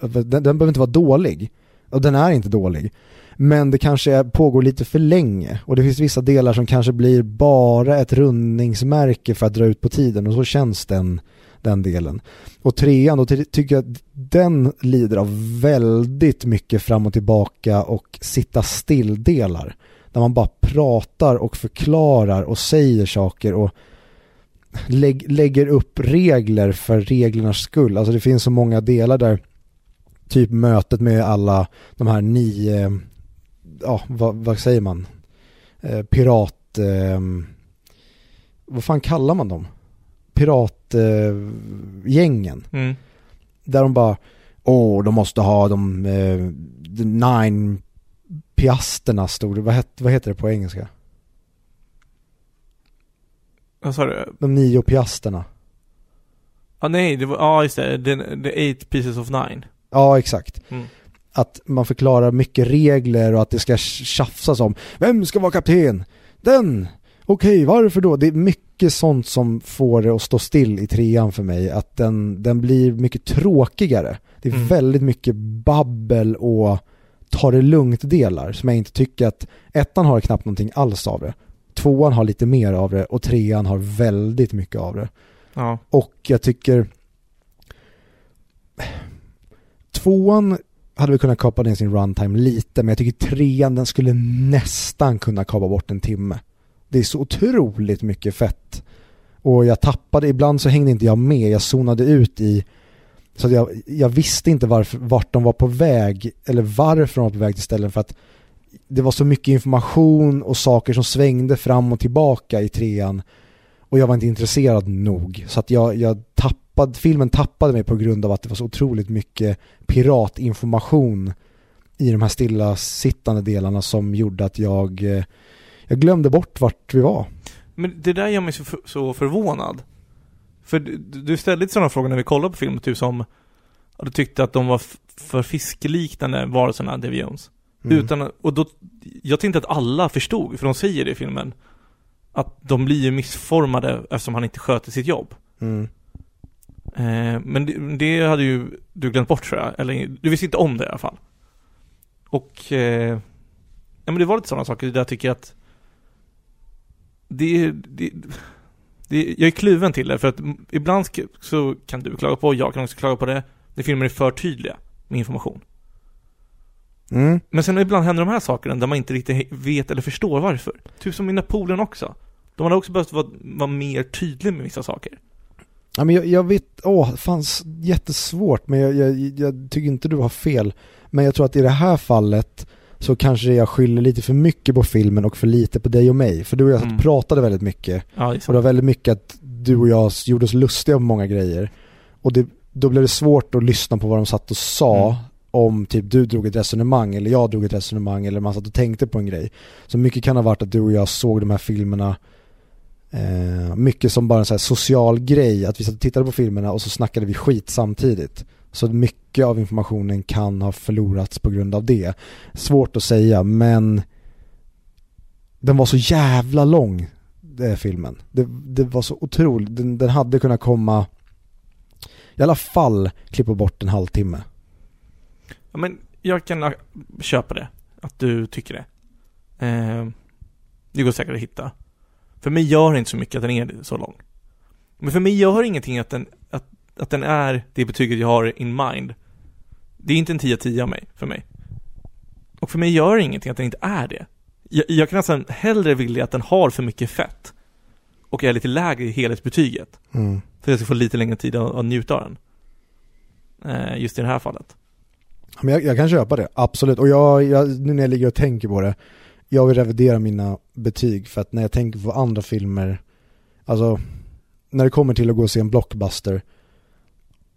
den, den behöver inte vara dålig. Och den är inte dålig. Men det kanske är, pågår lite för länge. Och det finns vissa delar som kanske blir bara ett rundningsmärke för att dra ut på tiden. Och så känns den, den delen. Och trean, då ty- tycker jag att den lider av väldigt mycket fram och tillbaka och sitta still-delar. Där man bara pratar och förklarar och säger saker och lägg, lägger upp regler för reglernas skull. Alltså det finns så många delar där typ mötet med alla de här nio, ja vad, vad säger man, eh, pirat, eh, vad fan kallar man dem? Piratgängen. Eh. Mm. där de bara, åh de måste ha de, eh, the nine piasterna stod det, vad, het, vad heter det på engelska? Vad sa du? De nio piasterna. Ah, nej, det var, ja just det, the, the eight pieces of nine. Ja, exakt. Mm. Att man förklarar mycket regler och att det ska tjafsas om Vem ska vara kapten? Den! Okej, varför då? Det är mycket sånt som får det att stå still i trean för mig. Att den, den blir mycket tråkigare. Det är Mm. väldigt mycket babbel och ta det lugnt-delar som jag inte tycker att ettan har knappt någonting alls av det. Tvåan har lite mer av det och trean har väldigt mycket av det. Ja. Och jag tycker Tvåan hade vi kunnat kapa ner sin runtime lite men jag tycker trean den skulle nästan kunna kapa bort en timme. Det är så otroligt mycket fett. Och jag tappade, ibland så hängde inte jag med, jag zonade ut i så att jag, jag visste inte varför, vart de var på väg eller varför de var på väg till ställen för att det var så mycket information och saker som svängde fram och tillbaka i trean och jag var inte intresserad nog. Så att jag, jag tappade, filmen tappade mig på grund av att det var så otroligt mycket piratinformation i de här stillasittande delarna som gjorde att jag, eh, jag glömde bort vart vi var. Men det där gör mig så, för, så förvånad. För du, du ställde sådana frågor när vi kollade på filmen, typ som du tyckte att de var för fiskliknande varelserna, Davy Jones. Mm. Utan, och då, jag tänkte att alla förstod, för de säger det i filmen, att de blir ju missformade eftersom han inte sköter sitt jobb. Mm. Eh, men det, det hade ju du glömt bort tror jag, eller du visste inte om det i alla fall. Och, eh, ja men det var lite sådana saker där jag tycker att det, det, det, jag är kluven till det för att ibland så kan du klaga på, jag kan också klaga på det, när filmer är för tydliga med information. Mm. Men sen ibland händer de här sakerna där man inte riktigt vet eller förstår varför. Typ som i Napoleon också. De hade också behövt vara, vara mer tydlig med vissa saker. Ja, men jag, jag vet, åh, det fanns jättesvårt men jag, jag, jag tycker inte du har fel. Men jag tror att i det här fallet så kanske jag skyller lite för mycket på filmen och för lite på dig och mig. För du och jag satt Mm. pratade väldigt mycket. Ja, det Och det var väldigt mycket att du och jag gjorde oss lustiga på många grejer. Och det, då blev det svårt att lyssna på vad de satt och sa Mm. om typ du drog ett resonemang eller jag drog ett resonemang eller man satt och tänkte på en grej. Så mycket kan ha varit att du och jag såg de här filmerna Eh, mycket som bara en så här social grej, att vi satt och tittade på filmerna och så snackade vi skit samtidigt. Så mycket av informationen kan ha förlorats på grund av det. Svårt att säga, men den var så jävla lång, den filmen. Det, det var så otroligt, den, den hade kunnat komma i alla fall klippa bort en halvtimme. Ja, men jag kan köpa det. Att du tycker det. Eh, det går säkert att hitta. För mig gör det inte så mycket att den är så lång. Men för mig gör ingenting att den, att, att den är det betyget jag har in mind. Det är inte en 10 av 10 av mig, för mig. Och för mig gör det ingenting att den inte är det. Jag, jag kan nästan hellre vilja att den har för mycket fett och är lite lägre i helhetsbetyget. Mm. För jag ska få lite längre tid att, att njuta av den. Eh, just i det här fallet. Men jag, jag kan köpa det, absolut. Och jag, jag, nu när jag ligger och tänker på det, jag vill revidera mina betyg för att när jag tänker på andra filmer, alltså när det kommer till att gå och se en blockbuster,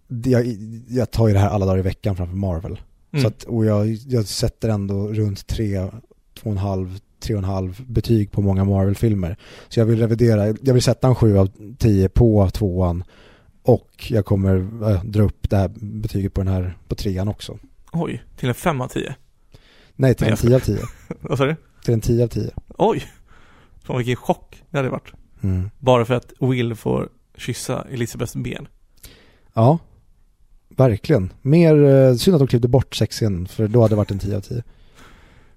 jag, jag tar ju det här alla dagar i veckan framför Marvel. Mm. Så att, och jag, jag sätter ändå runt tre, två och en halv, tre och en halv betyg på många Marvel-filmer. Så jag vill revidera, jag vill sätta en sju av tio på tvåan och jag kommer äh, dra upp det här betyget på den här, på trean också. Oj, till en 5 av 10. Nej, till Nej, en 10 av 10. [LAUGHS] Vad sa du? Till en 10 av 10. Oj! Fan vilken chock det hade varit. Mm. Bara för att Will får kyssa Elisabeths ben. Ja, verkligen. Mer eh, synd att de klippte bort sexscenen för då hade det varit en 10 av 10.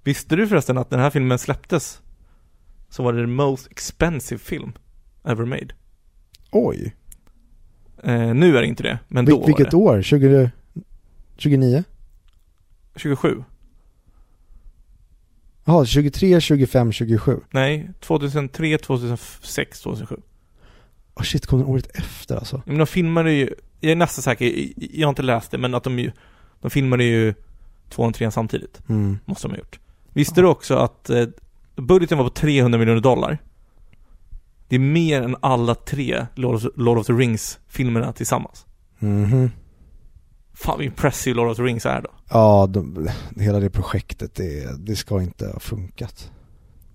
Visste du förresten att när den här filmen släpptes så var det the most expensive film ever made? Oj, Eh, nu är det inte det, men Vil- då vilket var det. år? 20, 29? 27? Jaha, 23, 25, 27. Nej, 2003, 2006, 2007. Oh shit, kom den året efter alltså? Men de filmade ju, jag är nästan säker, jag har inte läst det, men att de ju, de filmade ju tvåan och trean samtidigt. Mm. Måste de ha gjort. Visste du också att eh, budgeten var på 300 miljoner dollar? Det är mer än alla tre Lord of, Lord of the Rings-filmerna tillsammans. Mhm. Fan vad impressive Lord of the Rings är då. Ja, de, hela det projektet, det, det ska inte ha funkat.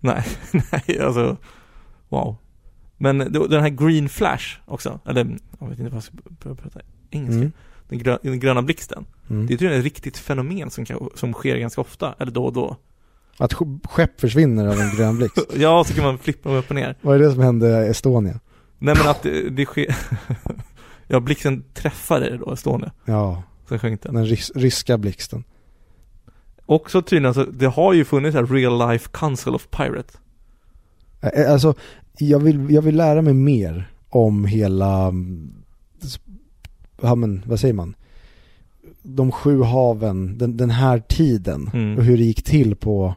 Nej, [LAUGHS] nej alltså, wow. Men den här Green Flash också, eller jag vet inte vad jag ska börja prata engelska. Mm. Den, grö, den gröna blixten. Mm. Det är tydligen ett riktigt fenomen som, kan, som sker ganska ofta, eller då och då. Att sk- skepp försvinner av en grön blixt. [LAUGHS] Ja, så kan man flippa dem upp och ner. Vad är det som hände i Estonia? Nej men att det, det sker, [LAUGHS] ja blixten träffade då Estonia, Ja, sen sjönk den. den rys- ryska blixten. Också tydligen, alltså, det har ju funnits en real life council of pirate. Eh, Alltså, jag vill, jag vill lära mig mer om hela, ja men vad säger man? De sju haven, den, den här tiden Mm. och hur det gick till på,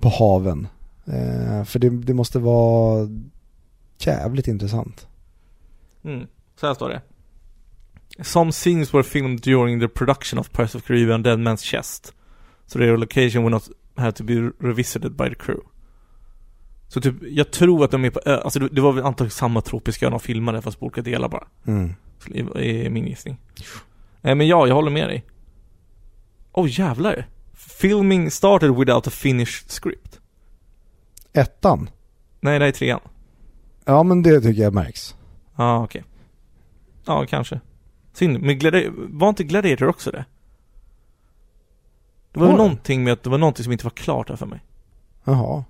på haven. Eh, för det, det måste vara jävligt intressant. Mm. Så här står det. Some scenes were filmed during the production of Pirates of Caribbean Dead Man's Chest. So their location will not have to be revisited by the crew. Så typ, jag tror att de är på ö, alltså det, det var väl antagligen samma tropiska ö de filmade fast på olika delar bara. Mm. I, i min gissning. Eh, men ja, jag håller med dig. Åh oh, jävlar. Filming started without a finished script. Ettan? Nej, det är trean. Ja men det tycker jag märks. Ja, ah, okej. Ja, kanske. Synd, men Gladi- var inte Gladiator också det? Det var Var någonting med att det var någonting som inte var klart här för mig. Jaha.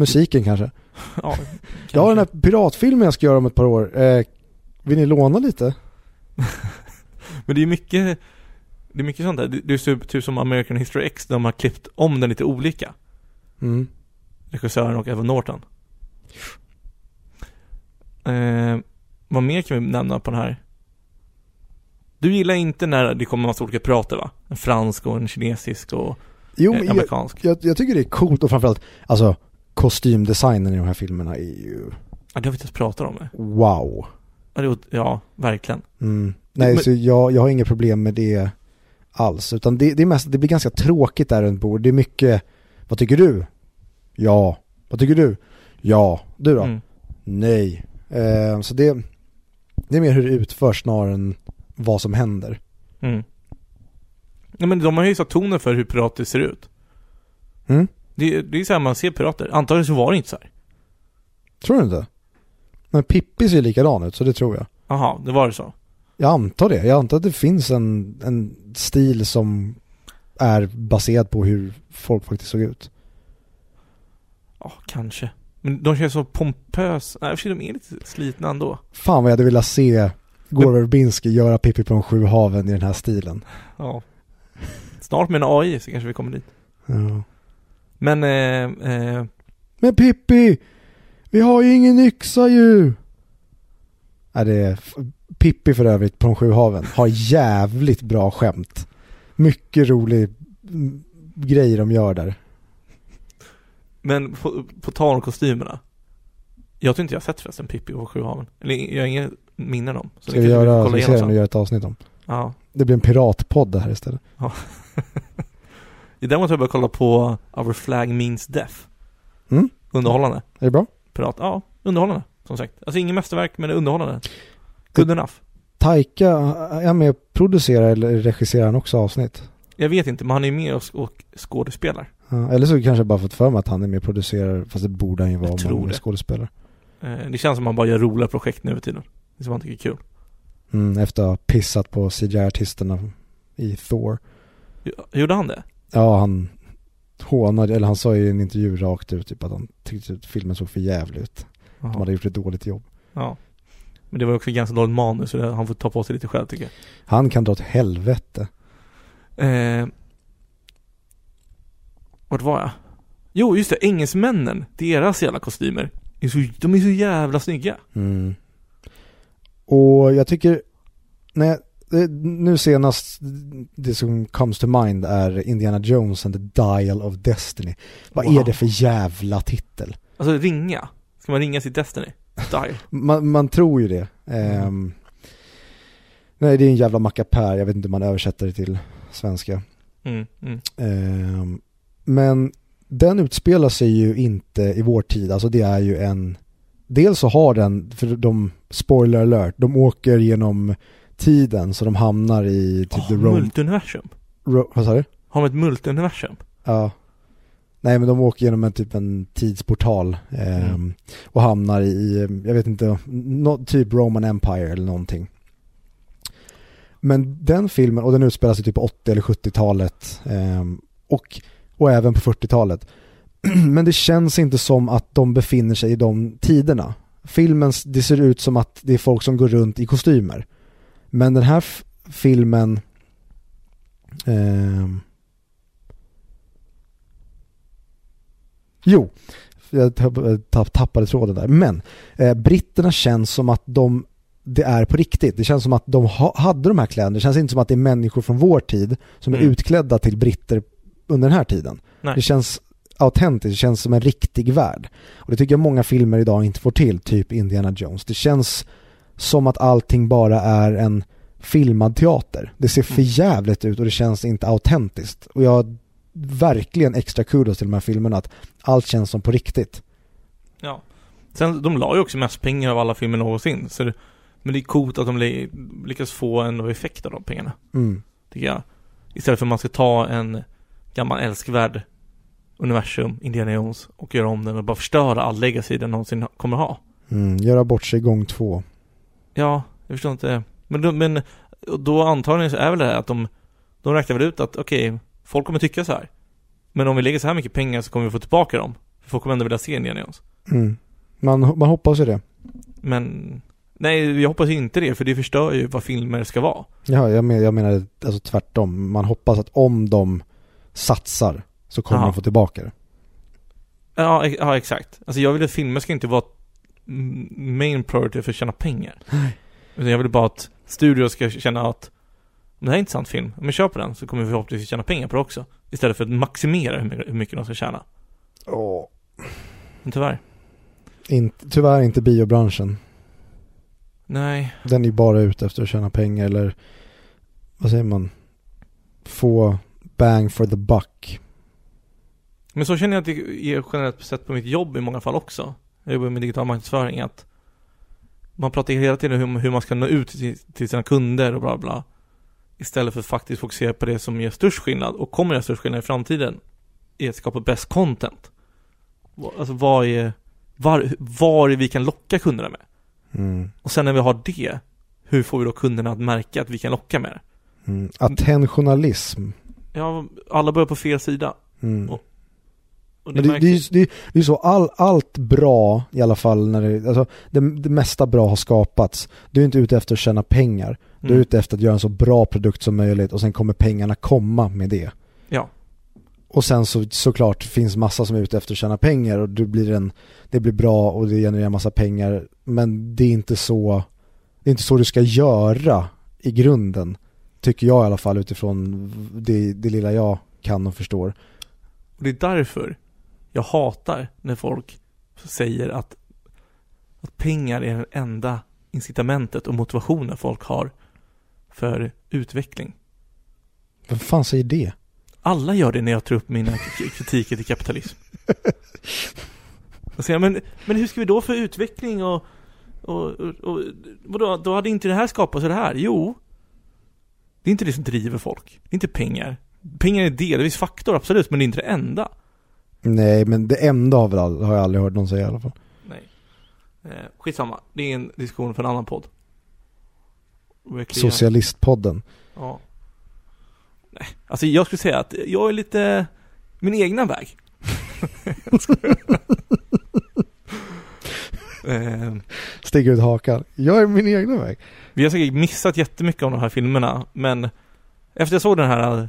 Musiken kanske? [LAUGHS] Ja, Jag har den kanske. här piratfilmen jag ska göra om ett par år. Eh, vill ni låna lite? [LAUGHS] Men det är mycket, det är mycket sånt där. Det är typ, som American History X, de har klippt om den lite olika. Mm. Regissören och Evan Norton. Eh, vad mer kan vi nämna på den här? Du gillar inte när det kommer massa olika pirater va? En fransk och en kinesisk och Jo, eh, men jag, amerikansk. jag, jag tycker det är coolt och framförallt, alltså kostymdesignen i de här filmerna är ju Ja, det har vi inte pratat om det. wow. Ja, det, ja verkligen. Mm. Nej, Men- så jag, jag har inga problem med det alls. Utan det, det är mest, det blir ganska tråkigt där runt bordet. Det är mycket, vad tycker du? Ja. Vad tycker du? Ja. Du då? Mm. Nej. Eh, så det, det är mer hur det utförs snarare än vad som händer. Mm. Ja, men de har ju satt tonen för hur pirater ser ut. Mm? Det, det är så här man ser pirater. Antagligen så var det inte så här. Tror du inte? Men Pippi ser likadan ut, så det tror jag. Jaha, det var det så? Jag antar det. Jag antar att det finns en, en stil som är baserad på hur folk faktiskt såg ut. Ja, kanske. Men de känns så pompös. Nej, för de är lite slitna ändå. Fan vad jag hade velat se Gore Verbinski göra Pippi på de sju haven i den här stilen. Ja. Snart med en AI så kanske vi kommer dit. Ja. Men, eh, eh, Men Pippi! Vi har ju ingen yxa ju! Nej, det är Pippi för övrigt på de sju haven har jävligt bra skämt. Mycket rolig mm, grej de gör där. men på, på tal om kostymerna. Jag tror inte jag har sett förresten Pippi på Sjuhaven. Eller jag har inga minnen om. Så Ska vi göra, vi se igenom den och göra ett avsnitt om. Ja. Det blir en piratpodd det här istället. [LAUGHS] Däremot har jag börjat kolla på Our Flag Means Death. Mm. Underhållande. Är det bra? Pirat. Ja, underhållande. Som sagt. Alltså inget mästerverk, men underhållande. Good enough. Taika, är han med och producerar eller regisserar han också avsnitt? Jag vet inte, men han är med och, och skådespelar. Ja, eller så kanske jag bara fått för mig att han är med och producerar, fast det borde han ju vara om han är det. skådespelare. Eh, det känns som att han bara gör roliga projekt nu för tiden. Det är som han tycker är kul. Mm, efter att ha pissat på CGI-artisterna i Thor. Gjorde han det? Ja, han hånade, eller han sa i en intervju rakt ut typ att han tyckte att filmen såg för jävligt ut. De hade gjort ett dåligt jobb. Ja. Men det var också ganska dåligt manus, så det, han får ta på sig lite själv tycker jag. Han kan dra åt helvete. Eh, vart var jag? Jo, just det. Engelsmännen. Deras jävla kostymer. Är så, de är så jävla snygga. Mm. Och jag tycker, nej, det- nu senast, det som comes to mind är Indiana Jones and the Dial of Destiny. Vad Wow. är det för jävla titel? Alltså ringa. Ska man ringa sitt Destiny? Style. [LAUGHS] Man, man tror ju det. Ehm, nej, det är en jävla mackapär, jag vet inte hur man översätter det till svenska. Mm, mm. Ehm, men den utspelar sig ju inte i vår tid, alltså det är ju en Dels så har den, för de, spoiler alert, de åker genom tiden så de hamnar i typ Oh, the Rome, multiuniversum. Ro, vad sa du? Har de ett multiuniversum? Ja Nej men de åker genom en typ en tidsportal ehm, Mm. och hamnar i, jag vet inte, nå- typ Roman Empire eller någonting. Men den filmen, och den utspelar sig typ på 80 eller 70-talet ehm, och, och även på 40-talet. [CLEARS THROAT] Men det känns inte som att de befinner sig i de tiderna. Filmen, det ser ut som att det är folk som går runt i kostymer. Men den här filmen ehm, Jo, jag tapp- tapp- tappade tråden där. Men eh, britterna känns som att de, det är på riktigt. Det känns som att de ha, hade de här kläderna. Det känns inte som att det är människor från vår tid som är Mm. utklädda till britter under den här tiden. Nej. Det känns autentiskt, det känns som en riktig värld. Och det tycker jag många filmer idag inte får till, typ Indiana Jones. Det känns som att allting bara är en filmad teater. Det ser för Mm. jävligt ut och det känns inte autentiskt. Och jag har verkligen extra kudos till de här filmerna att allt känns som på riktigt. Ja. Sen, de la ju också mest pengar av alla filmer någonsin. Så det, men det är coolt att de lyckas få en effekt av de pengarna. Mm. Tycker jag. Istället för att man ska ta en gammal älskvärd universum, Indiana Jones, och göra om den och bara förstöra all legacy den någonsin kommer ha. Mm. Göra bort sig gång två. Ja, jag förstår inte. Men, då- men då antagligen så är väl det här att de, de räknar väl ut att okej, folk kommer tycka så här. Men om vi lägger så här mycket pengar så kommer vi få tillbaka dem. För folk kommer ändå vilja se Indiana Jones. Mm. Man, man hoppas ju det. Men nej, jag hoppas inte det, för det förstör ju vad filmer ska vara. Ja, jag, men, jag menar alltså tvärtom. Man hoppas att om de satsar så kommer Ja. de få tillbaka det. Ja, ja exakt. Alltså jag vill att filmer ska inte vara main priority för att tjäna pengar. Utan jag vill bara att studior ska känna att om det här är en intressant film, om kör på den så kommer vi förhoppningsvis tjäna pengar på det också. Istället för att maximera hur mycket, de ska tjäna. Åh. Men tyvärr. Inte, tyvärr inte biobranschen. Nej. Den är bara ute efter att tjäna pengar eller vad säger man? Få bang for the buck. Men så känner jag att det är generellt sett på mitt jobb i många fall också. Jag jobbar med digital marknadsföring att man pratar hela tiden om hur man ska nå ut till, sina kunder och bla bla. Istället för att faktiskt fokusera på det som gör störst skillnad och kommer göra störst skillnad i framtiden. I att skapa bäst content. Alltså vad är var, var vi kan locka kunderna med. Mm. Och sen när vi har det, hur får vi då kunderna att märka att vi kan locka med det? Mm. Attentionalism. Ja, alla börjar på fel sida. Mm. Och- Det, det, det, är- det är så, all, allt bra i alla fall när det, alltså det, det mesta bra har skapats. Du är inte ute efter att tjäna pengar. Du är Mm. ute efter att göra en så bra produkt som möjligt och sen kommer pengarna komma med det. Ja. Och sen så såklart finns massa som är ute efter att tjäna pengar och det blir, en, det blir bra och det genererar massa pengar. Men det är inte så, det är inte så du ska göra i grunden. Tycker jag i alla fall utifrån det, det lilla jag kan och förstår. Och det är därför jag hatar när folk säger att, att pengar är det enda incitamentet och motivationen folk har för utveckling. Vem fan säger det? Alla gör det när jag tar upp mina kritiker till kapitalism. Och säger men, men hur ska vi då få utveckling och, och, och, och vadå, då hade inte det här skapats det här? Jo, det är inte det som driver folk. Det är inte pengar. Pengar är delvis faktor, absolut, men det är inte det enda. Nej, men det enda har, väl all, har jag aldrig hört någon säga i alla fall. Nej. Eh, skitsamma, det är en diskussion för en annan podd. Verkligen. Socialistpodden. Ja. Nej, alltså jag skulle säga att jag är lite min egna väg. Jag [LAUGHS] skojar. eh, Stick ut hakan. Jag är min egna väg. vi har säkert missat jättemycket av de här filmerna, men efter jag såg den här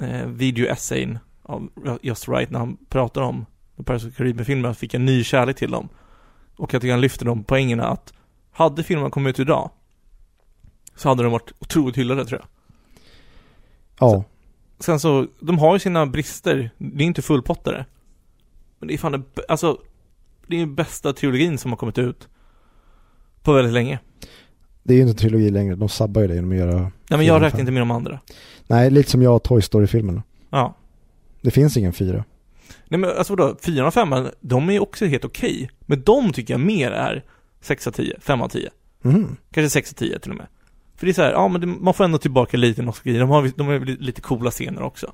eh, video-essayn av Just Right när han pratar om The Pirates of Caribbean-filmerna fick en ny kärlek till dem. Och jag tycker han lyfter de poängerna att hade filmerna kommit ut idag så hade de varit otroligt hyllade tror jag. Ja. Sen så, de har ju sina brister. Det är inte fullpottare. Men det är fan det, alltså, det är den bästa trilogin som har kommit ut på väldigt länge. Det är ju inte en trilogi längre. De sabbar ju det genom att göra... Nej men jag räknar inte med de andra. Nej, lite som jag och Toy Story-filmerna. Ja. Det finns ingen fyra. Nej men alltså vadå, 4 och 5 de är också helt okej. Men de tycker jag mer är 6 av 10, 5 av 10. Mhm. Kanske 6 av 10 till och med. För det är så här, ja men det, man får ändå tillbaka lite nostalgi. De har, de har lite coola scener också.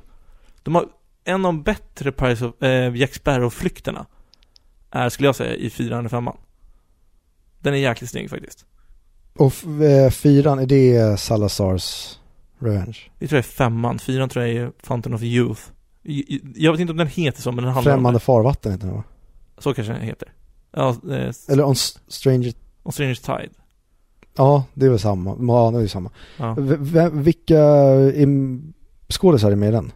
De har en av de bättre Pirates of, eh, Jack Sparrow-flykterna är, skulle jag säga, i 4 och 5 Den är jäkligt snygg faktiskt. Och eh, fyran, är det Salazars Revenge? Det tror jag är femman, fyran tror jag är Fountain of Youth. Jag vet inte om den heter så, men den handlar om Främmande det. farvatten heter den va? Så kanske den heter. Ja, eh, Eller On Stranger... och Strange Tide. Ja, det är väl samma. Ja, det är samma. Ja. Vilka skådisar är med i den?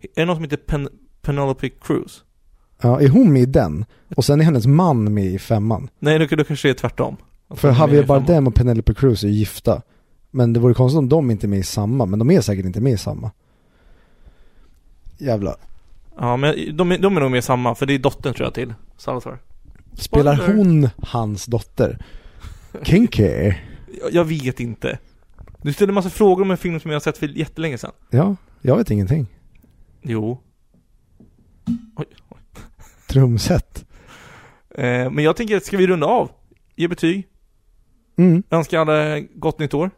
Är det någon som heter Pen- Penelope Cruz? Ja, är hon med i den? Och sen är hennes man med i femman? Nej, då, då kanske det är tvärtom. Att För Javier. Bardem och Penelope Cruz är gifta. Men det vore konstigt om de inte är med i samma, men de är säkert inte med i samma. Jävla. Ja, men de, är- de är nog med samma, för det är dottern tror jag till Salazar. Spelar Spoiler. hon hans dotter? Kinky? Jag, jag vet inte. Du ställer en massa frågor om en film som jag har sett för jättelänge sedan. Ja, jag vet ingenting. Jo. Trumset. Eh, men jag tänker, ska vi runda av? Ge betyg? Mm, Önska alla gott nytt år?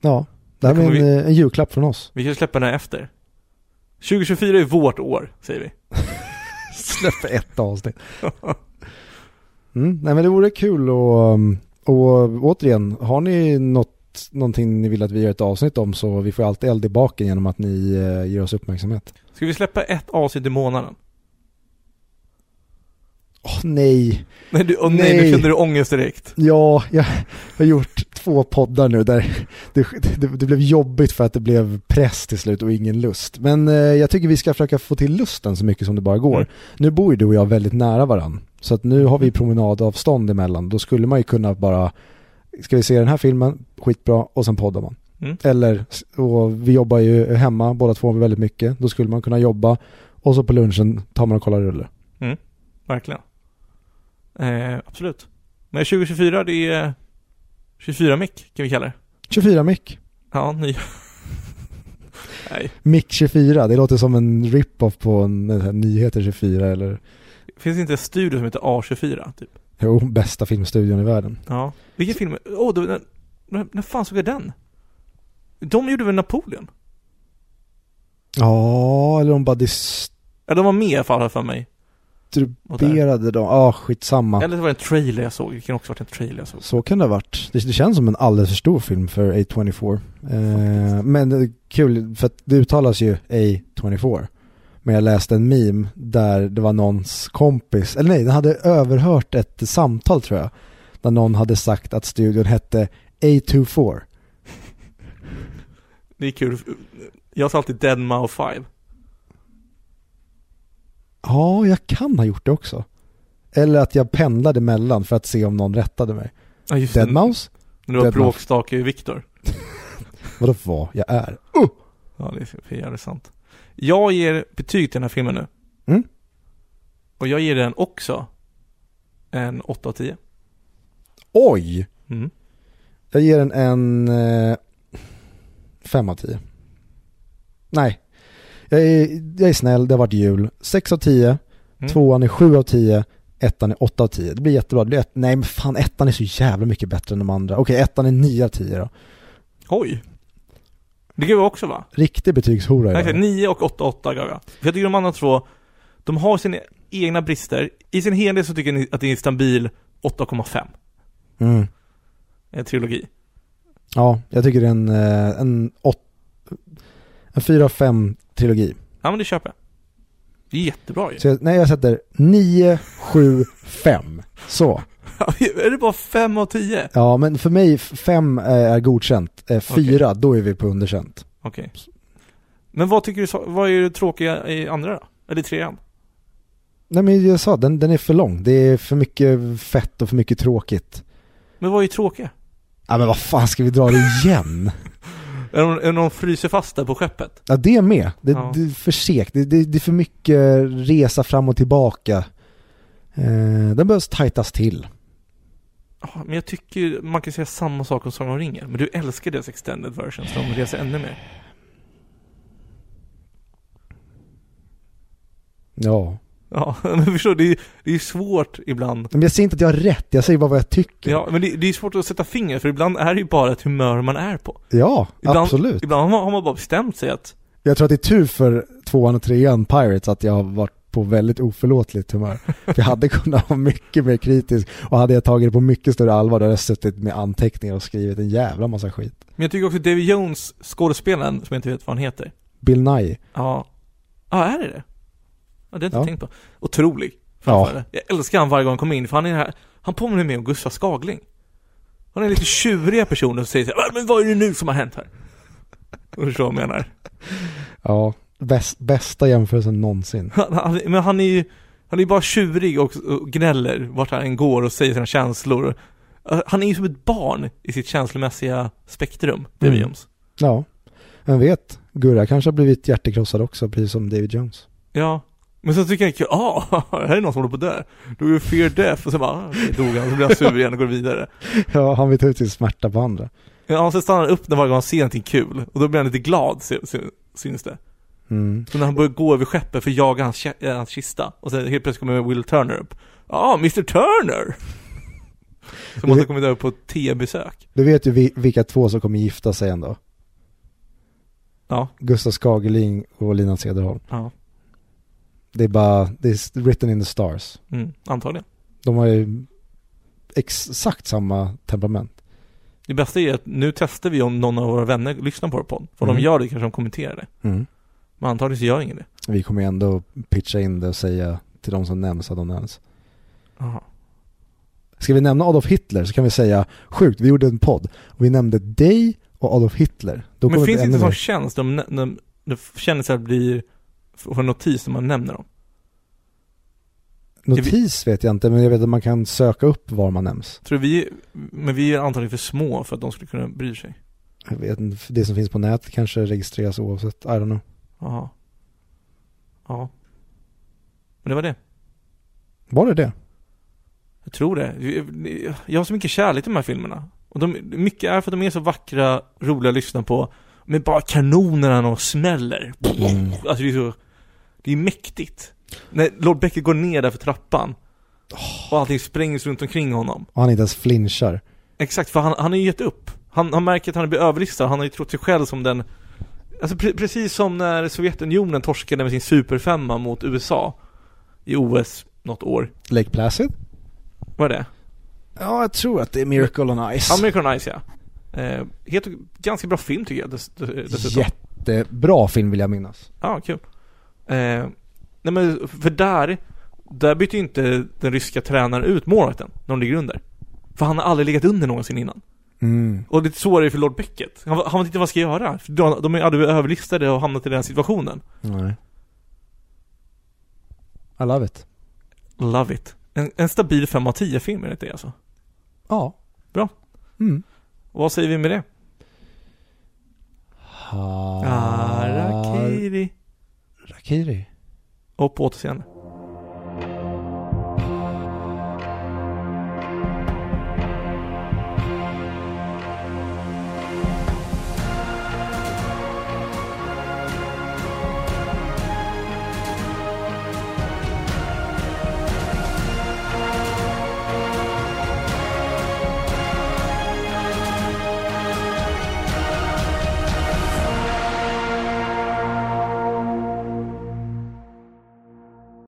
ja. Det här var en, eh, en julklapp från oss. Vi kan släppa den här efter. 2024 är vårt år, säger vi. [LAUGHS] Släpper ett avsnitt. Mm, nej men det vore kul och, um, och återigen, har ni något, någonting ni vill att vi gör ett avsnitt om så vi får alltid eld i baken genom att ni eh, ger oss uppmärksamhet. Ska vi släppa ett avsnitt i månaden? Åh nej, Nej, du, åh, nej. Nej. nu kände du ångest direkt. ja, jag har gjort två poddar nu där det, det, det blev jobbigt för att det blev press till slut och ingen lust. Men eh, jag tycker vi ska försöka få till lusten så mycket som det bara går. Mm. Nu bor ju du och jag väldigt nära varann. Så att nu har vi promenadavstånd emellan. Då skulle man ju kunna bara, ska vi se den här filmen, skitbra, och sen poddar man. Mm. Eller, och vi jobbar ju hemma båda två väldigt mycket. Då skulle man kunna jobba och så på lunchen tar man och kollar rulle. Verkligen. Eh, absolut. Men 2024, det är 24 mick, kan vi kalla det. 24 mick. Ja, ny. [LAUGHS] Nej, Mick 24, det låter som en rip-off på en, en Nyheter 24 eller finns det inte en studio som heter A24, typ? Jo, bästa filmstudion i världen. Ja. Vilken film? Åh, oh, när, när, när fan såg jag den? De gjorde väl Napoleon? Ja, eller om bara dis... Ja, de var med i alla fall för mig. Distribuerade de, ja ah, skitsamma. Eller så var det en trailer jag såg, det kan också ha varit en trailer jag såg. Så kan det ha varit. Det, det känns som en alldeles för stor film för A24. Eh, men kul, för att det uttalas ju A24. Men jag läste en meme där det var någons kompis, eller nej, den hade överhört ett samtal tror jag. Där någon hade sagt att studion hette A24. Det är kul. Jag sa alltid Dead Mouth 5. Ja, jag kan ha gjort det också. Eller att jag pendlade mellan för att se om någon rättade mig. Ja, just Dead det. Mouse? När du var bråkstake Viktor. [LAUGHS] Vadå vad jag är? Uh! Ja, det är för jävligt sant. Jag ger betyg till den här filmen nu. Mm. Och jag ger den också en 8 av 10. Oj! Mm. Jag ger den en eh, 5 av 10. Nej. Jag är, jag är snäll, det har varit jul. 6 av 10, Mm. tvåan är 7 av 10, ettan är 8 av 10. Det blir jättebra. Det blir ett, nej men fan, ettan är så jävla mycket bättre än de andra. Okej, ettan är 9 av 10 då. Oj. Det gav jag också va? Riktig betygshora jag. 9 och 8 8 gav jag. För jag tycker de andra två, de har sina egna brister. I sin helhet så tycker jag att det är en stabil 8,5. Mm. En trilogi. Ja, jag tycker det är en, eh, en, åt, en 4 av 5 trilogi. Ja men det köper jag. Det är jättebra ju. Så jag, nej, jag sätter 9, 7, 5. Så. är det bara 5 av 10? Ja, men för mig 5 är godkänt. 4, då är vi på underkänt. Okej. Men vad tycker du, vad är det tråkiga i andra då? Eller trean? Nej men jag sa, den, den är för lång. Det är för mycket fett och för mycket tråkigt. Men vad är tråkiga? Ja men vad fan ska vi dra det igen? [LAUGHS] Är de, är de fryser fast där på skeppet? Ja det är med. Det, Ja. det är för segt. Det, det, det är för mycket resa fram och tillbaka. Eh, den behövs tajtas till. Ja, men jag tycker man kan säga samma sak om Sagan om ringen. Men du älskar deras extended version, så de reser ännu mer. Ja. Ja, [LAUGHS] men förstår det är, det är svårt ibland. Men jag säger inte att jag har rätt, jag säger bara vad jag tycker. Ja, men det, det är svårt att sätta finger för ibland är det ju bara ett humör man är på. Ja, Ibland, absolut. Ibland har man, har man bara bestämt sig att Jag tror att det är tur för tvåan och trean Pirates att jag har varit på väldigt oförlåtligt humör. [LAUGHS] För jag hade kunnat vara mycket mer kritisk och hade jag tagit det på mycket större allvar då hade jag suttit med anteckningar och skrivit en jävla massa skit. Men jag tycker också Davy Jones, skådespelaren, som jag inte vet vad han heter. Bill Nye. Ja. Ja, är det det? Ja, det har jag inte Ja. tänkt på. Otrolig. författare. Jag älskar han varje gång han kommer in, för han är här, han påminner mig om Gustav Skagling. Han är lite tjuriga personer som säger så här, men vad är det nu som har hänt här? Och vad jag menar. Ja, bäst, bästa jämförelsen någonsin. Han, han, men han är ju, han är ju bara tjurig och, och gnäller vart han än går och säger sina känslor. Han är ju som ett barn i sitt känslomässiga spektrum, Davy Mm. Jones. Ja, vem vet? Gurra kanske har blivit hjärtekrossad också, precis som David Jones. Ja. Men så tycker jag kul, [LAUGHS] ah, här är någon som håller på dö. Då är det fear death och så bara, ah, dog han, så blir han sur igen och går vidare. [LAUGHS] Ja, han vill ta ut sin smärta på andra. Ja, så stannar han upp när varje gång han ser någonting kul. Och då blir han lite glad, sy- sy- syns det. Mm. Så när han börjar gå över skeppet för att jaga hans, äh, hans kista. Och sen helt plötsligt kommer Will Turner upp. Ja, ah, Mr Turner! [LAUGHS] Som att han kommit över på ett tebesök. Du vet ju vi, vilka två som kommer gifta sig ändå. Ja, Gustav Skagerling och Lina Cederholm. ja. Det är bara, det är written in the stars. Mm, antagligen. De har ju exakt samma temperament. Det bästa är att nu testar vi om någon av våra vänner lyssnar på vår podd. För om Mm. de gör det kanske de kommenterar det. Mm. Men antagligen så gör ingen det. Vi kommer ändå pitcha in det och säga till de som nämns att de nämns. Aha. Ska vi nämna Adolf Hitler så kan vi säga, sjukt, vi gjorde en podd och vi nämnde dig och Adolf Hitler. Då Men finns det inte sån mer. tjänst, de, nä- de, de kändisar blir, får en notis när man nämner dem? Notis vet jag inte, men jag vet att man kan söka upp var man nämns. Tror vi, men vi är antagligen för små för att de skulle kunna bry sig. Jag vet inte, det som finns på nätet kanske registreras oavsett, I don't know. Jaha. Ja. Men det var det. Var det det? Jag tror det. Jag har så mycket kärlek till de här filmerna. Och de, mycket är för att de är så vackra, roliga att lyssna på. Men bara kanonerna när de smäller. Mm. Alltså det är så, det är mäktigt. När Lord Becker går ner där för trappan. Och allting sprängs runt omkring honom. Och han inte ens flinchar. Exakt, för han, han har ju gett upp. Han, han märker att han blir överlistad, han har ju trott sig själv som den Alltså pre- precis som när Sovjetunionen torskade med sin superfemma mot USA i OS något år. Lake Placid? Vad är det? Ja, jag tror att det är Miracle on Ice. American Ice ja. Eh, helt, ganska bra film tycker jag dess, dessutom. Jättebra film vill jag minnas. Ja, kul. Eh, nej men för där, där byter ju inte den ryska tränaren ut målvakten när de ligger under. För han har aldrig legat under någonsin innan. Mm. Och det så är det för Lord Beckett. Han, han vet inte vad han ska göra. För de, de är aldrig överlistade och hamnat i den situationen. Nej. I love it. Love it. En, en stabil 5 av 10 film är det alltså? Ja. Bra. Mm. Vad säger vi med det? Harakiri. Rakiri. Och på återseende.